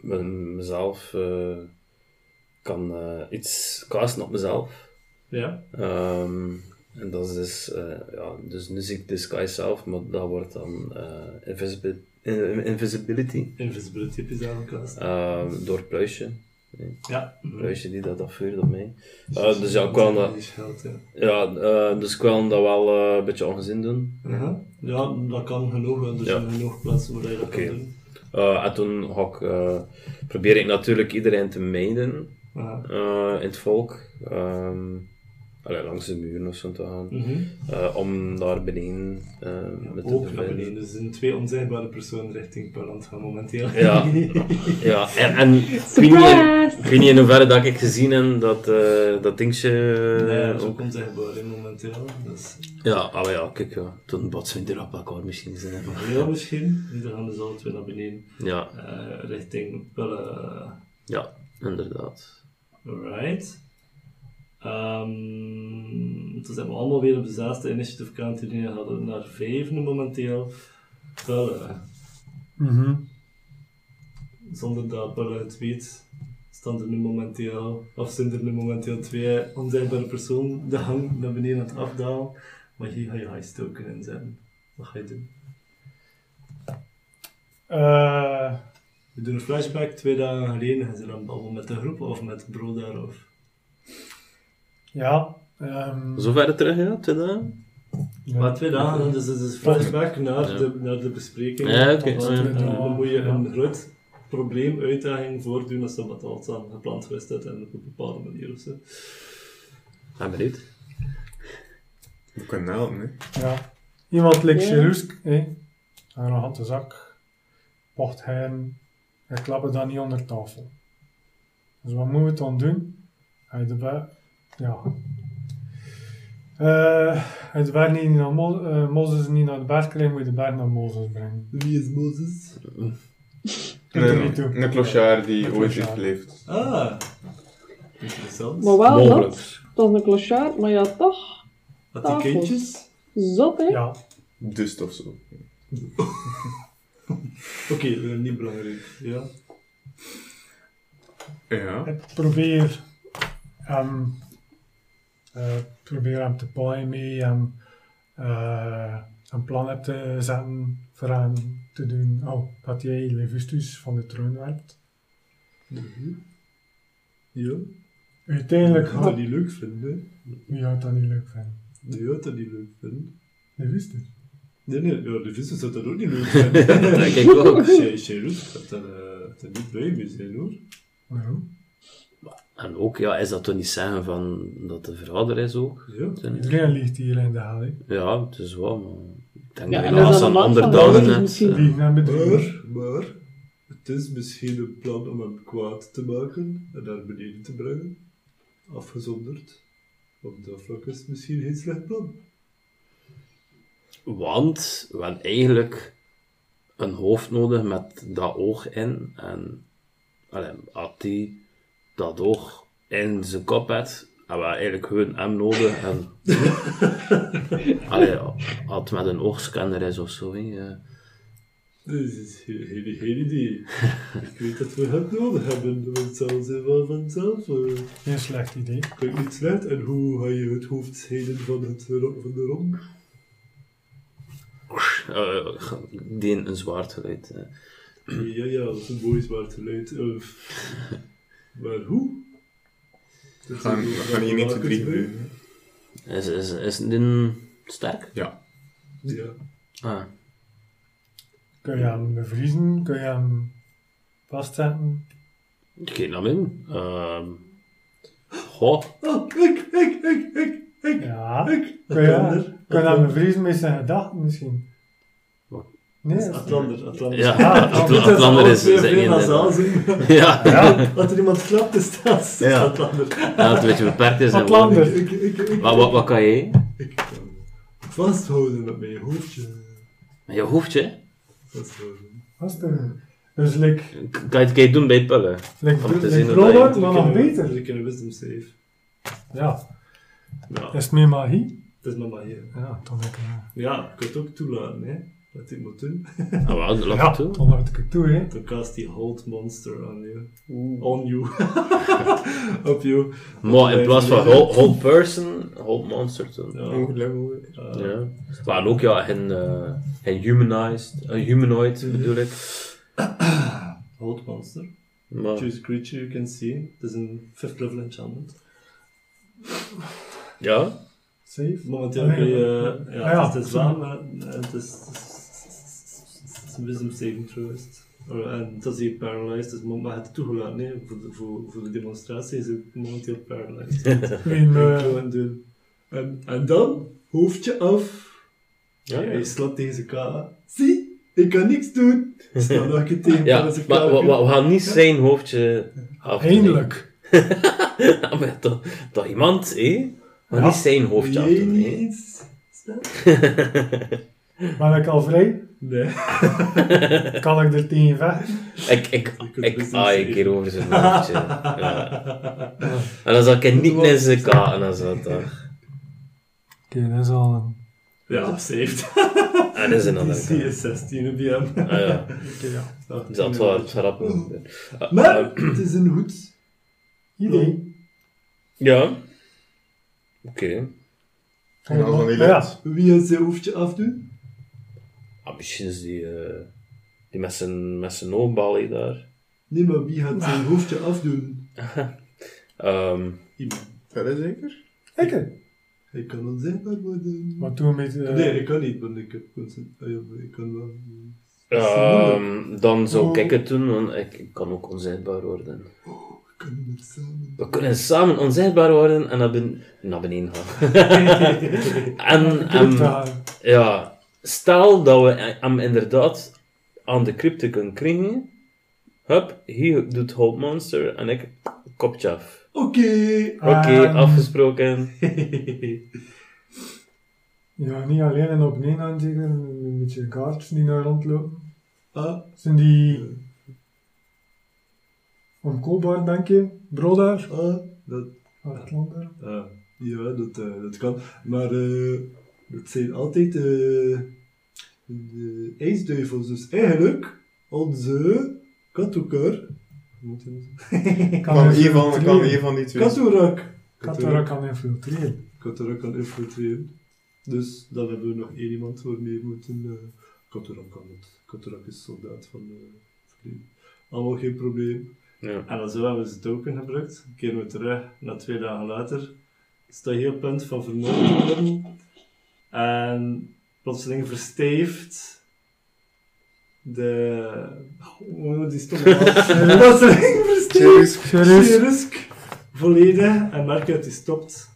S3: me- mezelf eh, kan eh, iets kasten op mezelf.
S2: Ja.
S3: Ehm, en dat is dus, eh, ja, dus nu zie ik Disguise zelf, maar dat wordt dan eh, invisibi- in- invisibility
S2: Invisibility heb je zelf
S3: ehm, door Pluisje.
S2: Ja.
S3: Pluisje die dat afvuurt op mij. Eh, dus ja, ik wil dat,
S2: ja.
S3: ja, dus ik dat wel een beetje ongezien doen.
S2: Aha. Ja, dat kan genoeg. hè. Er
S3: Ja.
S2: zijn genoeg plaatsen waar je dat kan doen.
S3: En toen ga ik, probeer ik natuurlijk iedereen te mijden eh, in het volk. Ehm, allee, langs de muren of zo te gaan.
S2: Mhm.
S3: Eh, om daar beneden eh, met te
S2: Ook naar beneden. Dus er zijn twee onzichtbare personen richting Parlant gaan momenteel.
S3: Ja, ja en, en ik, weet niet, in hoeverre dat ik gezien heb dat, eh, dat dingetje
S2: Nee, dat is ook
S3: ook...
S2: onzichtbaar hè, momenteel. Dus,
S3: Ja, allee, ja, kijk, ja, toen botsen we er op elkaar misschien. Zijn,
S2: ja, misschien. Die gaan dus alle twee naar beneden.
S3: Ja,
S2: Eh, richting Pelle.
S3: ja, inderdaad.
S2: Alright. Ehm toen zijn we allemaal weer op de zesde initiative count die we hadden naar vijf nu momenteel. Pelle.
S5: Mhm.
S2: Zonder dat Pelle het weet, staan er nu momenteel, of zijn er nu momenteel twee onzichtbare personen de hang naar beneden aan het afdalen. Maar hier ga je high token inzetten. Wat ga je doen?
S5: Eh,
S2: We doen een flashback twee dagen geleden. Gaan ze dan babbelen met de groep of met bro daar of...
S5: ja. ehm,
S3: Zover terug, ja, twee dagen?
S5: ja.
S2: Maar twee dagen, dus het is flashback naar,
S3: Ja.
S2: de, naar de bespreking.
S3: Ja, oké,
S2: dan moet je een groot probleem, uitdaging voordoen als dat wat al aan gepland geweest is en op een bepaalde manier of zo.
S3: Ben benieuwd.
S4: We kunnen helpen, hè.
S5: Ja. Iemand lijkt
S6: Ja.
S5: Cherusk, hè. Een arrogante zak. Pocht hem. Hij klapt dan niet onder tafel. Dus wat moeten we dan doen? Hij de Ja. Eh, hij de berg niet naar Mo eh, Mozes niet naar de berg krijgen, moet je de berg naar Mozes brengen.
S2: Wie is Mozes?
S5: Doe
S4: Een,
S5: niet toe.
S4: een clochard die ooit heeft geleefd.
S2: Ah, interessant.
S6: Maar wel
S3: Mogelijk.
S6: dat. Dat is een clochard, maar ja, toch.
S2: Had die
S6: tafels.
S2: kindjes?
S6: Zot, hè?
S5: Ja.
S4: Dust of zo.
S2: Oké, eh, niet belangrijk. Ja.
S4: Ja.
S5: Ik probeer hem, eh, probeer hem te paaien mee en eh, een plan heb te zetten voor hem te doen. Oh, dat jij Levustus van de troon werpt.
S2: Mhm. Ja.
S5: Uiteindelijk
S2: Ik ga dat
S5: gaat
S2: niet leuk vinden.
S5: wie gaat dat niet leuk vinden?
S2: Je gaat dat niet leuk vinden.
S5: Levustus.
S2: Nee, nee, ja, de vissen zou dat ook niet leuk vinden.
S3: Dat denk ik ook.
S2: Shayrus gaat daar eh, niet blij mee zijn hoor.
S5: Waarom?
S3: En ook, ja, is dat toch niet zeggen van dat de vader is ook?
S2: Ja.
S5: Iedereen ligt hier in de haal. hè.
S3: Ja, het is wel, maar ik denk
S6: Ja,
S3: dat
S6: en
S3: je
S6: is
S3: een net...
S6: misschien.
S3: eh,
S5: Liegen naar.
S2: Maar, maar, het is misschien een plan om hem kwaad te maken en naar beneden te brengen. Afgezonderd. Op dat vlak is het misschien geen slecht plan.
S3: Want we hebben eigenlijk een hoofd nodig met dat oog in. En allee, had die dat oog in zijn kop had, hebben we eigenlijk gewoon hem nodig. En, allee, had met een oogscanner is of zo. hè, eh.
S2: Dat is geen, geen, geen idee. Ik weet dat we het nodig hebben, want het zal zijn wel vanzelf. eh
S5: Geen slecht idee.
S2: klinkt niet slecht. En hoe ga je het hoofd scheiden van, het, van de romp?
S3: Eh, die een zwaard geluid. eh.
S2: Ja, ja, dat is een mooi zwart geluid. Eh, maar hoe?
S4: We gaan, we gaan hier niet te drie gebeuren.
S3: Is, is, is die sterk?
S4: Ja.
S2: Ja.
S3: Ah.
S5: Kun je hem bevriezen? Kun je hem vastzetten?
S3: Geen naam in. Ehm goh.
S2: Oh, ik, ik, ik, ik, ik,
S5: Ja.
S2: ik.
S5: Kun je, kun je hem bevriezen met zijn gedachten misschien? Nee,
S2: Dat is
S5: dat is-
S2: Atlander, Atlander.
S3: Ja,
S5: Ah,
S2: is
S3: Atlander
S2: alles
S3: is
S2: zien.
S3: Ja,
S5: Ja,
S2: Als er iemand klapt, is dat is
S3: Ja.
S2: Atlander.
S3: ja, het een beetje beperkt is.
S5: Atlander.
S2: Ik, ik, ik,
S3: Wat, wat, wat kan jij?
S2: ik kan vasthouden met mijn hoofdje.
S3: Met je hoofdje?
S2: Vasthouden.
S5: dat is de... Dus like,
S3: Kan je het kan je doen bij pullen?
S5: like,
S3: Om te
S5: like
S3: zien dat
S5: maar nog beter.
S2: Ik een wisdom save.
S5: Ja.
S2: Ja,
S5: Is het meer magie?
S2: dat is maar hier.
S5: Ja, dan heb ik het.
S2: Ja, je kunt het ook toelaten, hè. Wat ik moet doen.
S3: Ah, wel, laat
S5: Ja,
S3: het toe.
S5: dan laat ik het toe, hè.
S2: Dan cast die hold monster on you. On you. Op you.
S3: Maar in plaats van hold, hold person, hold monster doen.
S2: Ja.
S4: Hoog level.
S2: Uh,
S3: Ja. Maar ook ja, geen, eh geen humanized, een humanoid bedoel ik.
S2: Hold monster.
S3: Maar,
S2: Choose a creature you can see. Het is een 5th level enchantment.
S3: ja,
S5: Safe.
S2: Momenteel
S5: Ah,
S2: kun je...
S5: ja.
S2: eh, ja,
S5: Ah, ja,
S2: het is wel, maar eh, het is... Het een wisdom saving throw. is het. En dat is hier paralyzed, dus maar het toegelaten. Nee, voor, de, voor, voor de demonstratie is het momenteel paralyzed.
S5: Me,
S2: Gewoon doen. En, en dan, hoofdje af.
S3: Ja, ja.
S2: Hij slaat zijn ka. Zie, ik kan niks doen. Sta nog een keer tegen
S3: Ja,
S2: zijn
S3: maar we, we- gaan niet zijn hoofdje afnemen.
S5: Eindelijk.
S3: Maar toch, toch iemand, hé? Maar
S5: Ja.
S3: niet zijn hoofdje
S2: Jij
S3: afdoen,
S5: Ben ik al vrij?
S2: Nee.
S5: Kan ik er tegen vechten?
S3: Ik, ik, ik
S2: best
S3: aai
S2: niet
S3: een keer over zijn hoofdje. Ja. En dan zal ik niet in zijn katen en zo toch.
S5: Oké, dat is al een...
S2: Ja, saved.
S3: En dat is een
S2: Die
S3: andere
S2: zie je
S3: kaart.
S2: 16 op hem.
S3: Ah ja,
S5: Oké, ja.
S3: dat zal het wel grap doen. Ah,
S2: Maar,
S3: ah,
S2: het is een goed
S5: Idee.
S3: Ja. Oké.
S4: En als
S5: ja,
S4: lukt,
S2: Wie het zijn hoofdje afdoen?
S3: Ah, misschien is die, eh, die met zijn, met zijn daar.
S2: Nee, maar wie gaat zijn hoofdje afdoen?
S3: Ehm,
S2: Iemand.
S4: is zeker.
S5: ik.
S2: Hij kan onzichtbaar worden.
S5: Maar toen met... eh,
S2: Nee, ik kan niet, want ik heb consent- ah, ja, ik kan wel.
S3: ehm, dan zou
S5: Oh.
S3: ik het doen, want ik, ik kan ook onzichtbaar worden.
S2: We kunnen het samen.
S3: We kunnen samen onzichtbaar worden en naar, ben, naar beneden gaan. en,
S5: ik
S3: en
S5: daar-
S3: ja, stel dat we hem inderdaad aan de crypte kunnen krijgen. Hup, hij doet Hope Monster en ik kopje af.
S2: Oké.
S3: Oké,
S5: Ehm,
S3: afgesproken.
S5: Ja, niet alleen en op één aan zeker. Een beetje kaartjes die naar rondlopen.
S2: ah,
S5: Zijn die... Omkoopbaar, denk je? Brodaar?
S2: ah, dat,
S5: Uitlander?
S2: ah, ja, dat, eh, dat kan. Maar eh, dat zijn altijd eh, de ijsduivels. Dus eigenlijk, onze dat zeggen?
S4: Kan een van, die twee.
S2: Katoerak.
S5: Katara kan infiltreren.
S2: Katoerak kan infiltreren. Dus dan hebben we nog één iemand waarmee we moeten. Uh, Katoerak kan het. Katoerak is soldaat van de verleden. Allemaal geen probleem.
S3: Ja.
S2: En dan zo hebben we zijn token gebruikt. Keren we terug, na twee dagen later, je op het punt van vermoord worden. En plotseling verstijft de... Oh, die stomme naam. Plotseling verstijft? Cherusk volledig en merk je dat hij stopt.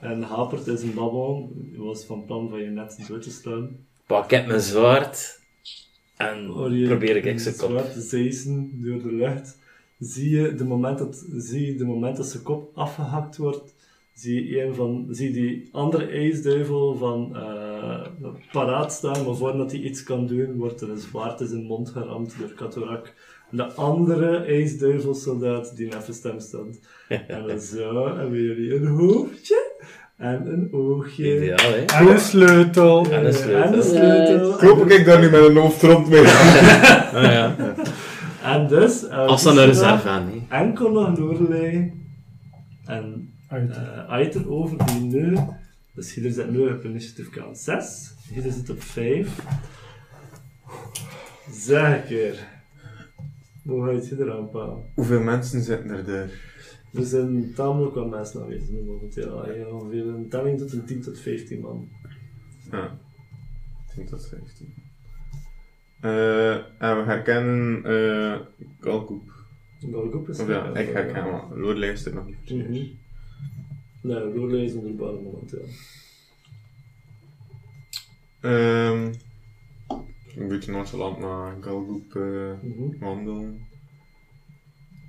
S2: En hapert in zijn babbel. Hij was van plan van je net dood te slaan.
S3: Pak ik mijn zwaard en probeer ik
S2: een
S3: zijn kop.
S2: zwaard zeisen door de lucht. Zie je de moment dat, zie je de moment dat zijn kop afgehakt wordt, zie je, een van, zie die andere ijsduivel van eh, paraat staan, maar voordat hij iets kan doen, wordt er een zwaard in zijn mond geramd door Katorak. De andere ijsduivelsoldaat die even stem stond. En dan zo hebben jullie een hoofdje en een oogje.
S3: Ideaal, hè?
S5: En een sleutel.
S3: En een sleutel.
S2: En een sleutel.
S4: Ik hoop ik daar nu met een hoofd rond mee.
S3: Ah, ja.
S2: En dus... eh,
S3: Als dan een reserve aan, hè?
S2: enkel nog Lorelei en uh, Aiter over die nu. Dus hier zit nu op initiative count 6. Hier zit op 5. Zeg een keer. Hoe ga je het hier aanpakken?
S4: Hoeveel mensen zitten er daar?
S2: Er zijn tamelijk wat mensen aanwezig nu momenteel. Ja, ongeveer een telling tot een 10 tot 15 man.
S4: Ja. 10 tot 15. Eh, en we herkennen uh, Galkoep.
S2: Galgoep is
S4: Of ja, ik herken hem. Lorelei is er nog niet voor.
S2: Nee, Lorelei is onder baan momenteel.
S4: Ehm een beetje nonchalant naar Galgoep uh,
S2: Mhm.
S4: wandelen.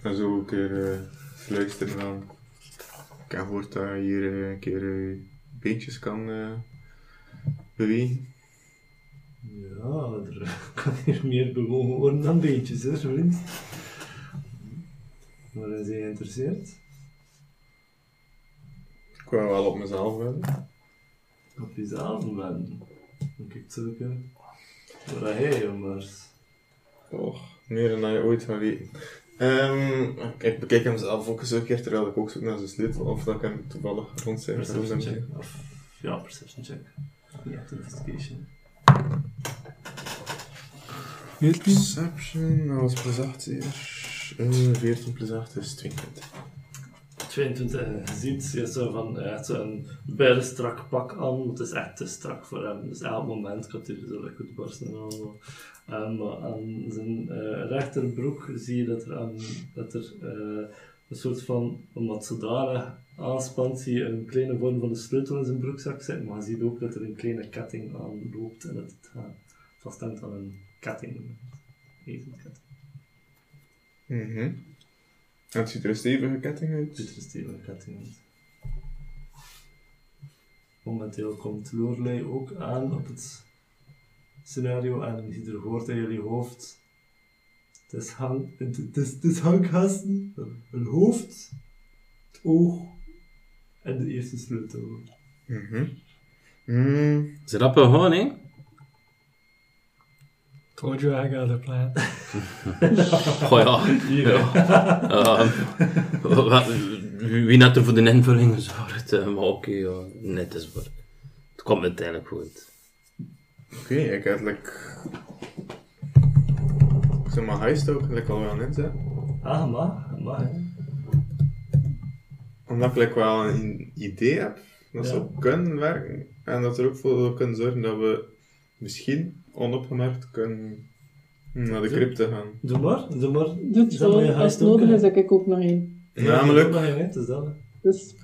S4: En zo een keer uh, fluisteren van... Ik heb gehoord dat je hier uh, een keer uh, beentjes kan bewegen.
S2: Ja, er kan hier meer bewogen worden dan beetjes, hè, vriend. Maar is hij geïnteresseerd?
S4: Ik wou wel op mezelf willen.
S2: Op jezelf ben. Dan kijk zulke. Waar hij, jongens.
S4: Och, meer dan je ooit gaat weten. Um, ik bekijk hem zelf ook eens een keer terwijl ik ook zoek naar zijn sleutel of dat ik hem toevallig rond zijn
S2: Perception check. Of, ja, perception check. Ja, investigation.
S5: 14?
S4: Perception, dat was plus 8 hier. Uh, 14 plus 8 is 22.
S2: 22 en je ziet, je zo van, echt zo'n bijna strak pak aan, het is echt te strak voor hem. Dus elk moment kan hij zo goed barsten en allemaal. Maar aan zijn uh, rechterbroek zie je dat er, dat er een soort van, omdat zodanig aanspant, zie je een kleine vorm van de sleutel in zijn broekzak zitten, maar je ziet ook dat er een kleine ketting aan loopt en dat het uh, vasthangt aan een ketting. Een ezelketting.
S4: Mhm. En het ziet er een stevige ketting
S2: Het
S4: uit.
S2: ziet er een stevige ketting uit. Momenteel komt Lorelei ook aan op het scenario en je er hoort in jullie hoofd. Het is, hang, het, het is, het is hanggasten, een hoofd, het oog en de eerste sleutel.
S4: Mhm. Mm.
S3: Is dat gewoon, hè?
S5: Told you I got a plan.
S3: Goh ja. ja. Ehm, wat- wie net er voor de invulling gezorgd, eh, maar oké, ja, net is waar. Het komt uiteindelijk goed.
S4: Oké, ik heb like... Ik zeg maar heist ook, like al wel in zet.
S2: Ah, mag. hè.
S4: Omdat ik like wel een idee heb dat
S2: Ja.
S4: zou kunnen werken. En dat er ook voor kunnen zorgen dat we misschien onopgemerkt kunnen naar de crypte gaan.
S2: Doe maar, doe maar.
S6: Doe het
S2: Is dat
S6: zo, als het nodig is, heb ik ook nog één.
S4: Namelijk-
S2: Ja, het is dat. hè.
S6: Dus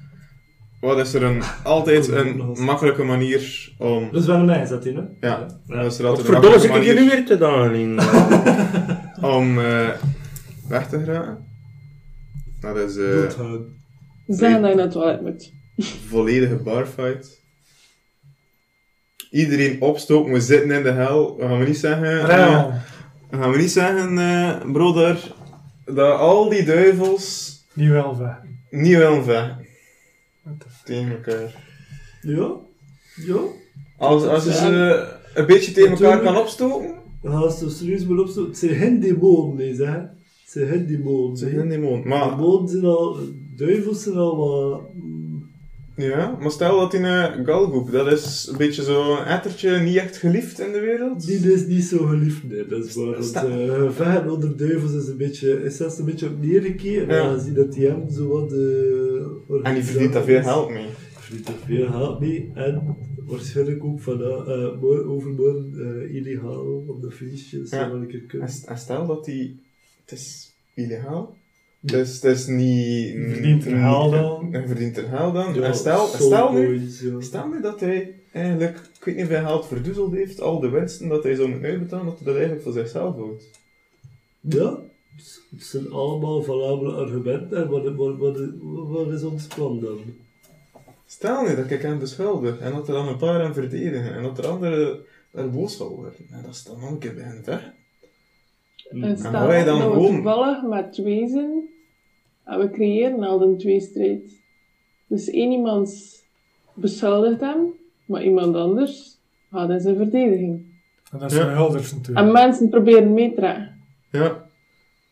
S4: Wat is er een, altijd een makkelijke manier om...
S2: Dus wel een mij, zat hij, hè?
S4: Ja,
S2: Ja.
S4: dat is er
S3: Wat
S4: altijd
S3: verdomme ik hier nu weer te doen? in?
S4: om eh, weg te geraken. Dat is
S2: Doodhouden.
S6: zeggen dat je naar het toilet moet.
S4: volledige barfight. Iedereen opstoken, we zitten in de hel. We gaan we niet zeggen... eh,
S5: Real.
S4: we gaan we niet zeggen, eh broeder, dat al die duivels
S5: Niet wel weg.
S4: niet willen vechten tegen elkaar.
S2: Ja? Ja?
S4: Als, als je ze een beetje tegen elkaar kan opstoken,
S2: gaan zo serieus maar opzoeken. Het zijn geen demonen, nee, zeg. Het zijn geen demonen.
S4: ze
S2: hè.
S4: zijn niet mooi. Maar,
S2: Demonen zijn al... Duivels zijn al wat...
S4: ja, maar stel dat in een galgoep, dat is een beetje zo'n ettertje, niet echt geliefd in de wereld.
S2: Die is niet zo geliefd, nee. Dat is waar. Want uh, vechten onder duivels is een beetje... Is zelfs een beetje op neergekeken.
S4: Ja.
S2: Je ziet dat die hem zo wat... eh,
S4: En die verdient daar veel geld mee.
S2: verdient er veel geld mee. En waarschijnlijk ook van uh, morgen, overmorgen uh, illegaal op de feestjes.
S4: Ja.
S2: Een keer kunnen.
S4: en stel dat die... Het is illegaal. Dus het is niet...
S5: Aan.
S4: Hij verdient er geld aan.
S2: Ja,
S4: en stel, stel nu...
S2: boys, ja.
S4: Stel nu dat hij eigenlijk, ik weet niet hoeveel geld verdoezeld heeft, al de winsten dat hij zou moeten uitbetalen, dat hij dat eigenlijk voor zichzelf houdt.
S2: Ja, het zijn allemaal valabele argumenten. En wat, wat, wat, wat is ons plan dan?
S4: Stel nu dat ik hem beschuldig en dat er dan een paar hem verdedigen en dat er anderen er boos van worden. En dat is dan nog een keer bij hen weg.
S6: En
S4: En
S6: stel
S4: wij dan
S6: dat we
S4: gewoon-
S6: toevallig met twee zijn, en we creëren al een tweestrijd. Dus één iemand beschuldigt hem, maar iemand anders gaat in zijn verdediging.
S5: En dat is
S4: Ja.
S5: voor elders natuurlijk.
S6: En mensen proberen mee te trekken.
S4: Ja.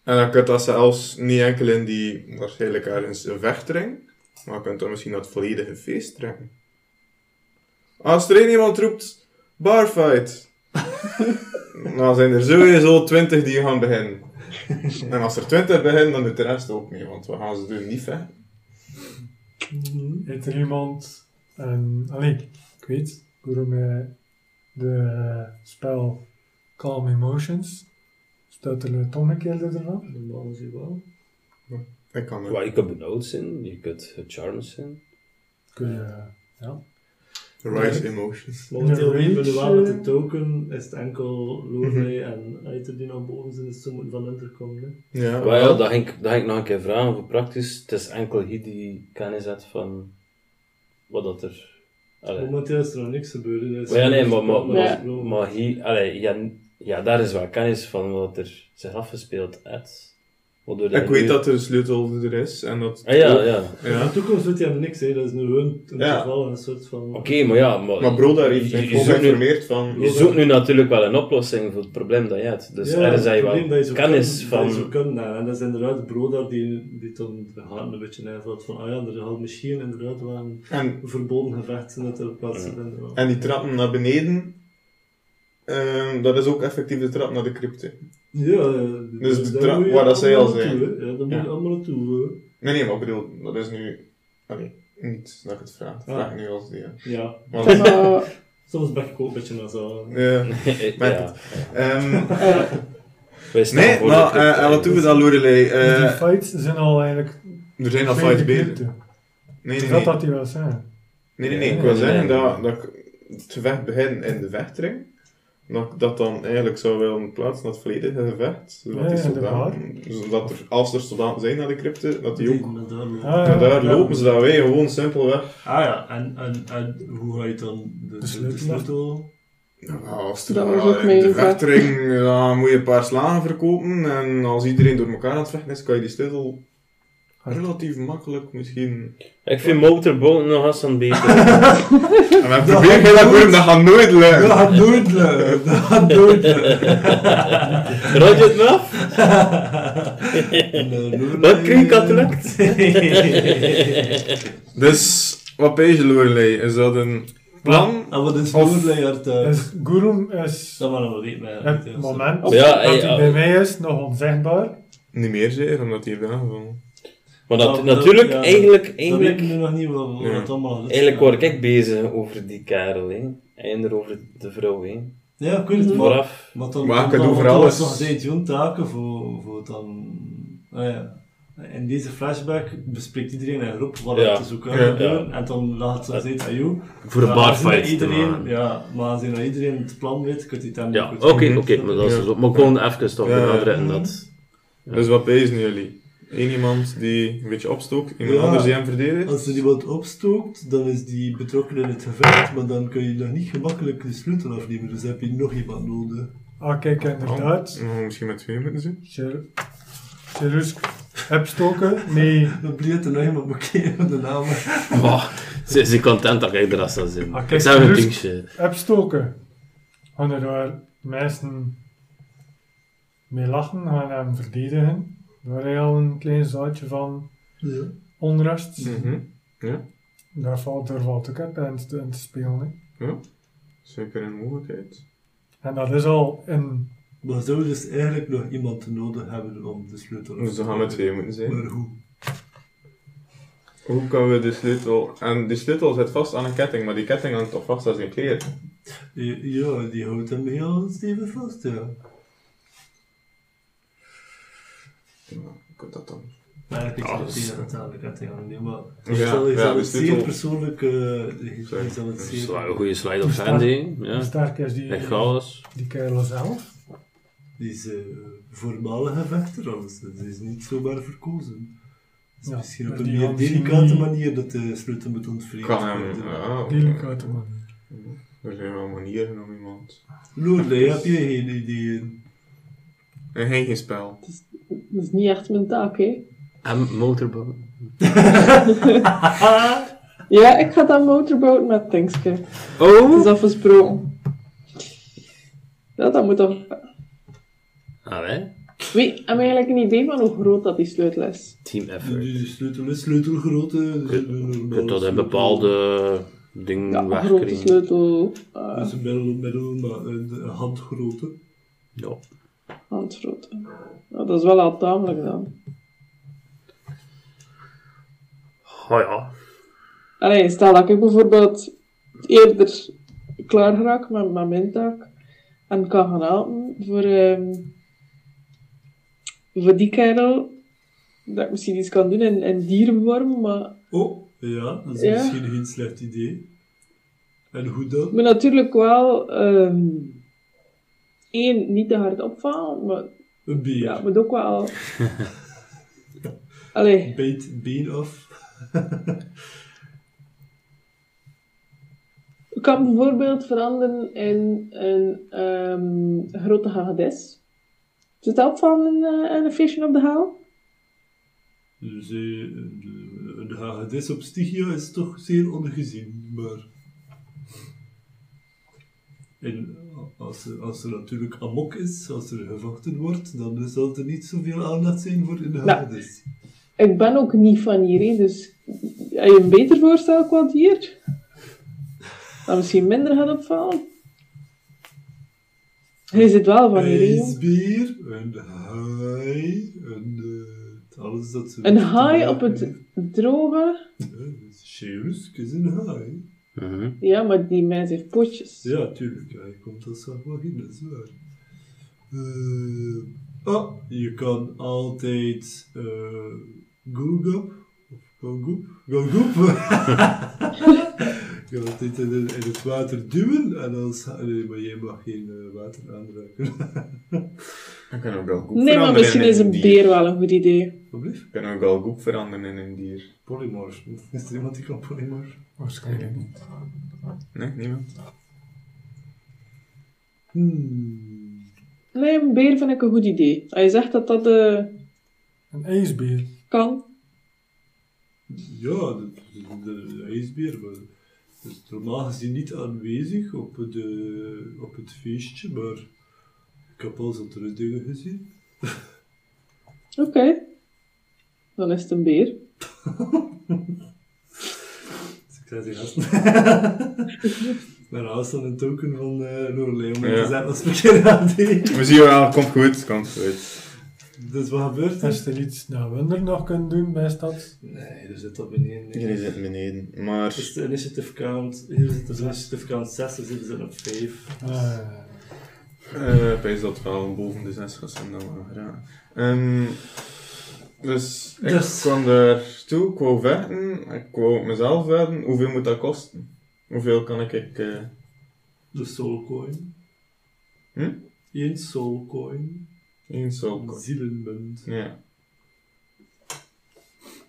S4: En dan kunt dat zelfs niet enkel in die, waarschijnlijk ergens een vechtring, maar je kunt dat misschien het volledige feest trekken. Als er één iemand roept, barfight, dan zijn er sowieso twintig die gaan beginnen. En als er twintig beginnen, dan doet de rest ook mee, want we gaan ze doen niet.
S2: Mhm.
S5: Heeft er iemand... En, allee, ik weet waarom je de spel Calm Emotions staat er het omgekeerde ervan.
S2: Normaal gezien wel.
S4: Ik kan
S3: Well, je kunt benauwd zijn, je kunt gecharmed zijn.
S5: Kun je... Ja.
S4: Rise emotions.
S2: Momenteel
S5: De
S2: weten we wel met de token is het enkel Lorelei en Aiter die naar boven zijn, dus ze moeten van onder komen. Hè.
S4: Ja,
S3: Maar ja, dat ging, ik- dat ging ik nog een keer vragen voor praktisch. Het is enkel hij die kennis heeft van wat dat er... Allee.
S2: Momenteel is er nog niks gebeurd. is
S3: Maar ja, nee, maar, maar,
S6: Ja.
S3: maar, maar hier, allee, ja, ja, daar is wel kennis van wat er zich afgespeeld heeft. Waardoor
S4: Ik weet dat er een sleutel er is en dat...
S3: Ah ja, ja.
S2: In
S4: Ja.
S2: de toekomst weet je hem niks, hè. dat is nu gewoon een
S4: Ja.
S2: geval, een soort van...
S3: Oké, maar ja, maar...
S4: Maar bro, daar heeft
S3: je, nu,
S4: geïnformeerd van...
S3: je zoekt nu natuurlijk wel een oplossing voor het probleem dat je hebt. Dus
S2: Ja,
S3: er is
S2: het
S3: je
S2: probleem
S3: wel
S2: dat zo
S3: kennis
S2: kan- dat je zo
S3: van...
S2: kan, nou, en dat is inderdaad Broda die, die toen de een beetje invult van, ah ja, er zal misschien inderdaad wel een
S4: En,
S2: verboden gevecht zijn dat er. Ja.
S4: en die trappen naar beneden, ehm, dat is ook effectief de trap naar de crypte.
S2: Ja,
S4: Dus de trap waar dat zij al zijn.
S2: Ja, daar moet
S4: Ja.
S2: je allemaal naartoe. hè.
S4: Nee, nee, maar ik bedoel, dat is nu... Allee, niet dat ik het vraag. Ik
S2: Ah.
S4: vraag nu als die... ja.
S2: Ja,
S4: Want,
S2: soms ben ik ook een beetje naar zo.
S4: ja.
S3: ja,
S4: Maar- Ehm,
S6: eh,
S4: nee, maar en wat doen we dan, Lorelei?
S5: Dus die fights zijn al eigenlijk
S4: Er zijn al
S5: Zijn
S4: fights
S5: crypto.
S4: Nee,
S5: Is
S4: nee,
S5: dat
S4: nee.
S5: wat hij wil zeggen?
S4: Nee, nee, nee. Ik wil zeggen dat, dat ik het gevecht begin in de vechtring. Dat dat dan eigenlijk zou willen plaatsen naar het volledige gevecht. Zodat,
S5: Ja,
S4: die
S5: ja,
S4: soldaten, zodat er, als er soldaten zijn naar de crypte, dat die ook
S2: Die daar lopen.
S5: Ah,
S4: naar daar
S5: ja.
S4: lopen, zodat wij gewoon simpelweg...
S2: Ah ja, en, en, en hoe ga je dan de, de,
S5: sleutel
S2: de sleutel...
S4: Ja, als er
S6: Dat
S4: ja, de
S6: vraag.
S4: vechtring dan moet je een paar slagen verkopen. En als iedereen door elkaar aan het vechten is, kan je die sleutel relatief makkelijk misschien...
S3: Ik vind motorboten nog eens aan beter.
S4: En dan probeer je dat gewoon, dat gaat nooit lukken.
S2: Dat gaat nooit lukken. Dat gaat nooit lukken.
S3: Raad je het af? Wat kreeg ik had lukt?
S4: Dus, wat ben je Lorelei? Is dat een plan?
S2: En wat is Lorelei haar thuis?
S5: Dus Gurum is
S2: Dat nog weet mij.
S5: het moment
S3: Ja,
S5: dat hij bij mij is nog onzichtbaar.
S4: Niet meer zeker, omdat hij heeft aangevallen.
S3: Maar dat,
S2: Ja, dat-
S3: natuurlijk,
S2: ja,
S3: eigenlijk,
S2: Dat
S3: eigenlijk,
S2: we nog niet wat, wat
S4: Ja.
S2: het allemaal is.
S3: eigenlijk word ik bezig over die kerel, hè. En over de vrouw, hè.
S2: Ja, ik weet het maar.
S3: Vooraf.
S2: Maar dan,
S4: Maar
S2: dan, dan, dan is nog steeds jouw taken voor, voor dan... Ah ja. In deze flashback bespreekt iedereen in groep wat
S3: Ja.
S2: zo kan
S4: Ja.
S2: gebeuren. En dan laat het nog steeds aan jou.
S3: Voor een
S2: Maar
S3: barfight
S2: aangezien
S3: te
S2: iedereen. Ja, maar als je iedereen het plan weet, kun je het dan
S3: Ja,
S2: ook
S3: oké, oké, maar dat is
S4: Ja.
S3: zo. Maar gewoon even toch
S4: Ja.
S3: benadrukken dat... Ja.
S4: Dus wat pezen jullie? Eén iemand die een beetje opstookt, iemand
S2: Ja.
S4: anders die hem verdedigt.
S2: Als er iemand opstookt, dan is die betrokken in het gevecht, maar dan kun je nog niet gemakkelijk de sleutel afnemen, dus heb je nog iemand nodig.
S5: Ah, kijk, inderdaad.
S4: Oh, misschien met twee moeten zijn.
S5: Chir- Chirurg opstoken. Nee.
S2: Dan blijft er nog iemand bekeren de naam.
S3: Wow, ze is content dat ik er als dat zin.
S5: Ah, kijk,
S3: Ik een dingetje.
S5: Opstoken. Gaan er daar mensen mee lachen, gaan hem verdedigen. Waar hij al een klein zaadje van
S2: Ja.
S5: onrust.
S4: Mhm. Ja,
S5: Daar valt, daar valt ook op in te, in te spelen. hè.
S4: ja. Zeker een mogelijkheid.
S5: En dat is al een.
S2: Maar zou dus eigenlijk nog iemand nodig hebben om de sleutel
S4: Dus dan gaan we twee moeten zijn.
S2: Maar hoe?
S4: Hoe kunnen we de sleutel... En die sleutel zit vast aan een ketting, maar die ketting hangt toch vast aan zijn kleren?
S2: Ja, die houdt hem heel stevig vast, ja.
S4: Hoe kan dat dan?
S2: Maar
S3: Ja,
S2: is
S3: dat
S2: het
S3: is-
S2: tegen het nee, maar
S4: Ja,
S2: je zal, zal het zeer persoonlijk, eh, je zal het zeer...
S3: Sla- Een goede slide of hand, Ja.
S5: sterk is die,
S3: Echt chaos.
S5: die kerel zelf?
S2: Die is eh, voormalige vechter, alles. Die is niet zomaar verkozen. Het is
S5: Ja,
S2: misschien op een meer delicate manier dat de sleutel moet ontvreemd
S4: Kan hem... Ja,
S5: Delicate manier.
S4: Er zijn wel manieren om iemand...
S2: Lorelei, heb je geen ideeën?
S4: En geen geen spel.
S6: Dat is niet echt mijn taak, hè.
S3: En motorboot.
S6: Ja, ik ga dan motorboot met Tinkske. Het
S3: Oh!
S6: is afgesproken. Ja, dat moet toch...
S3: Allee.
S6: Weet, heb je eigenlijk een idee van hoe groot dat die sleutel is?
S3: Team effort.
S2: De sleutel is sleutelgrootte.
S3: Je
S2: een
S3: kunt dat
S2: sleutel.
S3: bepaalde dingen
S6: Ja, een grote sleutel, uh,
S2: Dat is een middel, middel maar een een handgrootte.
S3: Ja.
S6: handgrootte. Ja, dat is wel al tamelijk dan.
S3: Oh ja.
S6: Allee, stel dat ik bijvoorbeeld eerder klaar geraak met, met mijn taak en kan gaan helpen voor, ehm, voor die kerel, dat ik misschien iets kan doen in, in dierenvorm, maar
S2: Oh, ja, dat is
S6: Ja.
S2: misschien geen slecht idee. En hoe dan?
S6: Maar natuurlijk wel, ehm één, niet te hard opvallen, maar
S2: Een beer.
S6: ja, moet ook wel... Allee,
S2: Beet been af.
S6: ik kan bijvoorbeeld veranderen in een ehm, grote hagedis. Zit dat van een, eh, een feestje op de haal?
S2: Dus eh, een hagedis op Stygia is toch zeer ongezien, maar... En als er, als er natuurlijk amok is, als er gevochten wordt, dan zal er niet zoveel aandacht zijn voor een hagedis.
S6: Ik ben ook niet van hier, hè, dus heb je een beter voorstel qua dier? Dat misschien minder gaat opvallen? Hij zit wel van hier, hè, jong.
S2: ijsbeer, een haai, een... eh, alles dat ze...
S6: Een haai op het droge?
S2: Cheus is een haai.
S3: Mhm.
S6: Ja, maar die mens heeft potjes.
S2: Ja, tuurlijk. Hij komt als wel in, dat is waar. Eh, oh, je kan altijd uh, Gulgap Galgoep, galgoep. Je gaat dit in, in het water duwen en dan... Nee, maar jij mag geen eh, water aanraken.
S4: Ik kan ook wel goed
S6: Nee, maar misschien
S4: in
S6: is een
S4: dier.
S6: beer wel een goed idee.
S2: Alsjeblieft.
S4: Ik kan ook wel goed veranderen in een dier.
S2: Polymorph. Is er iemand die kan polymorph?
S5: Waarschijnlijk niet.
S4: Nee, niemand?
S2: Hmm.
S6: Nee, een beer vind ik een goed idee. Als je zegt dat dat eh,
S5: Een ijsbeer.
S6: kan.
S2: Ja, de, de, de, de ijsbeer maar is normaal gezien niet aanwezig op, de, op het feestje, maar ik heb al zo andere dingen gezien.
S6: Oké. Dan is het een beer.
S2: Ik zei tegen gasten. Mijn huis dan een token van uh, Lorelei om
S4: Ja.
S2: te zetten als verkeerd aan deed.
S4: We zien wel, komt goed, komt goed.
S2: Dus wat gebeurt er?
S5: Als er iets naar Wunder nog kunt doen bij stad.
S2: Nee, er zit op beneden. nee.
S4: Jullie zitten beneden. Maar
S2: Dus de initiative count, hier zit de initiative count 6, dus hier zit op 5.
S5: Eh,
S4: eh ik wijs dat het wel boven de 6 gaat zijn, dan wel graag. Ehm, dus ik
S2: Dus.
S4: kwam daar toe, ik wou vechten, ik wou mezelf vechten. Hoeveel moet dat kosten? Hoeveel kan ik... ik eh,
S2: De soul coin.
S4: Hm?
S2: Eén soul coin.
S4: één soul
S2: Zielenmunt.
S4: Ja.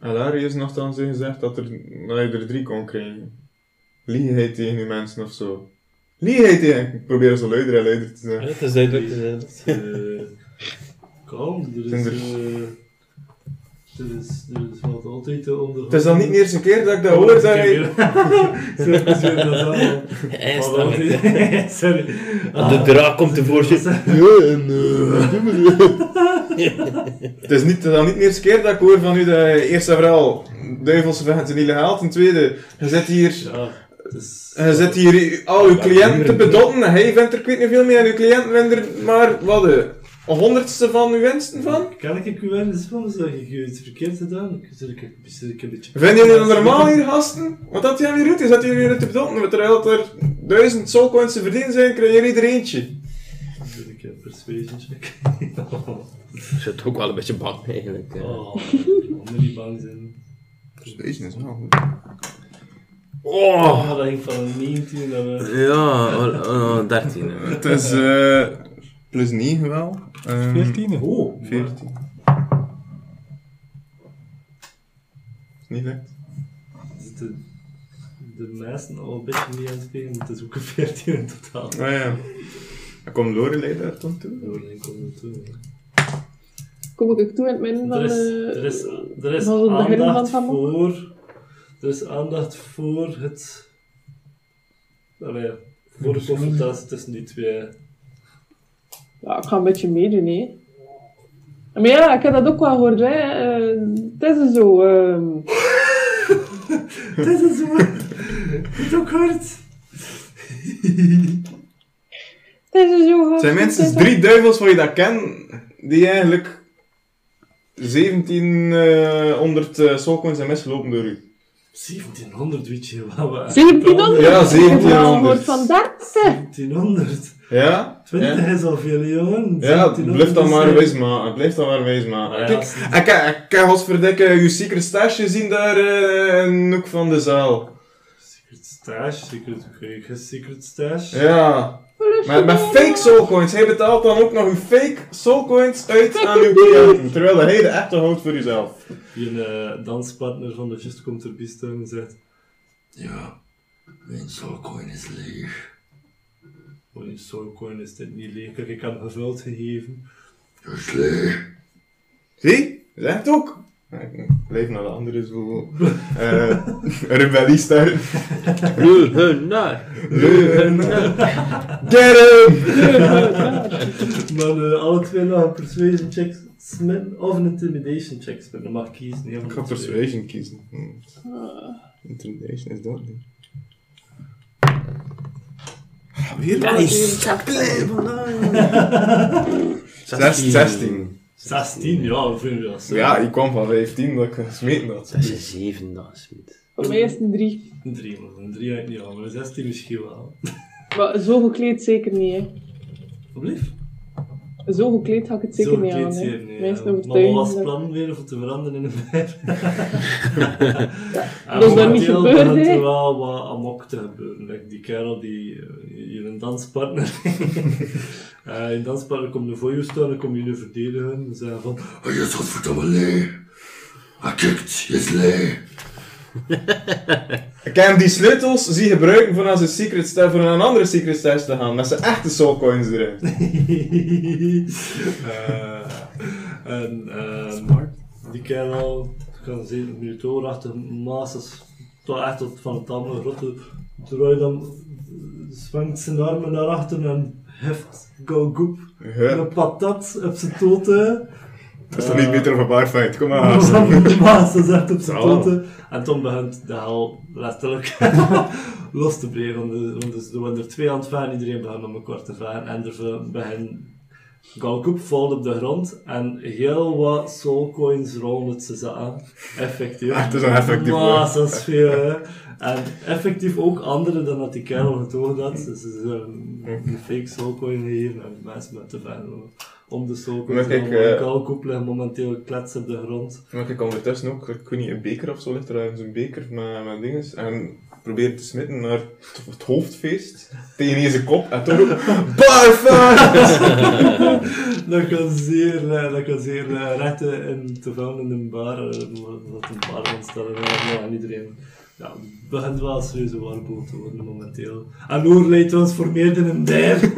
S4: En daar is nogthans gezegd dat, er, dat je er drie kon krijgen. Liegheid tegen die mensen of zo. Liegheid tegen... Ik probeer zo luider en luider te
S3: Ja,
S4: zeggen.
S3: het is duidelijk. Is duidelijk.
S2: Eh, kalm, er is... Eh, is, er is wat altijd te onder.
S4: Het is dan niet de eerste keer dat ik dat hoor, dat
S2: dat.
S3: Hij
S2: altijd- Sorry.
S3: De draak komt tevoorschijn.
S4: Ja, en Het is niet, dan niet de eerste keer dat ik hoor van u dat je eerst en vooral duivelse vechten zijn illegaal. Ten tweede, je zit hier,
S2: is...
S4: je zit hier al uw cliënten te bedotten en hij vindt er ik weet niet veel meer en uw cliënten vinden er maar, wat, de een honderdste van uw winsten van?
S2: Kan ik u wel eens van? Ik heb iets verkeerd gedaan. Ik zit ik, ik, zit ik een beetje...
S4: Vinden jullie dat normaal hier, gasten? Wat dat jij weer doet, is dat jullie hier te bedotten, terwijl er duizend soulcoins te verdienen zijn, krijgen jullie er eentje.
S2: Ik een persuasion check.
S3: Ik zit ook wel een beetje bang eigenlijk. eh.
S2: Oh, om niet bang zijn.
S4: Persuasion is wel goed.
S3: Oh!
S2: Dat ging van een 19 naar.
S3: Ja, oh, oh, 13. hè.
S4: Het is eh plus 9 wel. Ehm,
S5: 14.
S2: Oh,
S4: 14. Is niet lekker.
S2: zitten de meesten al een beetje mee aan het spelen, maar het is ook een 14 in totaal.
S4: Oh ja. En komt Lorelei daar toen toe?
S2: Lorelei komt er toe.
S6: Kom ik toe in het midden van
S2: Er is,
S6: de...
S2: er is, er is
S6: van van
S2: aandacht
S6: allemaal?
S2: voor... Er is aandacht voor het... Allee, voor de confrontatie tussen die twee.
S6: Ja, ik ga een beetje meedoen, hè. Maar ja, ik heb dat ook wel gehoord, hè. Eh, het is zo...
S2: Dat is zo... Het ook hard.
S6: Het is zo...
S4: Het zijn minstens drie duivels waar je dat kent, die eigenlijk 1700 uh, soulcoins zijn misgelopen door u.
S2: 1700, weet je wat we...
S6: 1700?
S4: Ja,
S6: Ik heb wel
S4: 1700.
S6: gehoord van 30.
S2: 1700.
S4: Ja?
S2: 20
S4: Ja,
S2: is al veel, jongen.
S4: ja
S2: 1700
S4: blijf dan maar wijs maken. Blijf dan maar wijs maken.
S2: Ja,
S4: Kijk,
S2: als-
S4: ik, ik, ik godverdikke uw secret stash gezien daar eh, in de hoek van de zaal.
S2: Secret stash, secret, okay, secret stash.
S4: Ja. Met, met fake soulcoins. Hij betaalt dan ook nog uw fake soulcoins uit aan uw cliënten. Terwijl hij de echte houdt voor uzelf.
S2: Die eh, danspartner van de Just komt erbij staan en zegt... Ja, mijn soulcoin is leeg. Mijn soulcoin is dit niet. Kijk, ik heb hem gevuld gegeven. Dat is leeg.
S4: Zie? Zegt ook. Ik Blijf naar de andere zo. eh rebellie starten.
S3: Leugenaar!
S4: Get him!
S2: Maar eh, alle twee nog een persuasion check of een intimidation check smitten. Dan mag kiezen.
S4: Ik ga persuasion kiezen. Hm. Intimidation is dat niet. Weer
S3: Ja, die
S4: Zes- 16.
S2: 16, ja, dat vind ik wel zo.
S4: Ja, ik kwam van 15 dat ik gesmeten had.
S3: Dat is een 7, dat is goed.
S6: Voor mij is het een 3.
S2: Een 3, maar een 3 uit niet al, maar een 16 misschien wel.
S6: Maar zo gekleed zeker niet, hè.
S2: Alblieft.
S6: Zo gekleed ga ik het zeker
S2: Zo
S6: niet aan.
S2: gekleed zeer niet.
S6: Meestal
S2: ja. Maar wat was
S6: dat-
S2: het plan weer om te veranderen in een beer? En
S6: dat is dan niet gebeurd, hè?
S2: er wel wat amok te gebeuren. Like die kerel die eh, hier een danspartner. Eh een danspartner komt er voor je staan en kom je nu verdedigen. En zeggen van, oh, je is godverdomme leeg. Hij kijkt, je is leeg.
S4: Ik heb die sleutels zie gebruiken voor als een secret stash, voor een andere secret stash te gaan. Met zijn echte soulcoins erin.
S2: Eh, en ehm,
S5: Smart.
S2: die kerel kan zeker militairachtige masses, toch echt tot van het tanden grote, draait dan, zwangt zijn armen naar achter en heft Galgoep
S4: Ja.
S2: een patat op zijn toten.
S4: Dat is toch niet beter of een barfight? Kom maar.
S2: de maas is echt op zijn toten. En toen begint de hel letterlijk los te breken. Want de- want dus er waren er twee aan het varen, iedereen begint om elkaar te varen. En er begint Galgoep valt op de grond en heel wat soulcoins rollen het ze aan. Effectief.
S4: Ah, het is effectief.
S2: Massa's veel, hè. En effectief ook andere dan dat die kerel getoond had. Dus ze zijn een fake soulcoin gegeven en mensen met te varen om de soulcoins.
S4: Maar kijk,
S2: En
S4: eh,
S2: Galgoep ligt momenteel klets op de grond.
S4: Maar ik ondertussen ook, ik weet niet, een beker of zo ligt er een beker met, met dinges. En probeer te smitten naar het, het hoofdfeest. Tegen deze kop. En toen roepen, barfight!
S2: dat kan zeer, eh, dat kan zeer eh, rechten en te veel in een bar, wat een bar gaan stellen. Ja, en iedereen ja, het begint wel serieus warboel te worden momenteel. En Noor leidt in een dier.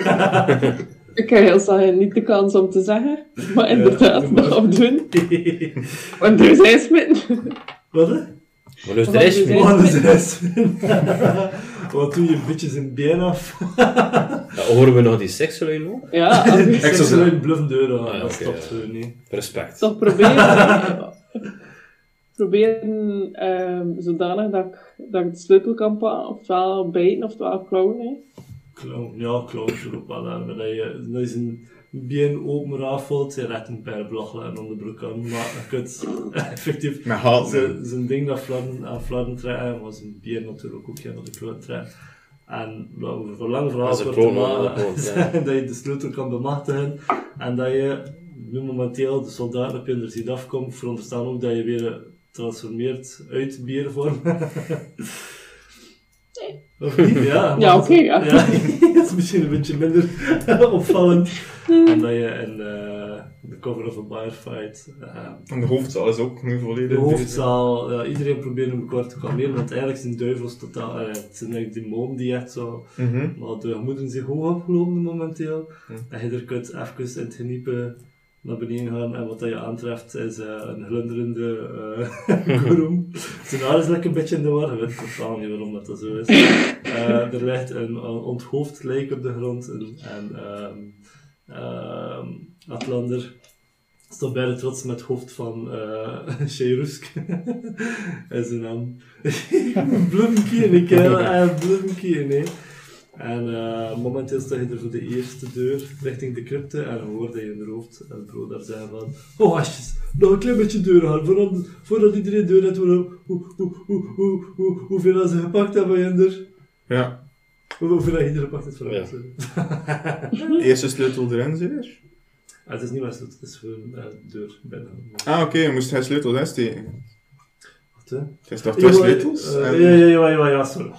S6: Ik heb heel snel niet de kans om te zeggen, maar inderdaad,
S2: Ja,
S6: we doen. Want er zijn smitten.
S2: Wat hè?
S3: Maar dus de
S6: Wat
S3: rest
S6: er?
S2: Wat is rest? Wat doe je bitches in been af?
S3: Ja, horen we nog die seksgeluid nog?
S6: Ja,
S2: een bluffen deuren
S3: Ah,
S2: dat
S3: oké,
S2: stopt
S3: ja.
S2: zo niet.
S3: Respect.
S6: toch proberen, proberen ehm, zodanig dat ik, dat ik de sleutel kan pakken, oftewel bijten, oftewel klauwen. hè.
S2: Clown, ja, clown is er ook wel aan. Maar dat je, dat is een been open rafelt, je redt een paar blachelen en onderbroek aan. Maar je kunt effectief zijn zijn ding dat fladden, aan fladden trekken, was een been natuurlijk ook geen dat de kloot trekken. En nou, om voor lang verhaal kort te maken, dat je de sleutel kan bemachtigen en dat je nu momenteel de soldaten op je er ziet afkomt, veronderstaan ook dat je weer transformeert uit biervorm. Of niet? Ja,
S6: Ja, oké, ja.
S2: dat is misschien een beetje minder opvallend. En dat je in eh, de cover of a bar fight eh,
S4: En de hoofdzaal is ook nu volledig
S2: de hoofdzaal, ja, iedereen probeert hem kort te kalmeren, want eigenlijk zijn duivels totaal, eh, het zijn eigenlijk demonen die echt zo.
S4: Mhm.
S2: maar de gemoeden zich hoog opgelopen momenteel.
S4: Hm.
S2: En je er kunt even in het geniepen naar beneden gaan en wat dat je aantreft is eh, een glunderende uh, groen. Zijn haar is lekker een beetje in de war, ik weet totaal niet waarom dat, dat zo is. Eh, er ligt een uh, onthoofd lijk op de grond en, en ehm, ehm, Atlander staat bij de trots met het hoofd van uh, Sherusk en zijn naam. Bloemkie, ik heb uh, bloemkie, nee. En uh, momenteel sta je er voor de eerste deur richting de crypte en hoorde je in de hoofd en bro daar zeggen van Oh hasjes, nog een klein beetje deur gaan voordat, voordat iedereen deur heeft hoe, hoe, hoe, hoe, hoe, hoe, hoeveel ze gepakt hebben in er.
S4: Ja.
S2: Hoe, hoeveel dat je er gepakt hebt voor
S3: Ja.
S2: ons.
S4: Eerste sleutel erin, zeker?
S2: Ah, het is niet het is, het is gewoon uh, deur binnen.
S4: Ah, oké, je moest hij sleutel insteken.
S2: Wat hè?
S4: Het is toch twee
S2: Ja,
S4: sleutels?
S2: eh, Ja, ja, ja, ja, ja, sorry.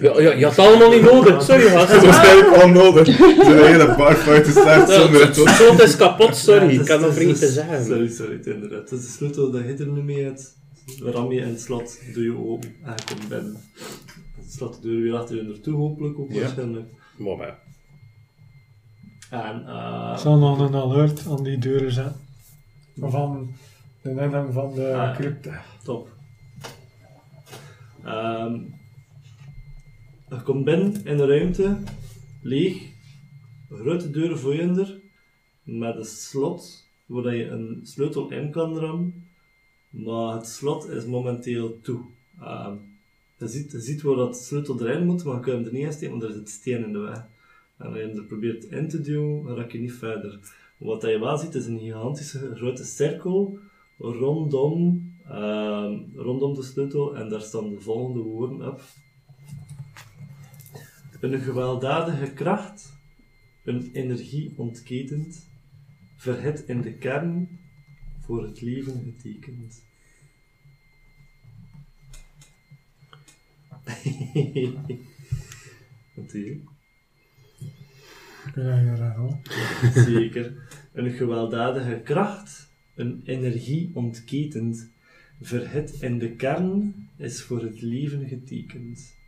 S3: Ja, ja, je had het allemaal niet nodig. Sorry,
S4: Dat is
S3: gast.
S4: waarschijnlijk wel nodig. Zo'n hele barfight is start zonder het
S3: Het slot is kapot, sorry.
S2: Het
S3: Ik kan nog
S2: het
S3: niet te
S2: het
S3: zeggen.
S2: Sorry, sorry, het is inderdaad. Het is de sleutel dat je er nu mee hebt. Ram je in het slot, doe je open en je komt binnen. Het slot de deur weer achter je naartoe, hopelijk ook
S4: Ja.
S2: waarschijnlijk.
S3: Maar ja.
S2: En, eh
S5: Ik zal nog een alert aan die deuren zetten. Van de ingang van de
S2: Ah.
S5: crypte.
S2: top. Ehm je komt binnen in een ruimte, leeg, grote je er, met een slot waar je een sleutel in kan rammen, maar het slot is momenteel toe. Ehm, je, ziet, waar dat sleutel erin moet, maar je kunt hem er niet in steken, want er zit steen in de weg. En als je hem er probeert in te duwen, dan raak je niet verder. Wat je wel ziet, is een gigantische grote cirkel rondom, ehm, rondom de sleutel en daar staan de volgende woorden op. Een gewelddadige kracht, een energie ontketend, verhit in de kern voor het leven getekend.
S5: Herhalen?
S2: Zeker. Een gewelddadige kracht, een energie ontketend, verhit in de kern, is voor het leven getekend.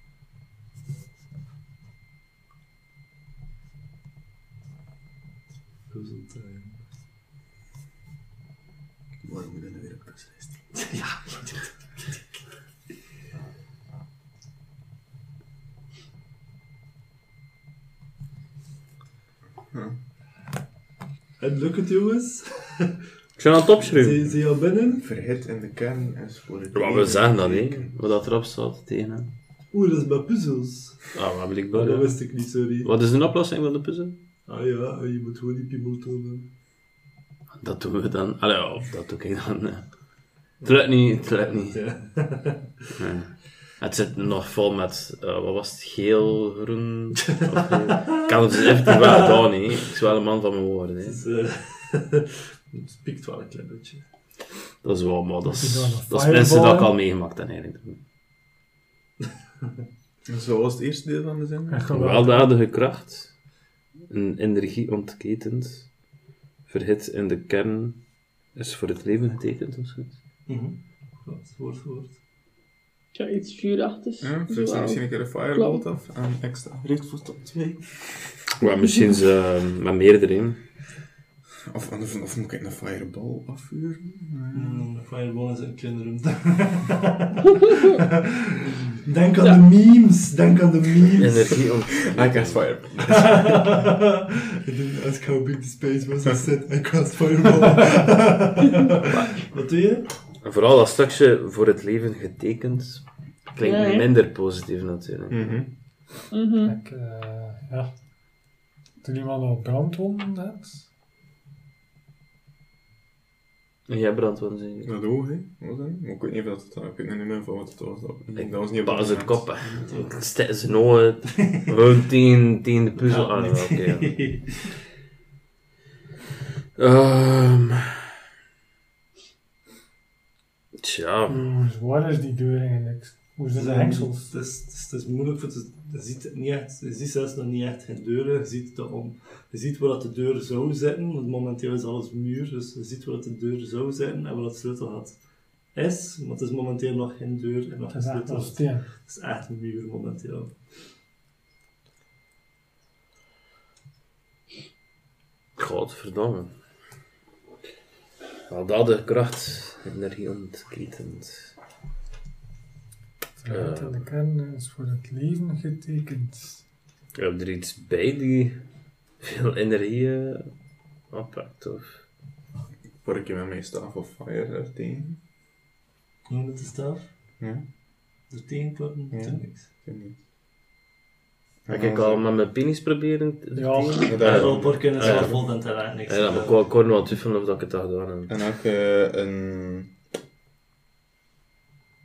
S4: Morgen moet er weer een puzzellijst.
S2: Ja. En lukt het jongens?
S3: Ik ben aan het opschrijven.
S2: Zijn ze al binnen?
S4: Verhit in de kern is voor het
S3: Ja, we zeggen dat, hè.
S4: getekend.
S3: Wat dat erop staat tegen.
S2: Oeh, dat is bij puzzels.
S3: Ah, maar
S2: Oh,
S3: blijkbaar,
S2: dat
S3: ja.
S2: wist ik niet, sorry.
S3: Wat is de oplossing van de puzzel?
S2: Ah ja, je moet gewoon die piemel tonen.
S3: Dat doen we dan. Allee, of dat doe ik dan. eh. Het lukt niet, het lukt niet.
S2: Ja.
S3: Nee. Het zit nog vol met, eh, wat was het, geel, groen? Of, ik kan het dus hè. Ik is wel een man van mijn woorden, hè.
S2: Dus, eh, het piekt wel een klein beetje.
S3: Dat is wel, maar dat is, dat is mensen dat ik al meegemaakt heb, eigenlijk.
S4: Zo was het eerste deel van de zin.
S5: En
S3: Een
S5: geweld.
S3: weldadige kracht, een energie ontketend, verhit in de kern, is voor het leven getekend of zoiets.
S2: Mhm. Goed, woord voor woord.
S6: Ja, iets vuurachtigs.
S4: Ja, misschien een keer een firebolt af en extra richt voor top 2.
S3: Maar misschien ze, eh, met meerdere.
S4: Of, of, of moet ik een fireball afvuren?
S2: Mm, Fireball is een kleinere Denk aan de memes, denk aan de memes.
S3: Energie ont...
S4: I cast fireball.
S2: I didn't ask how big the space was, I said I cast fireball. Wat doe je?
S3: Vooral dat stukje voor het leven getekend klinkt
S6: Ja,
S3: minder positief natuurlijk.
S4: Mhm.
S6: Mhm.
S5: Ik, eh, ja. Toen iemand al brandwonden had.
S3: En jij brandwonden zeker?
S4: Dat oog, hè? Wat dat? Maar ik weet niet of dat het ik weet niet meer van wat het was. Dat,
S3: Ik
S4: dat was niet op dat
S3: het kop, hè. Stek zijn ogen. Gewoon tien, tien de puzzel. Ah, ja, oké. ja. Ehm. Tja.
S5: Hoe zwaar is die deur eigenlijk? Hoe zijn de hengsels?
S2: Het is, het is, moeilijk, want het- je ziet, het niet echt, je ziet zelfs nog niet echt geen deuren. Je ziet, de om, je ziet waar dat de deur zou zitten, want momenteel is alles muur, dus je ziet waar dat de deur zou zitten en waar dat sleutelgat is, maar het is momenteel nog geen deur en nog
S5: Het
S2: geen sleutelgat. Het is echt een muur momenteel.
S3: Godverdomme. Wel dat de kracht, energie ontketend.
S5: Verhit in de kern is voor het leven getekend.
S3: Je hebt er iets bij die veel energie eh, oppakt, of?
S4: Word ik met mijn staff of fire er tegen?
S2: Hoe met de staf?
S4: Ja,
S2: Er tegenklappen?
S4: Ja.
S2: Ja. niks.
S4: ik weet niet.
S3: Heb ik al met mijn penis proberen te
S5: Ja.
S3: tegen?
S2: Daar- wel is
S3: Ja.
S2: wel vol, dan ik niks.
S3: Ja, maar ik nog wel twijfelen of dat ik het had gedaan heb.
S4: En ook eh, een...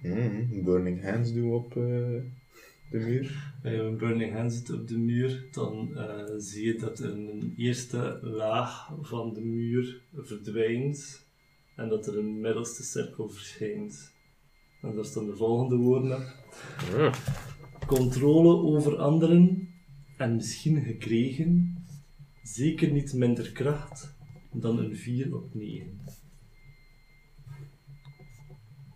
S4: Mm, een Burning Hands doe op eh, de muur.
S2: Als je een burning hand zit op de muur, dan eh, zie je dat er een eerste laag van de muur verdwijnt en dat er een middelste cirkel verschijnt. En daar staan de volgende woorden.
S3: Ah.
S2: Controle over anderen en misschien gekregen, zeker niet minder kracht dan een 4 op 9.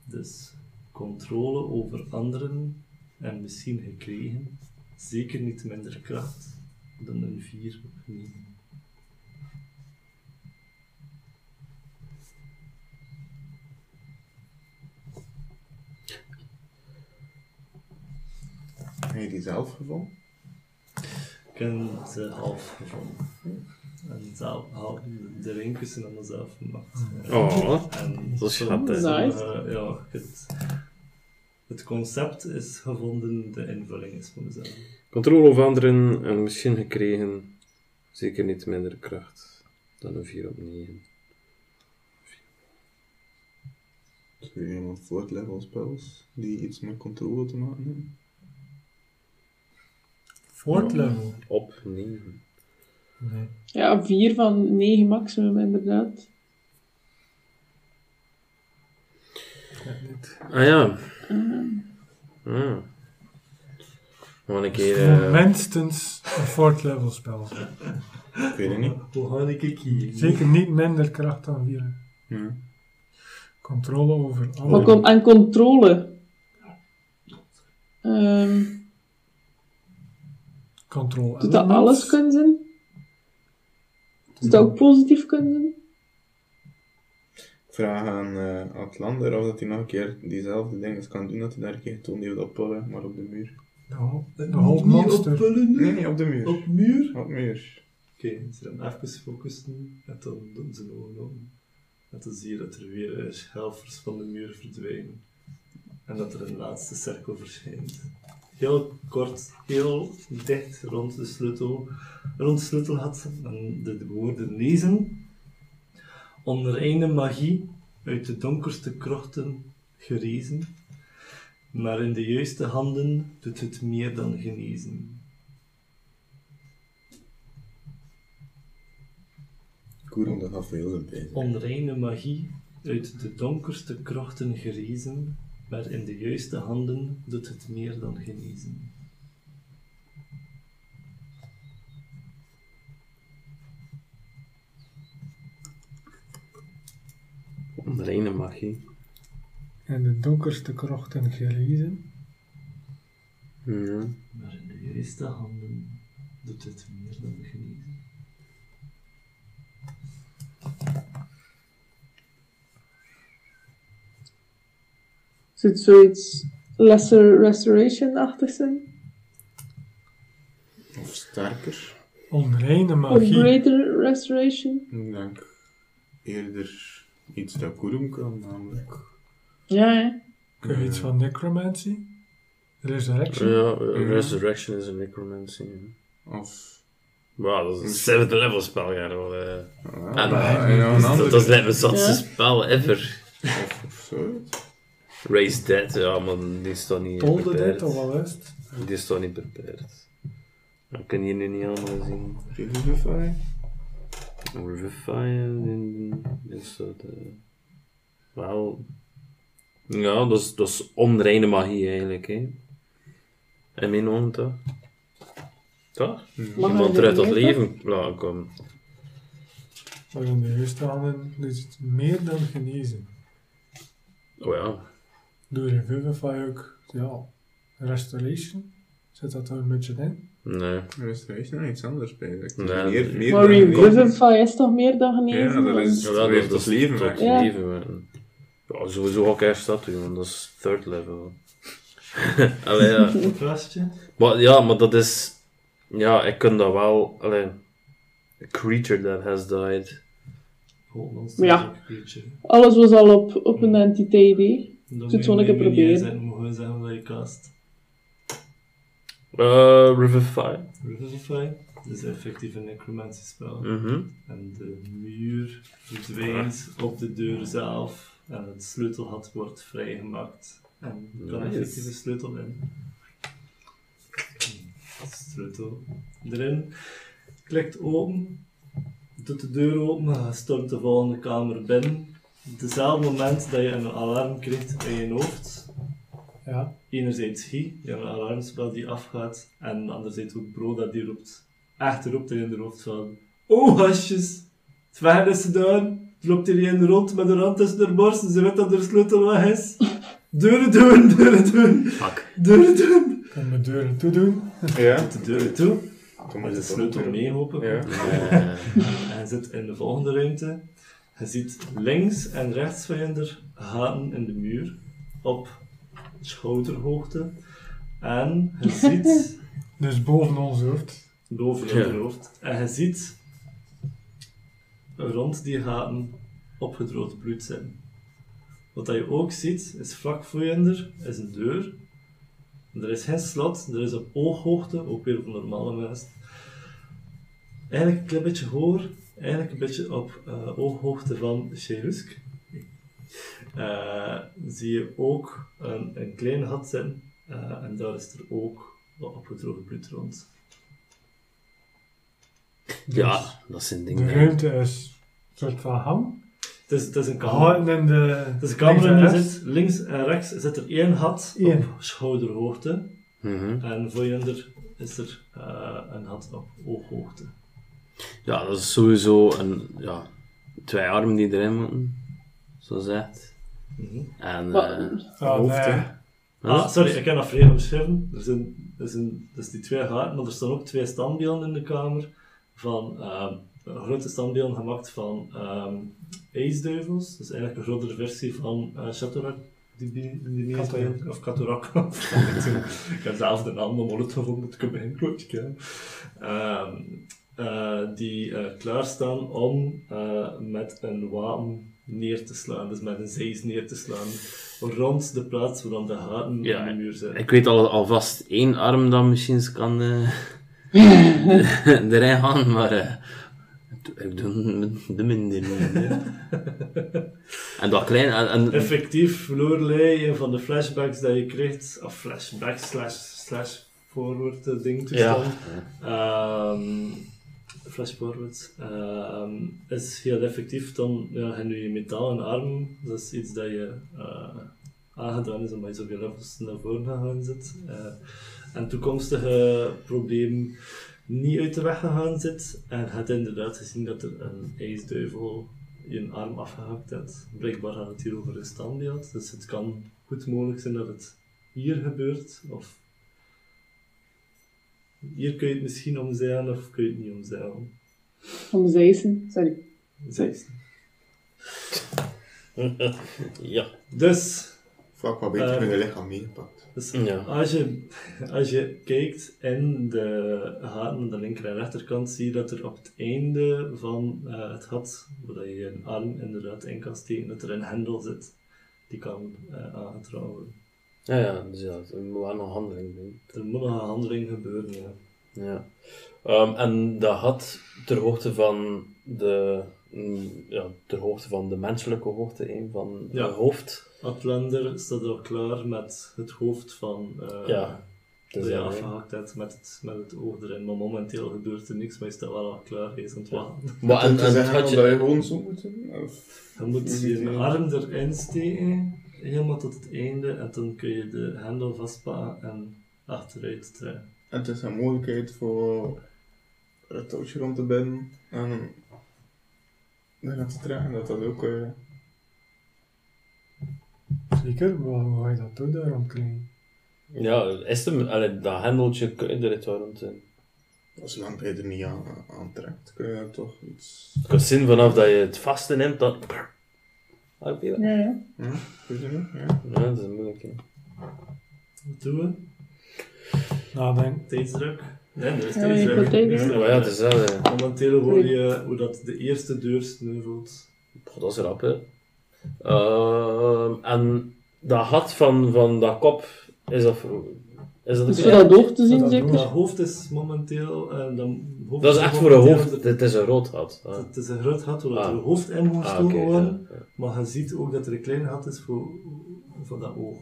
S2: Dus controle over anderen en misschien gekregen, zeker niet minder kracht dan een 4 op 9.
S4: Heb je die zelf gevonden?
S2: Ik heb ze half gevonden. En zelf, half, de rinkjes zijn allemaal zelf gemaakt.
S3: Oh,
S2: En zo-
S3: schattig.
S2: zo,
S6: Nice.
S2: eh, ja, het, het concept is gevonden, de invulling is van mezelf.
S3: Controle over anderen en misschien gekregen, zeker niet minder kracht dan een 4 op 9.
S4: Is er iemand voor level spells die iets met controle te maken hebben?
S5: Fourth level.
S3: Op 9.
S5: Nee.
S6: Ja, 4 van 9 maximum, inderdaad.
S3: Ah ja.
S6: Ehm,
S3: Ah. Gewoon een keer... eh,
S5: Minstens een fourth level spel.
S4: Ik weet het niet.
S2: Hoe ga ik kiezen?
S5: Zeker niet minder kracht dan 4.
S4: Ja.
S5: Controle over
S6: maar
S5: alle.
S6: kom, en controle. Ehm,
S5: Control
S6: doet dat alles kunnen zijn? Doet dat ook positief kunnen zijn?
S4: Ik vraag aan eh Atlander of dat hij nog een keer diezelfde dingen kan doen, dat hij daar een keer getoond heeft op pollen, maar op de muur.
S5: De whole monster.
S4: Nee, nee, op de muur.
S2: Op muur?
S4: Op de muur.
S2: Oké, ze gaan even focussen en dan doen ze ogen open. En dan zie je dat er weer eh, helfers van de muur verdwijnen. En dat er een laatste cirkel verschijnt. Heel kort, heel dicht rond de sleutel, rond de sleutelgat. En de, de woorden lezen. Onder ene magie uit de donkerste krochten gerezen. Maar in de juiste handen doet het meer dan genezen.
S4: Koeron, dat gaat veel zijn pijn.
S2: Onreine magie, uit de donkerste krochten gerezen, maar in de juiste handen doet het meer dan genezen.
S3: Onreine magie.
S5: En de donkerste krochten gelezen.
S3: Ja.
S2: Maar in de juiste handen doet het meer dan genezen.
S6: Zit zoiets lesser restoration-achtig zijn?
S4: Of sterker.
S5: Onreine
S6: Of
S5: magie.
S6: greater restoration?
S4: Ik denk eerder iets dat Koeron kan, namelijk.
S6: Ja, hè?
S5: Kun je iets van necromancy? Resurrection?
S3: Ja, Resurrection is een necromancy. ja.
S4: Of.
S3: Wow, dat is een 7th level spel, ja. wel, eh.
S4: Ah,
S3: En-
S4: ja,
S3: dat, dat is zatste
S6: Ja.
S3: spel ever.
S4: Of, of zo.
S3: Raise Dead, ja, maar die staat niet
S5: Toll the
S3: beperkt.
S5: Dead, of wat is het?
S3: Die staat niet beperkt. Dat kun je nu niet allemaal zien.
S4: Revivify.
S3: Revivify staat... eh, wel... Ja, dat is, dat is onreine magie eigenlijk, hè. En mijn ogen toch? Toch? Iemand eruit
S6: er
S3: tot leven laten komen.
S5: Maar in de juiste handen is het meer dan genezen.
S3: Oh ja.
S5: Doe Revivify ook, ja, restoration? Zit dat er een beetje in?
S3: Nee.
S4: Er is iets anders bij. Ik
S3: Nee,
S4: meer, meer
S6: Maar. Revivify is toch meer dan genezen?
S4: Ja, dat is-
S3: Ja, dat, is
S4: leven.
S6: Ja.
S3: leven. Ja, sowieso ik eerst dat doen, want dat is third level. Allee, ja. Maar, ja, maar dat is... Ja, ik kan dat wel... Allee, a creature that has died.
S2: Oh,
S6: Ja.
S2: ook.
S6: Alles was al op, op een entiteit, Doe het gewoon een keer proberen.
S2: Zijn, mogen we zeggen dat je cast.
S3: Uh, Revivify.
S2: Revivify. Dat is effectief een necromancy spel.
S3: Mhm.
S2: En de muur verdwijnt op de deur zelf. En het sleutelgat wordt vrijgemaakt. En er kan
S3: Nice.
S2: effectief een sleutel in. Sleutel erin. Klikt open. Doet de deur open. Stormt de volgende kamer binnen. Op hetzelfde moment dat je een alarm krijgt in je hoofd.
S5: Ja.
S2: Enerzijds Guy, je hebt een alarmspel die afgaat. En anderzijds ook Bro dat die roept. Echt roept in je hoofd van... Oh, hasjes! Het weg is gedaan. Loopt hier in rond met de rand tussen de borst. Ze weet dat er sleutel weg is. Deuren doen, deuren doen.
S3: Fuck.
S2: Deuren doen.
S5: Kan mijn deuren toedoen.
S4: Ja.
S2: De deuren toe. Met
S4: moet
S2: de sleutel
S4: toch-
S2: meehopen.
S4: Ja.
S2: En zit in de volgende ruimte. Je ziet links en rechts van je er gaten in de muur op schouderhoogte. En je ziet
S5: Dus boven ons hoofd.
S2: boven
S3: Ja.
S2: je hoofd. En je ziet rond die gaten opgedroogd bloed zitten. Wat dat je ook ziet, is vlak voor je er is een deur. Er is geen slot, er is op ooghoogte, ook weer voor normale mensen. Eigenlijk een klein beetje hoger, eigenlijk een beetje op eh, ooghoogte van Cherusk. Eh, zie je ook een, een klein gat zitten eh, en daar is er ook wat opgedroogd bloed rond.
S3: Ja, dat zijn
S5: De
S3: dingen.
S5: ruimte is een soort van hang.
S2: Het is, het is een kamer.
S5: In de...
S2: Het is een kamer
S5: links en
S2: zit links en rechts zit er één gat
S5: Eén.
S2: op schouderhoogte.
S3: Mhm.
S2: En voor je is er eh, een gat op ooghoogte.
S3: Ja, dat is sowieso een, ja, twee armen die erin moeten, zo zegt.
S2: Mhm.
S3: En,
S6: Maar-
S5: Ah,
S2: hoofd,
S5: nee.
S2: Ah, sorry, ik heb dat verkeerd omschreven. Er zijn, er zijn dus die twee gaten, maar er staan ook twee standbeelden in de kamer. Van ehm, een grote standbeelden gemaakt van ehm ijsduivels. Dus eigenlijk een grotere versie van eh Chatorak. Die, die, die
S5: Katorak.
S2: Of Katorak. ik heb zelf de naam nog nooit gevonden, moet ik hem een klootje kennen. Ehm, eh, die eh, klaarstaan om eh, met een wapen neer te slaan, dus met een zeis neer te slaan, rond de plaats waar dan de gaten
S3: Ja,
S2: in de muur zijn.
S3: Ik weet al, alvast één arm dat misschien kan eh, erin gaan, maar ik doe de minder. En dat klein, en, en-
S2: Effectief verloor Lei een van de flashbacks dat je kreeg, of flashbacks slash, slash forward ding toestand. Ehm, flash forward. ehm, is heel effectief dan ja, en nu je metalen arm. Dat is iets dat je eh, aangedaan is omdat je zoveel levels naar voren gegaan zit. Eh, en toekomstige probleem niet uit de weg gegaan zit. En het inderdaad gezien dat er een ijsduivel je arm afgehakt heeft. Blijkbaar gaat het hier over een standbeeld. Dus het kan goed mogelijk zijn dat het hier gebeurt. Of hier kun je het misschien omzeilen of kun je het niet omzeilen.
S6: Om zeisen. Sorry.
S2: Zes.
S3: ja.
S2: Dus,
S4: Vaak wat beter
S2: Eh,
S4: met je lichaam meegepakt.
S2: dus
S3: Ja.
S2: als, je, als je kijkt in de gaten aan de linker en rechterkant, zie je dat er op het einde van eh, het gat, waar je een arm inderdaad in kan steken, dat er een hendel zit. Die kan eh aangetrokken worden.
S3: Ja, ja, dus ja, er moet wel nog handeling doen.
S2: Er moet nog een handeling gebeuren, ja.
S3: Ja. Ehm, en dat had ter hoogte van de, mm, ja, ter hoogte van de menselijke hoogte, een van
S2: Ja.
S3: het hoofd.
S2: Atlander staat al klaar met het hoofd van eh
S3: Ja.
S2: dat
S3: Dus
S2: je hebt met het, met het oog erin. Maar momenteel gebeurt er niks, maar je staat wel al klaar, hij is aan het wachten.
S3: Maar en, en
S4: zeggen
S3: had
S4: dat
S3: je...
S4: je gewoon zo moet doen? Of...
S2: Je moet je arm erin steken, helemaal tot het einde, en dan kun je de hendel vastpakken en achteruit trekken.
S4: En het is een mogelijkheid voor het touwtje rond te binden en erin te trekken, dat dat ook... eh,
S5: Zeker, maar hoe ga je dat doen daar omkring?
S3: Ja, is het, allee, dat hendeltje kun je er wel rond in.
S4: zolang je er niet aan, aan trekt, kun je toch iets...
S3: Het kan zin vanaf dat je het vaste neemt, dan... Dat-
S6: Ja, ja.
S4: Hm? Dat? Ja.
S3: Ja, dat is moeilijk, hè.
S2: Wat doen we?
S5: Nadenken.
S2: Tijdsdruk? Nee, er is
S6: Ja,
S2: tijdsdruk.
S3: Maar ja, het is wel...
S2: Momenteel hoor je hoe dat de eerste deur sneuvelt.
S3: Goh, dat is rap, hè. Ehm, en dat gat van, van dat kop, is dat voor... Is dat,
S6: Dus
S3: een
S6: voor dat hoofd te zien,
S5: dat
S6: zeker?
S2: Dat hoofd is momenteel... eh, dan, hoofd
S3: dat is echt voor een hoofd. Dit is een rood gat. Ah,
S2: Het is een groot gat waar
S3: Ah.
S2: er hoofd in moet
S3: ah
S2: gestoken
S3: oké.
S2: worden.
S3: ja, ja.
S2: Maar je ziet ook dat er een klein gat is voor, voor dat oog.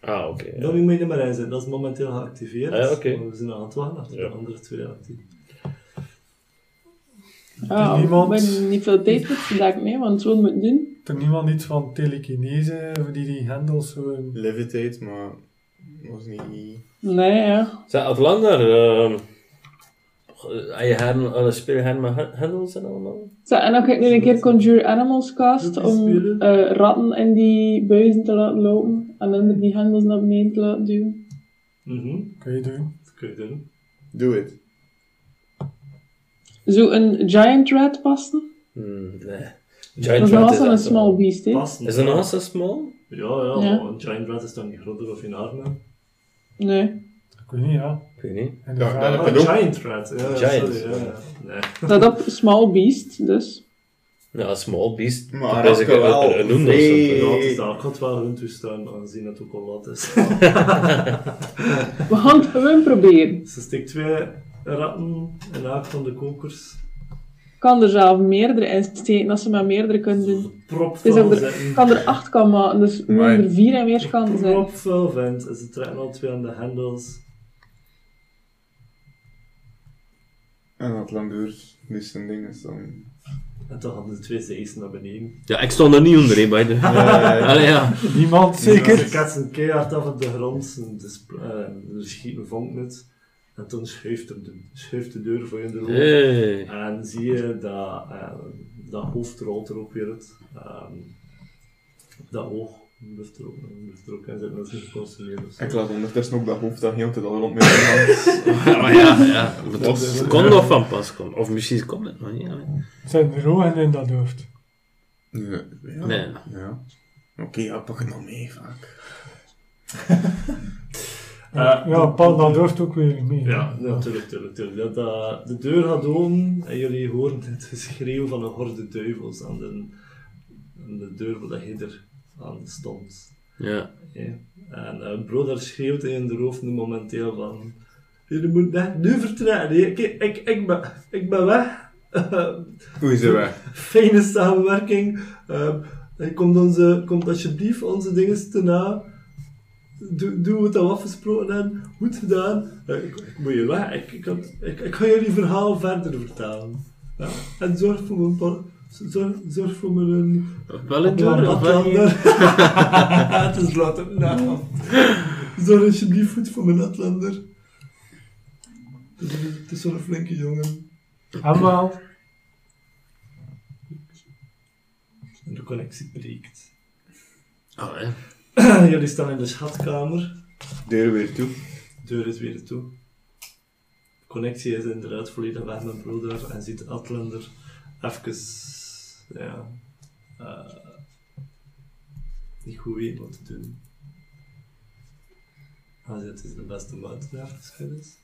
S3: Ah, oké. ja.
S2: Dan moet je er maar in zijn. Dat is momenteel geactiveerd.
S3: Ah, ja, oké.
S2: Maar we zijn aan het wachten achter
S3: Ja.
S2: de andere twee actief.
S6: Ah,
S5: Niemand-
S6: we hebben niet veel tijd voor vandaag, nee, want zo moeten we doen.
S5: Er niemand iets van telekinese, voor die die hendels zo... in-
S4: Levitate, maar.
S6: Nee, ja.
S3: Atlander, ehm je her, uh, speel je her met hen- hendels en allemaal?
S6: Zo, en dan ga ik nu een keer Conjure Animals cast
S2: Doe
S6: om eh, ratten in die buizen te laten lopen en dan die hendels naar beneden te laten duwen.
S2: Mhm,
S5: Kun je doen.
S2: dat kun je doen.
S4: Do it.
S6: Zo een giant rat passen.
S3: Hmm, nee.
S6: Dat
S3: Giant
S6: wel
S3: is
S6: zo'n
S3: echt
S6: small beast, hè.
S3: Is dat eens zo small?
S2: Ja, ja,
S6: Ja.
S2: een giant rat is dan niet groter of in armen.
S6: Nee.
S5: Ik weet niet, ja.
S3: Ik weet niet.
S5: En
S4: Ja,
S5: vraag-
S4: dat-
S2: Oh,
S4: dat
S2: een
S4: ook.
S2: giant rat. Ja,
S3: Giant.
S2: sorry. Ja, ja. Nee.
S6: Dat op small beast, dus.
S3: Ja, small beast.
S4: Maar
S3: dat is
S4: dat wel
S3: een, noemde
S2: daar. Ik had wel hun toestaan, aangezien het ook al laat is.
S6: We gaan het gewoon proberen.
S2: Ze steekt twee ratten in elk van de kokers.
S6: Ik kan er zelf meerdere in steken als ze maar meerdere kunnen doen.
S2: Prop
S6: Dus ik kan er acht kan maken, dus we moeten er vier en weerkanten zijn.
S2: Prop vol vent. En ze trekken al twee aan de hendels.
S4: En dat Landeur dus zijn ding is dan...
S2: En toen hadden de twee zeeën naar beneden.
S3: Ja, ik stond er niet onder, hè, by the Allee, ja.
S5: Niemand
S2: Ze
S5: zeker?
S2: ketsen keihard af op de grond, en de sp- eh, er schiet een vonk uit. En toen schuift, er de, schuift de deur voor je in de.
S3: Hey.
S2: En zie je dat, eh, dat hoofd rolt er ook weer uit. Ehm, dat oog blijft er ook, blijft er ook in zitten, dat is niet geconsumeerd zo.
S4: Ik laat ondertussen ook dat hoofd dat heel de tijd al rond.
S3: Ja, maar ja, ja. Het kon nog van pas komen. Of misschien komt het nog niet.
S5: Zijn er ogen in dat hoofd?
S4: Ja. ja.
S3: Nee.
S4: ja. Oké, ja, pak het nog mee vaak.
S2: Eh,
S5: ja, Paul, dat hoort ook weer niet mee.
S2: Ja, natuurlijk, natuurlijk, natuurlijk. Dat, dat- de deur gaat open en jullie horen het geschreeuw van een horde duivels aan de, aan de deur waar je er aan stond.
S3: Ja.
S2: Ja. En uh, bro, daar schreeuwt in de hoofd nu momenteel van... Je moet net nu vertrekken, ik, ik, ik, ben, ik ben weg.
S4: Hoe is het weg?
S2: Fijne samenwerking. Uh, komt, onze, komt alsjeblieft onze dingen te na. Doe, doe wat we afgesproken hebben. Goed gedaan. Eh, ik, ik moet je weg. Ik, ik, kan- ik, ik ga jullie verhaal verder vertellen. Ja. En zorg voor mijn... pa- Zorg, zorg voor mijn...
S3: Wel
S2: Atlander.
S3: geen-
S2: Het is later na. Zorg alsjeblieft goed voor mijn Atlander. Het is- Het is wel een flinke jongen.
S5: Allemaal.
S2: En de connectie breekt.
S3: Oh, hè.
S2: Jullie staan in de schatkamer.
S4: Deur weer toe.
S2: De deur is weer toe. De connectie is inderdaad volledig weg met broeder en ziet Atlander even, ja, eh, niet goed weten wat te doen. Ah, dit is de beste maat geschud is.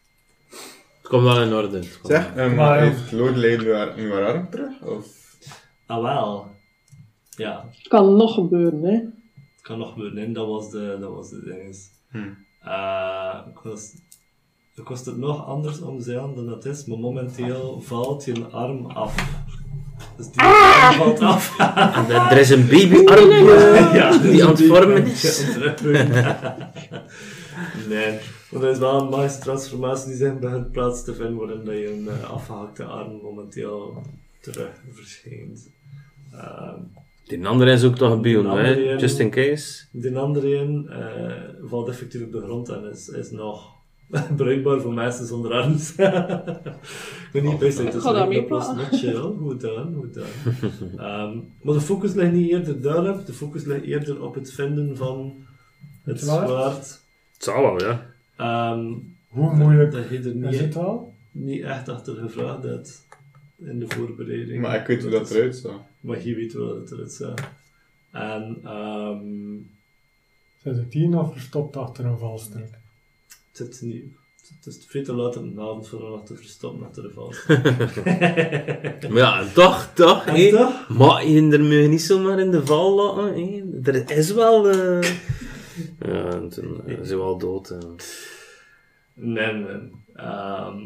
S3: Het komt wel in orde. Het
S4: Zeg, um,
S5: Maar-
S4: heeft haar, nu haar arm terug? Of?
S2: Ah wel, ja,
S6: Het kan nog gebeuren, hè.
S2: Het kan nog hè. dat was de, dat was de ding.
S4: Hm.
S2: Eh, ik was het nog anders omzeilen dan het is, maar momenteel valt je arm af. Dus die arm valt af.
S3: En er er is een babyarm eh, die aan het vormen is.
S2: nee, maar dat is wel een magische transformatie die zich begint plaats te vinden, waarin dat je een eh, afgehakte arm momenteel terug verschijnt. Ehm,
S3: Die andere is ook toch een hè? Just in case.
S2: Die andere een eh, valt effectief op de grond en is, is nog bruikbaar voor mensen zonder arms. ik ben niet best uit
S6: ga dat
S2: chill. Goed dan, goed dan. Ehm, maar de focus ligt niet eerder daarop, de focus ligt eerder op het vinden van het
S5: Zwaard?
S2: zwaard.
S3: Het zal wel, ja.
S2: Ehm,
S5: Hoe moeilijk
S2: dat je er
S5: is
S2: niet,
S5: het al?
S2: niet echt achter gevraagd hebt in de voorbereiding.
S4: Maar ik weet hoe dat eruit zag.
S2: Maar je weet wel dat het eruit zag. En ehm,
S5: Zit het hier nog verstopt achter een valstrik?
S2: Het zit niet. Het is veel te laat in de avond voor nog te verstoppen achter de vast.
S3: Maar ja, toch, toch,
S2: En
S3: hè?
S2: toch?
S3: Maar je er niet zomaar in de val laten, hè? Er is wel... eh Ja, en toen eh, is hij wel dood. hè.
S2: Nee, nee. Ehm,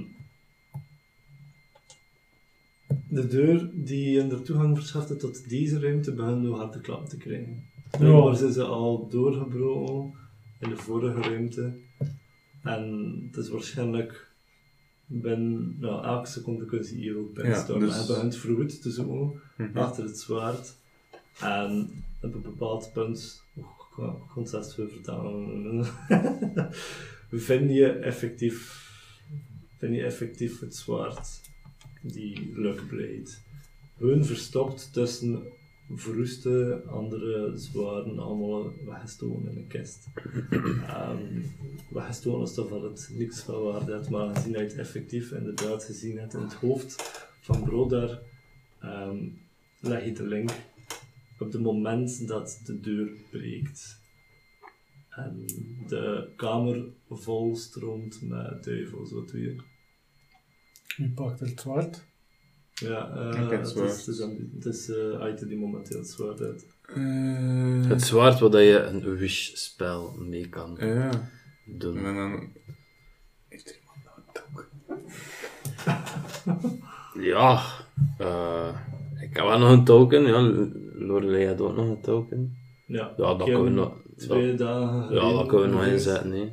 S2: de deur die je de toegang verschafte tot deze ruimte begint nu harde klappen te krijgen. Blijkbaar zijn ze al doorgebroken in de vorige ruimte. En het is waarschijnlijk binnen nou, elke seconde kun je hier ook binnenstormen.
S4: Ja, dus-
S2: Hij begint verwoed te zoeken
S4: Mhm.
S2: achter het zwaard. En op een bepaald punt, oh, ik kan- ik kan het zelfs veel vertalen, vind je effectief, vind je effectief het zwaard, die Luck Blade. Hun verstopt tussen verroeste andere zwaarden, allemaal weggestoken in een kist. um, weggestoken alsof dat het niks van waarde had, maar gezien dat je het effectief inderdaad gezien hebt in het hoofd van Brodar, ehm, leg je de link op het moment dat de deur breekt. En de kamer vol stroomt met duivels. Wat je?
S5: Wie pakt het zwart?
S2: Ja, eh,
S4: Ik heb het
S2: het
S4: zwaard.
S2: is, het is, aan- het is eh, Aite die momenteel het zwaard uit.
S4: Eh,
S3: Het zwaard waar dat je een wish-spel mee kan
S4: Ja.
S3: doen.
S4: En dan... Heeft er iemand nou een token?
S3: Ja, eh, ik heb wel nog een token. Ja, Lorelei had ook nog een token.
S2: Ja,
S3: Ja, dat
S2: ik
S3: kunnen we nog,
S2: Twee
S3: dat,
S2: dagen.
S3: ja, dat kunnen we nog inzetten. hè.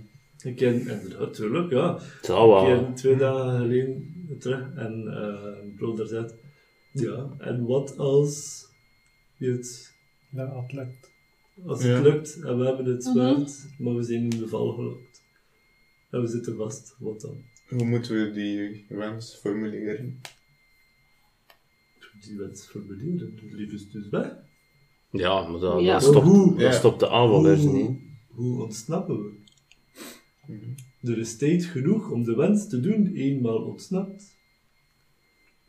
S2: Ik ken, en natuurlijk, ja.
S3: Het zal
S2: Ik
S3: wel.
S2: ken twee dagen geleden terug en eh broeder zei, ja, en wat als het,
S5: Ja, het lukt.
S2: als
S4: Ja.
S2: het lukt en we hebben het
S6: Mhm.
S2: zwaard, maar we zijn in de val gelokt. En we zitten vast, wat dan?
S4: Hoe moeten we die wens formuleren?
S2: Die wens formuleren, lief is dus weg.
S3: Ja, maar dat,
S6: Ja.
S3: dat, stopt,
S2: Hoe?
S3: dat
S4: Ja.
S3: stopt de aanval dus
S2: Hoe-
S3: niet.
S2: Hoe ontsnappen we?
S4: Mhm.
S2: Er is tijd genoeg om de wens te doen, eenmaal ontsnapt.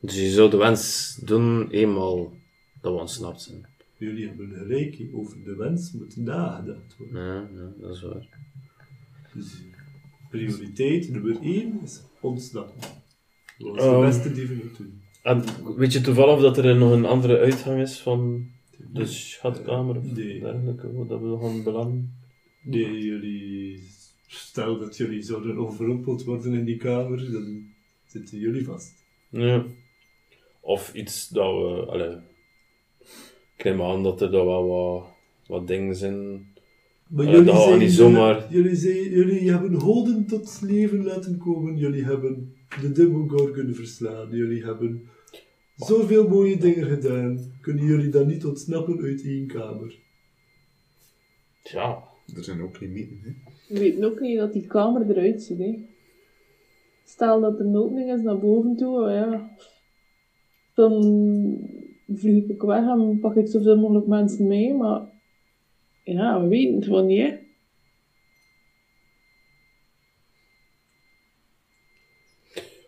S3: Dus je zou de wens doen eenmaal dat we ontsnapt zijn.
S2: Jullie hebben gelijk, over de wens moet nagedacht worden.
S3: Ja, ja dat is waar.
S2: Dus prioriteit nummer 1 is ontsnappen. Dat is
S3: Ehm.
S2: de beste die we moeten doen.
S3: En weet je toevallig dat er nog een andere uitgang is van de schatkamer of
S2: Nee.
S3: dergelijke, dat we gaan belanden?
S2: Nee, jullie... Stel dat jullie zouden overrompeld worden in die kamer, dan zitten jullie vast.
S3: Ja. Of iets dat we, allee, ik neem aan dat er daar wel wat, wat dingen zijn.
S2: Maar
S3: Ja,
S2: jullie,
S3: dat
S2: zijn
S3: niet zomaar-
S2: jullie, zijn, jullie hebben Holden tot leven laten komen. Jullie hebben de Demogorgon verslaan. Jullie hebben zoveel mooie dingen gedaan. Kunnen jullie dan niet ontsnappen uit één kamer?
S3: Ja,
S4: Er zijn ook limieten, hè.
S6: We weten ook niet dat die kamer eruit ziet, hè. Stel dat er een opening is naar boven toe, ja. Dan vlieg ik weg en pak ik zoveel mogelijk mensen mee, maar... Ja, we weten het gewoon niet, hè.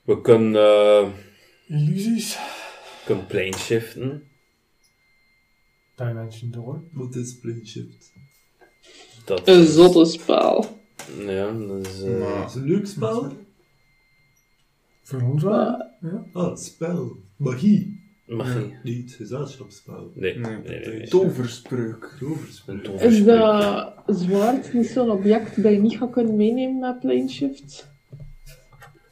S3: we kunnen, eh
S5: Illusies.
S3: kunnen plane shiften.
S5: Dimension door.
S2: Wat is Plane Shift?
S3: Dat
S6: Een zotte spel.
S3: Ja, dat is... eh,
S4: Maar-
S2: Dat is een leuk spel.
S5: Voor ons wel. Ja.
S2: Ah, het spel. Magie.
S3: mag niet.
S2: Niet gezelschapsspel.
S3: Nee,
S4: Nee.
S3: nee, nee. nee.
S4: Toverspreuk.
S3: Een
S2: Toverspreuk.
S6: Is dat zwaard niet zo'n object dat je niet gaat kunnen meenemen naar plane shift?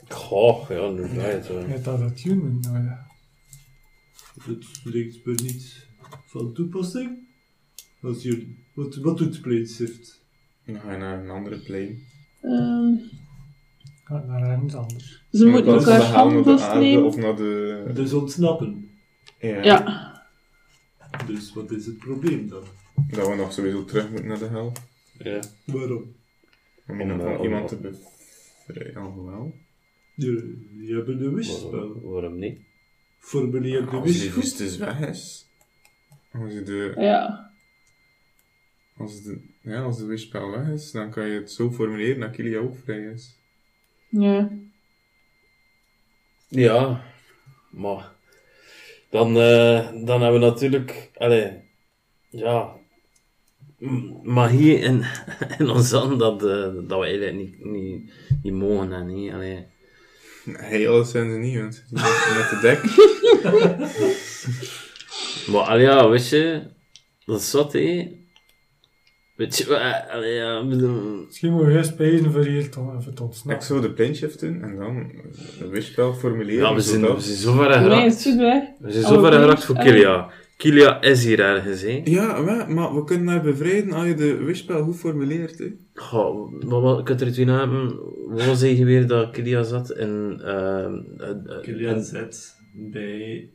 S3: Goh, ja, inderdaad. eh.
S5: Net dat het human. nou ja.
S2: Het lijkt me niet van toepassing. Als jullie... Wat, wat doet Plane Shift?
S4: Dan ga je naar een andere plane.
S6: Ehm,
S5: Gaat naar ergens anders.
S6: ze
S4: In
S6: moeten
S4: plaats van
S6: elkaar
S4: de hel naar de
S6: handen
S4: aarde
S6: nemen.
S4: of naar de...
S2: Dus ontsnappen.
S4: Ja.
S6: Ja.
S2: Dus wat is het probleem dan?
S4: Dat we nog sowieso terug moeten naar de hel.
S3: Ja.
S2: Waarom?
S4: Om
S3: Om,
S4: iemand,
S3: eh,
S4: iemand te bevrijden. Alhoewel.
S2: Jullie jullie hebben de wishspel.
S3: Waarom, waarom niet?
S2: Formuleer de
S4: Als die
S2: wish goed.
S4: vistes weg is. Als je de...
S6: Ja.
S4: Als de, ja, als de wishspel weg is, dan kan je het zo formuleren dat Kilia ook vrij is.
S6: Ja.
S3: Ja, maar dan, eh, dan hebben we natuurlijk, allee, ja, m- magie in, in ons hand dat, eh, dat we eigenlijk niet, niet, niet mogen en niet, allee.
S4: Hey, alles zijn ze niet, want ze zitten met de dek.
S3: Maar allee, ja, weet je, dat is wat, hé. Weet je, wat, allee, ja, ik bedoel,
S5: Misschien moeten we eerst pezen voor hier te, te
S4: Ik
S5: ontsnappen.
S4: zou de plane shift doen en dan de wishspel formuleren.
S3: ja, we zijn, we zijn zo ver
S6: Nee,
S3: geraakt.
S6: weg.
S3: We zijn zo ver geraakt voor
S6: Eh.
S3: Kilia. Kilia is hier ergens, hè.
S4: Ja, maar we kunnen haar bevrijden als je de wishspel goed formuleert. Hè.
S3: Goh, maar wat, ik had er twee namen. Wat zei je weer dat Kilia zat? In, ehm, eh, eh,
S2: Kilian
S3: in-
S2: zit bij...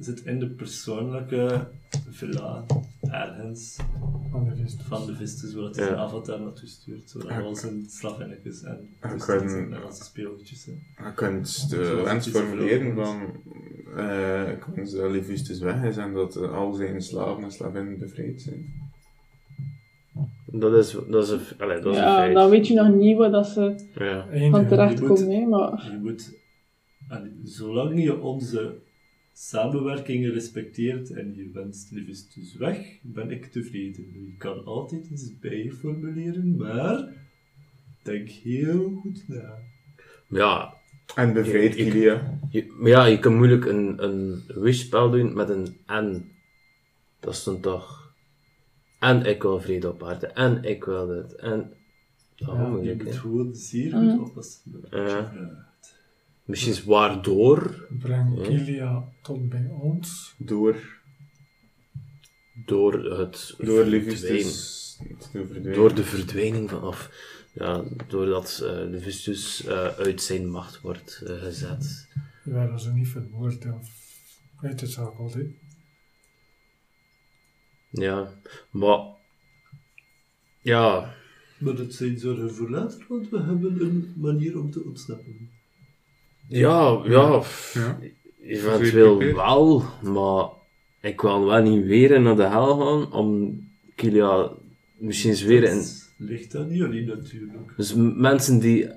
S2: Zit in de persoonlijke villa ergens
S5: Van de rest.
S2: van de Vistus, zodat hij
S3: Ja.
S2: zijn avatar naartoe stuurt. Zodat al zijn slavinnetjes en
S4: Ja,
S2: Vistus
S4: kan-
S2: en en als speelgoedjes zijn.
S4: Je kunt de wens formuleren van... eh ik wens dat Levistus weg is en dat al zijn slaven en slavinnen bevrijd zijn.
S3: Dat is, dat is een, allee, dat is een
S6: Ja,
S3: feit.
S6: dan weet je nog niet waar dat ze
S3: Ja.
S6: Van
S5: ding.
S6: terechtkomen, hè, maar...
S2: Je moet, allee, zolang je onze samenwerking respecteert en je wenst Levistus weg, ben ik tevreden. Je kan altijd iets bijformuleren, maar denk heel goed na.
S3: Ja,
S4: En bevrijd Kilia.
S3: je, maar ja, je kan moeilijk een, een wishspel doen met een en. Dat is dan toch... En ik wil vrede op aarde, en ik wil dit, en... Dat is
S5: Ja,
S2: Je moet gewoon zeer
S6: Mhm.
S2: goed oppassen.
S3: Ja. Misschien is waardoor,
S5: Breng
S3: Ja.
S5: Kilia tot bij ons.
S4: Door,
S3: door het
S4: door te verdwijnen.
S3: door de verdwijning van, of ja, doordat eh, de Vistus eh, uit zijn macht wordt eh, gezet.
S5: Die werden ze niet vermoord of uitgeschakeld. hè.
S3: Ja, maar... Ja,
S2: Maar dat zijn zorgen voor later, want we hebben een manier om te ontsnappen.
S3: Ja, ja,
S4: Ja.
S3: eventueel wel, maar ik wil wel niet weer naar de hel gaan om Kilia misschien eens weer in...
S2: Dat ligt aan jullie natuurlijk.
S3: Dus mensen die...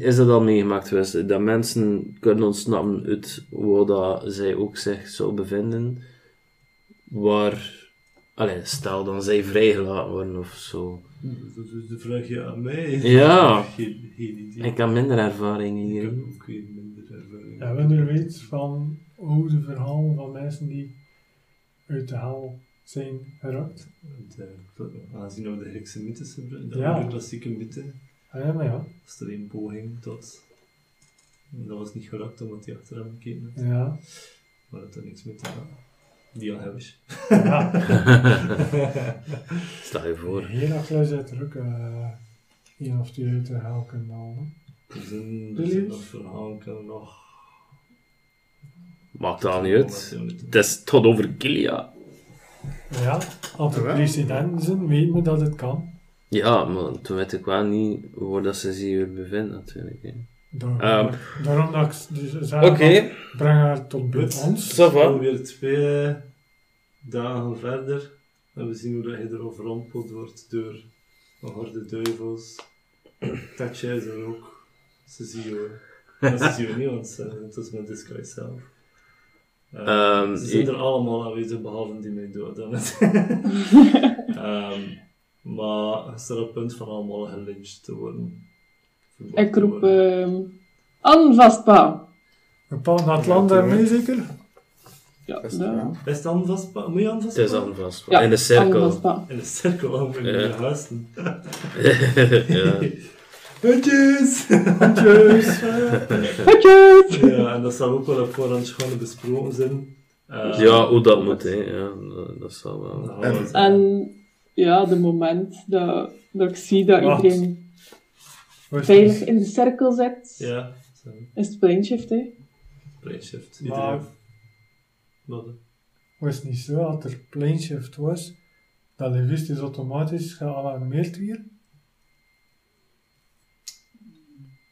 S3: Is dat al meegemaakt geweest? Dat mensen kunnen ontsnappen uit waar dat zij ook zich zou bevinden. Waar... Allee, stel dan zij vrijgelaten worden of zo.
S2: Dat is de vraag je aan mij.
S3: Ja.
S2: Geen, geen idee.
S3: Ik heb minder ervaring
S2: Ik
S3: hier.
S2: heb ook geen minder ervaring.
S5: Hebben we er weet van oude verhalen van mensen die uit de hel zijn gerukt?
S2: Want, eh, Aangezien we de Griekse mythes hebben, de
S5: Ja.
S2: klassieke mythe,
S5: Ah, ja, maar ja.
S2: was er een poging tot... en Dat was niet gelukt omdat hij achter hem gekeken had.
S5: Ja.
S2: Maar dat had niks mee te maken. Die al heb ik.
S5: ja.
S3: Stel je voor.
S5: Herakles heeft er ook eh een of twee uit de hel kunnen halen.
S2: Zijn nog verhalen, kan nog...
S3: Maakt al niet uit. Het is tot over Kilia.
S5: Ja, als er presidenten zijn, weten we dat het kan.
S3: Ja, maar toen weet ik wel niet waar dat ze zich weer bevinden natuurlijk. hè.
S5: Daarom,
S3: Ehm.
S5: daarom dat ik dus zeg,
S3: Oké,
S5: breng haar tot bij ons.
S3: ça va.
S2: Alweer twee dagen verder. En we zien hoe dat je er overrompeld wordt door een horde duivels. Tatje is er ook. Ze zien je. Ze zien je niet, want ze- het is met Disguise zelf. Eh,
S3: Ehm,
S2: ze zijn er allemaal aanwezig, behalve die mij doden. Ehm maar het staat op het punt van allemaal gelyncht te worden.
S6: Ik roep
S2: worden.
S6: ehm An vastpa.
S5: Een paar naar het land daarmee zeker?
S6: Ja,
S4: Is het
S6: ja.
S4: wel?
S2: Is het aan vast? Moet je aan
S3: het
S2: vast?
S3: is.
S6: Ja,
S3: In de cirkel.
S6: vastpa.
S2: In de cirkel met
S3: Ja.
S2: je huizen.
S3: ja.
S2: Hutjes!
S5: Tjus!
S6: Hutjes!
S2: ja, en dat zal ook wel op voorhand gewoon besproken zijn. Eh,
S3: ja, hoe dat moet, hè. Ja, dat, zal wel.
S2: dan
S4: En-
S6: En ja, de moment dat, dat ik zie dat
S5: Wacht.
S6: iedereen veilig in de cirkel zit,
S2: Ja, zo.
S6: is het planeshift, hè.
S2: Plainshift.
S5: Maar-
S2: Iedereen. Wat?
S5: was het niet zo dat er planeshift was, dat de wist is automatisch gealarmeerd?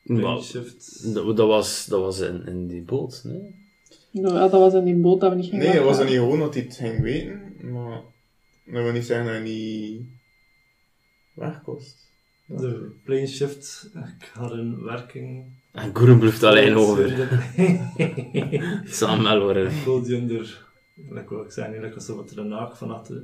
S3: Maar,
S2: Plainshift.
S3: dat, dat was, dat was in, in die boot, nee?
S6: Nou, ja, dat was in die boot dat we niet gingen
S4: Nee, het was dan
S6: weggaan.
S4: niet gewoon dat hij het ging weten, maar dat wil niet zeggen dat hij niet wegkost.
S2: De Plainshift gaat in werking.
S3: En Goeren blijft alleen over. Het zal wel worden.
S2: Onder, like wat ik zei, eigenlijk alsof het er een naak van achter,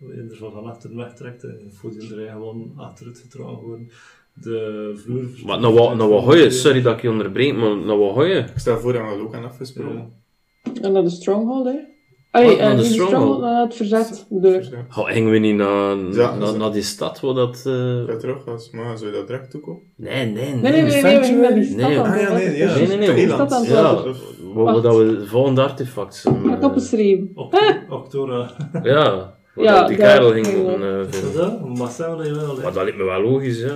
S2: in er van van achter wegtrekt en er gewoon achteruit getrokken worden. De vloer...
S3: Maar nou wat, nou wat hoor je? Sorry dat ik je onderbreek, maar nou wat hoor je?
S4: Ik stel voor dat we dat ook aan afgesproken.
S6: En naar de stronghold, hè.
S3: Naar
S6: eh,
S3: de
S6: de
S3: stronghold?
S6: stronghold, naar het verzet.
S4: Dus ja,
S3: Ga gingen we niet naar,
S4: Ja,
S3: naar, die stad waar dat... eh,
S4: dat terug was, maar zou je dat direct toekomen?
S3: Nee, nee, nee.
S6: Nee, nee, nee, nee,
S3: Nee,
S6: aan
S3: ah,
S4: ja, nee, ja.
S6: wachten.
S3: Nee, nee, nee.
S6: Die stad aan het
S3: Ja, dat we volgende artefact.
S6: Ik heb
S3: eh,
S6: opgeschreven.
S2: Octo- Octora.
S3: Ja,
S6: Ja,
S3: dat die
S6: daar
S3: kerel ging een
S2: Is
S3: vinden.
S2: dat? Maar zijn we wel?
S3: Maar dat lijkt me wel logisch, ja.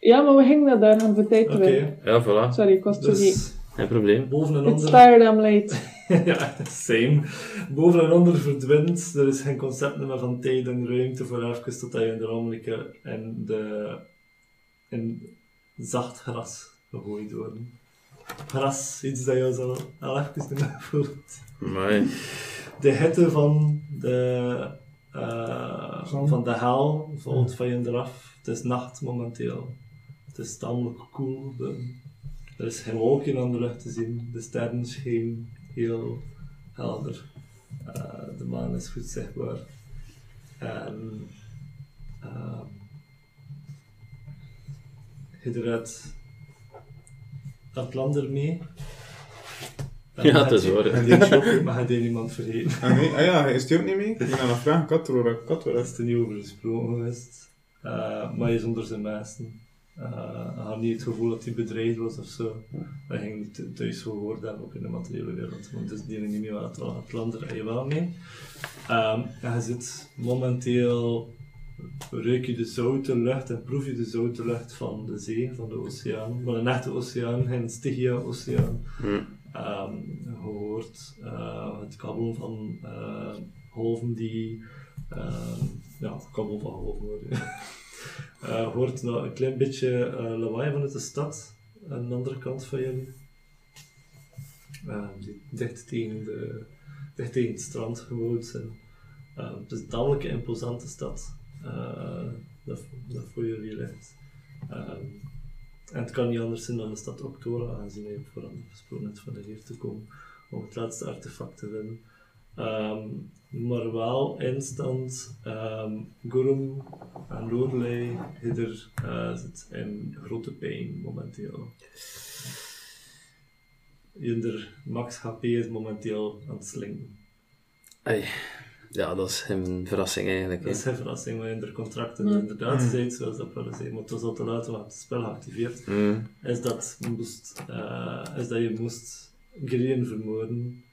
S6: Ja, maar we gingen naar daar gaan voor tijd te
S2: Oké.
S3: Ja, voilà.
S6: Sorry, ik was het niet.
S3: Geen probleem.
S2: boven en
S6: It's
S2: onder...
S6: tired, I'm late.
S2: ja, same. Boven en onder verdwijnt. Er is geen concept meer van tijd en ruimte voor even totdat je in de rommelike en de in zacht gras gegooid worden. Gras, iets dat je zo al even niet meer voelt.
S3: Maar
S2: De hitte van de, eh,
S5: Zon.
S2: van de hel valt van je eraf. Het is nacht momenteel. Het is tamelijk koel. De- er is geen wolken aan de lucht te zien. De sterren schijnen heel helder. Eh, de maan is goed zichtbaar. En ehm je eruit Atlander mee. En
S3: Ja,
S2: dan
S3: het is waar.
S4: En die shoppen.
S2: Maar had je niemand vergeten?
S4: Ah, nee? ah ja, is die ook niet mee? Ik ben aan het vragen, kat hoor, kat hoor.
S2: Dat is er niet over gesproken geweest. Eh, maar hij is onder zijn meesten. Uh, had niet het gevoel dat hij bedreigd was of zo. Hij ging niet thu- thuis gehoord hebben, ook in de materiële wereld. Want dus die niet meer het land er je wel mee. Ehm, en je zit momenteel ruik je de zoute lucht en proef je de zoute lucht van de zee, van de oceaan, van een echte oceaan, geen Stygia-oceaan.
S3: Hm.
S2: Ehm, je hoort eh, het kabbelen van eh, golven die. ehm, ja, kabbelen van golven hoor je hoort nog een klein beetje eh, lawaai vanuit de stad aan de andere kant van jullie. Ehm, dicht tegen, de, dicht tegen het strand gewoond zijn. Ehm, het is een tamelijk imposante stad. eh, dat, dat voor jullie ligt. Ehm, en het kan niet anders zijn dan de stad Octora, aangezien op voorhand gesproken hebt van hier te komen om het laatste artefact te vinden. Ehm, maar wel instant um, Gurum en Lorelei Hidder eh, zit in grote pijn momenteel. Jinder max HP is momenteel aan het slinken.
S3: Ai. Ja, dat is een verrassing eigenlijk.
S2: Dat is
S3: hè.
S2: geen verrassing, maar in de contracten inderdaad zei, zoals dat wel zei, maar het was al te laat, we het spel geactiveerd.
S3: Hm.
S2: is dat, je moest, eh, is dat je moest Gideon vermoorden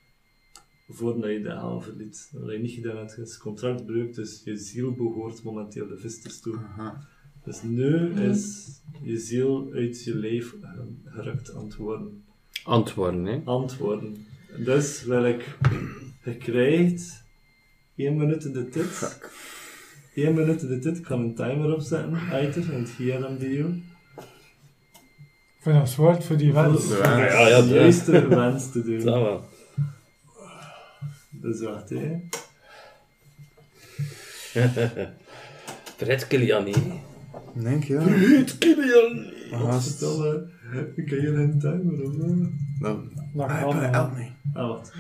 S2: voordat je de hel verliet. Wat je niet gedaan hebt, is contractbreuk, dus je ziel behoort momenteel de Vistus toe.
S4: Aha.
S2: Dus nu is je ziel uit je eh, gerukt aan het worden.
S3: Antwoorden, hè.
S2: Antwoorden. Dus wil ik, je krijgt 1 minuut in de tit.
S4: Fuck.
S2: 1 minuut in de tit, ik kan een timer opzetten, Eiter, en het GRM die jou.
S5: Ik vind dat zwart voor die wens.
S4: De
S3: Ja, ja, ja,
S2: de
S3: de-
S2: juiste wens te doen.
S3: Dat wel.
S2: Dus wacht, hè.
S3: Fred Kiliani.
S4: Denk je?
S3: Fred Kiliani.
S4: Aha,
S2: Stel, ik kan hier een timer zo.
S4: Dan.
S5: Dat
S4: Ah,
S5: kan
S4: help
S5: wel.
S4: me.
S2: Ah, wacht.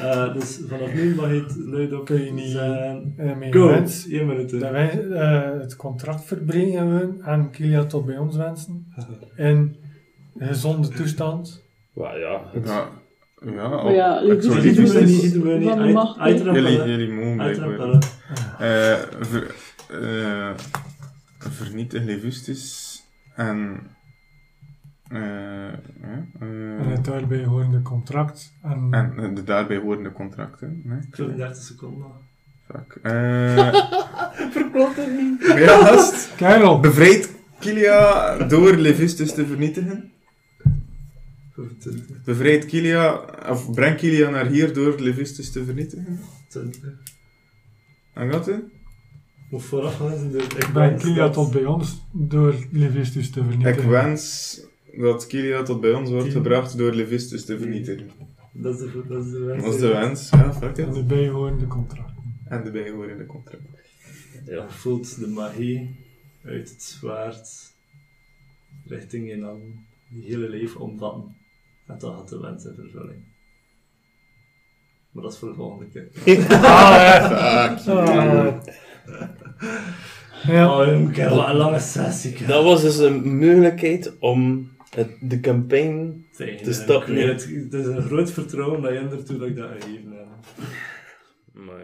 S2: Eh, dus vanaf nu mag je het luid op
S5: Kun je niet-
S2: zijn.
S5: Met
S2: Go!
S5: wens
S2: 1 minuut.
S5: dat wij eh, het contract verbreken we en Kilia tot bij ons wensen. In gezonde toestand.
S3: Ja, ja. het-
S4: Ja. Ja,
S6: Maar ja,
S4: Jullie,
S2: Uiteraard
S4: blijkbaar. Eh, ver, eh, vernietig Levustus en. eh, ja, eh,
S5: En het daarbij horende contract. En,
S4: en de daarbij horende contracten. Nee?
S2: Ik wil 30 seconden.
S4: Fuck. Eh,
S6: Verklopt het niet.
S4: ja, gast.
S5: Karel!
S4: Bevrijd Kilia door Levustus te vernietigen.
S2: 25,
S4: Bevrijd Kilia, of breng Kilia naar hier door Levustus te vernietigen.
S2: 20.
S4: En gaat het?
S2: Moet vooraf gaan zijn. Ik
S5: Breng Kilia tot bij ons door Levistus te
S4: Ik
S5: vernietigen.
S4: wens dat Kilia tot bij ons wordt gebracht door Levustus te vernietigen.
S2: Dat is de, dat is de wens.
S4: Dat is de wens, ja, fuck
S5: En de bijhorende contract.
S4: En de bijhorende contract.
S2: Je voelt de magie uit het zwaard richting je dan je hele leven omvatten. En dan gaat de wens in vervulling. Maar dat is voor de volgende keer.
S5: Ah, ja.
S2: Oh, een keer wat een lange sessie.
S3: Dat was dus een mogelijkheid om het, de campaign... Te stoppen,
S2: het is een groot vertrouwen dat je ertoe dat ik dat gegeven heb.
S3: Maar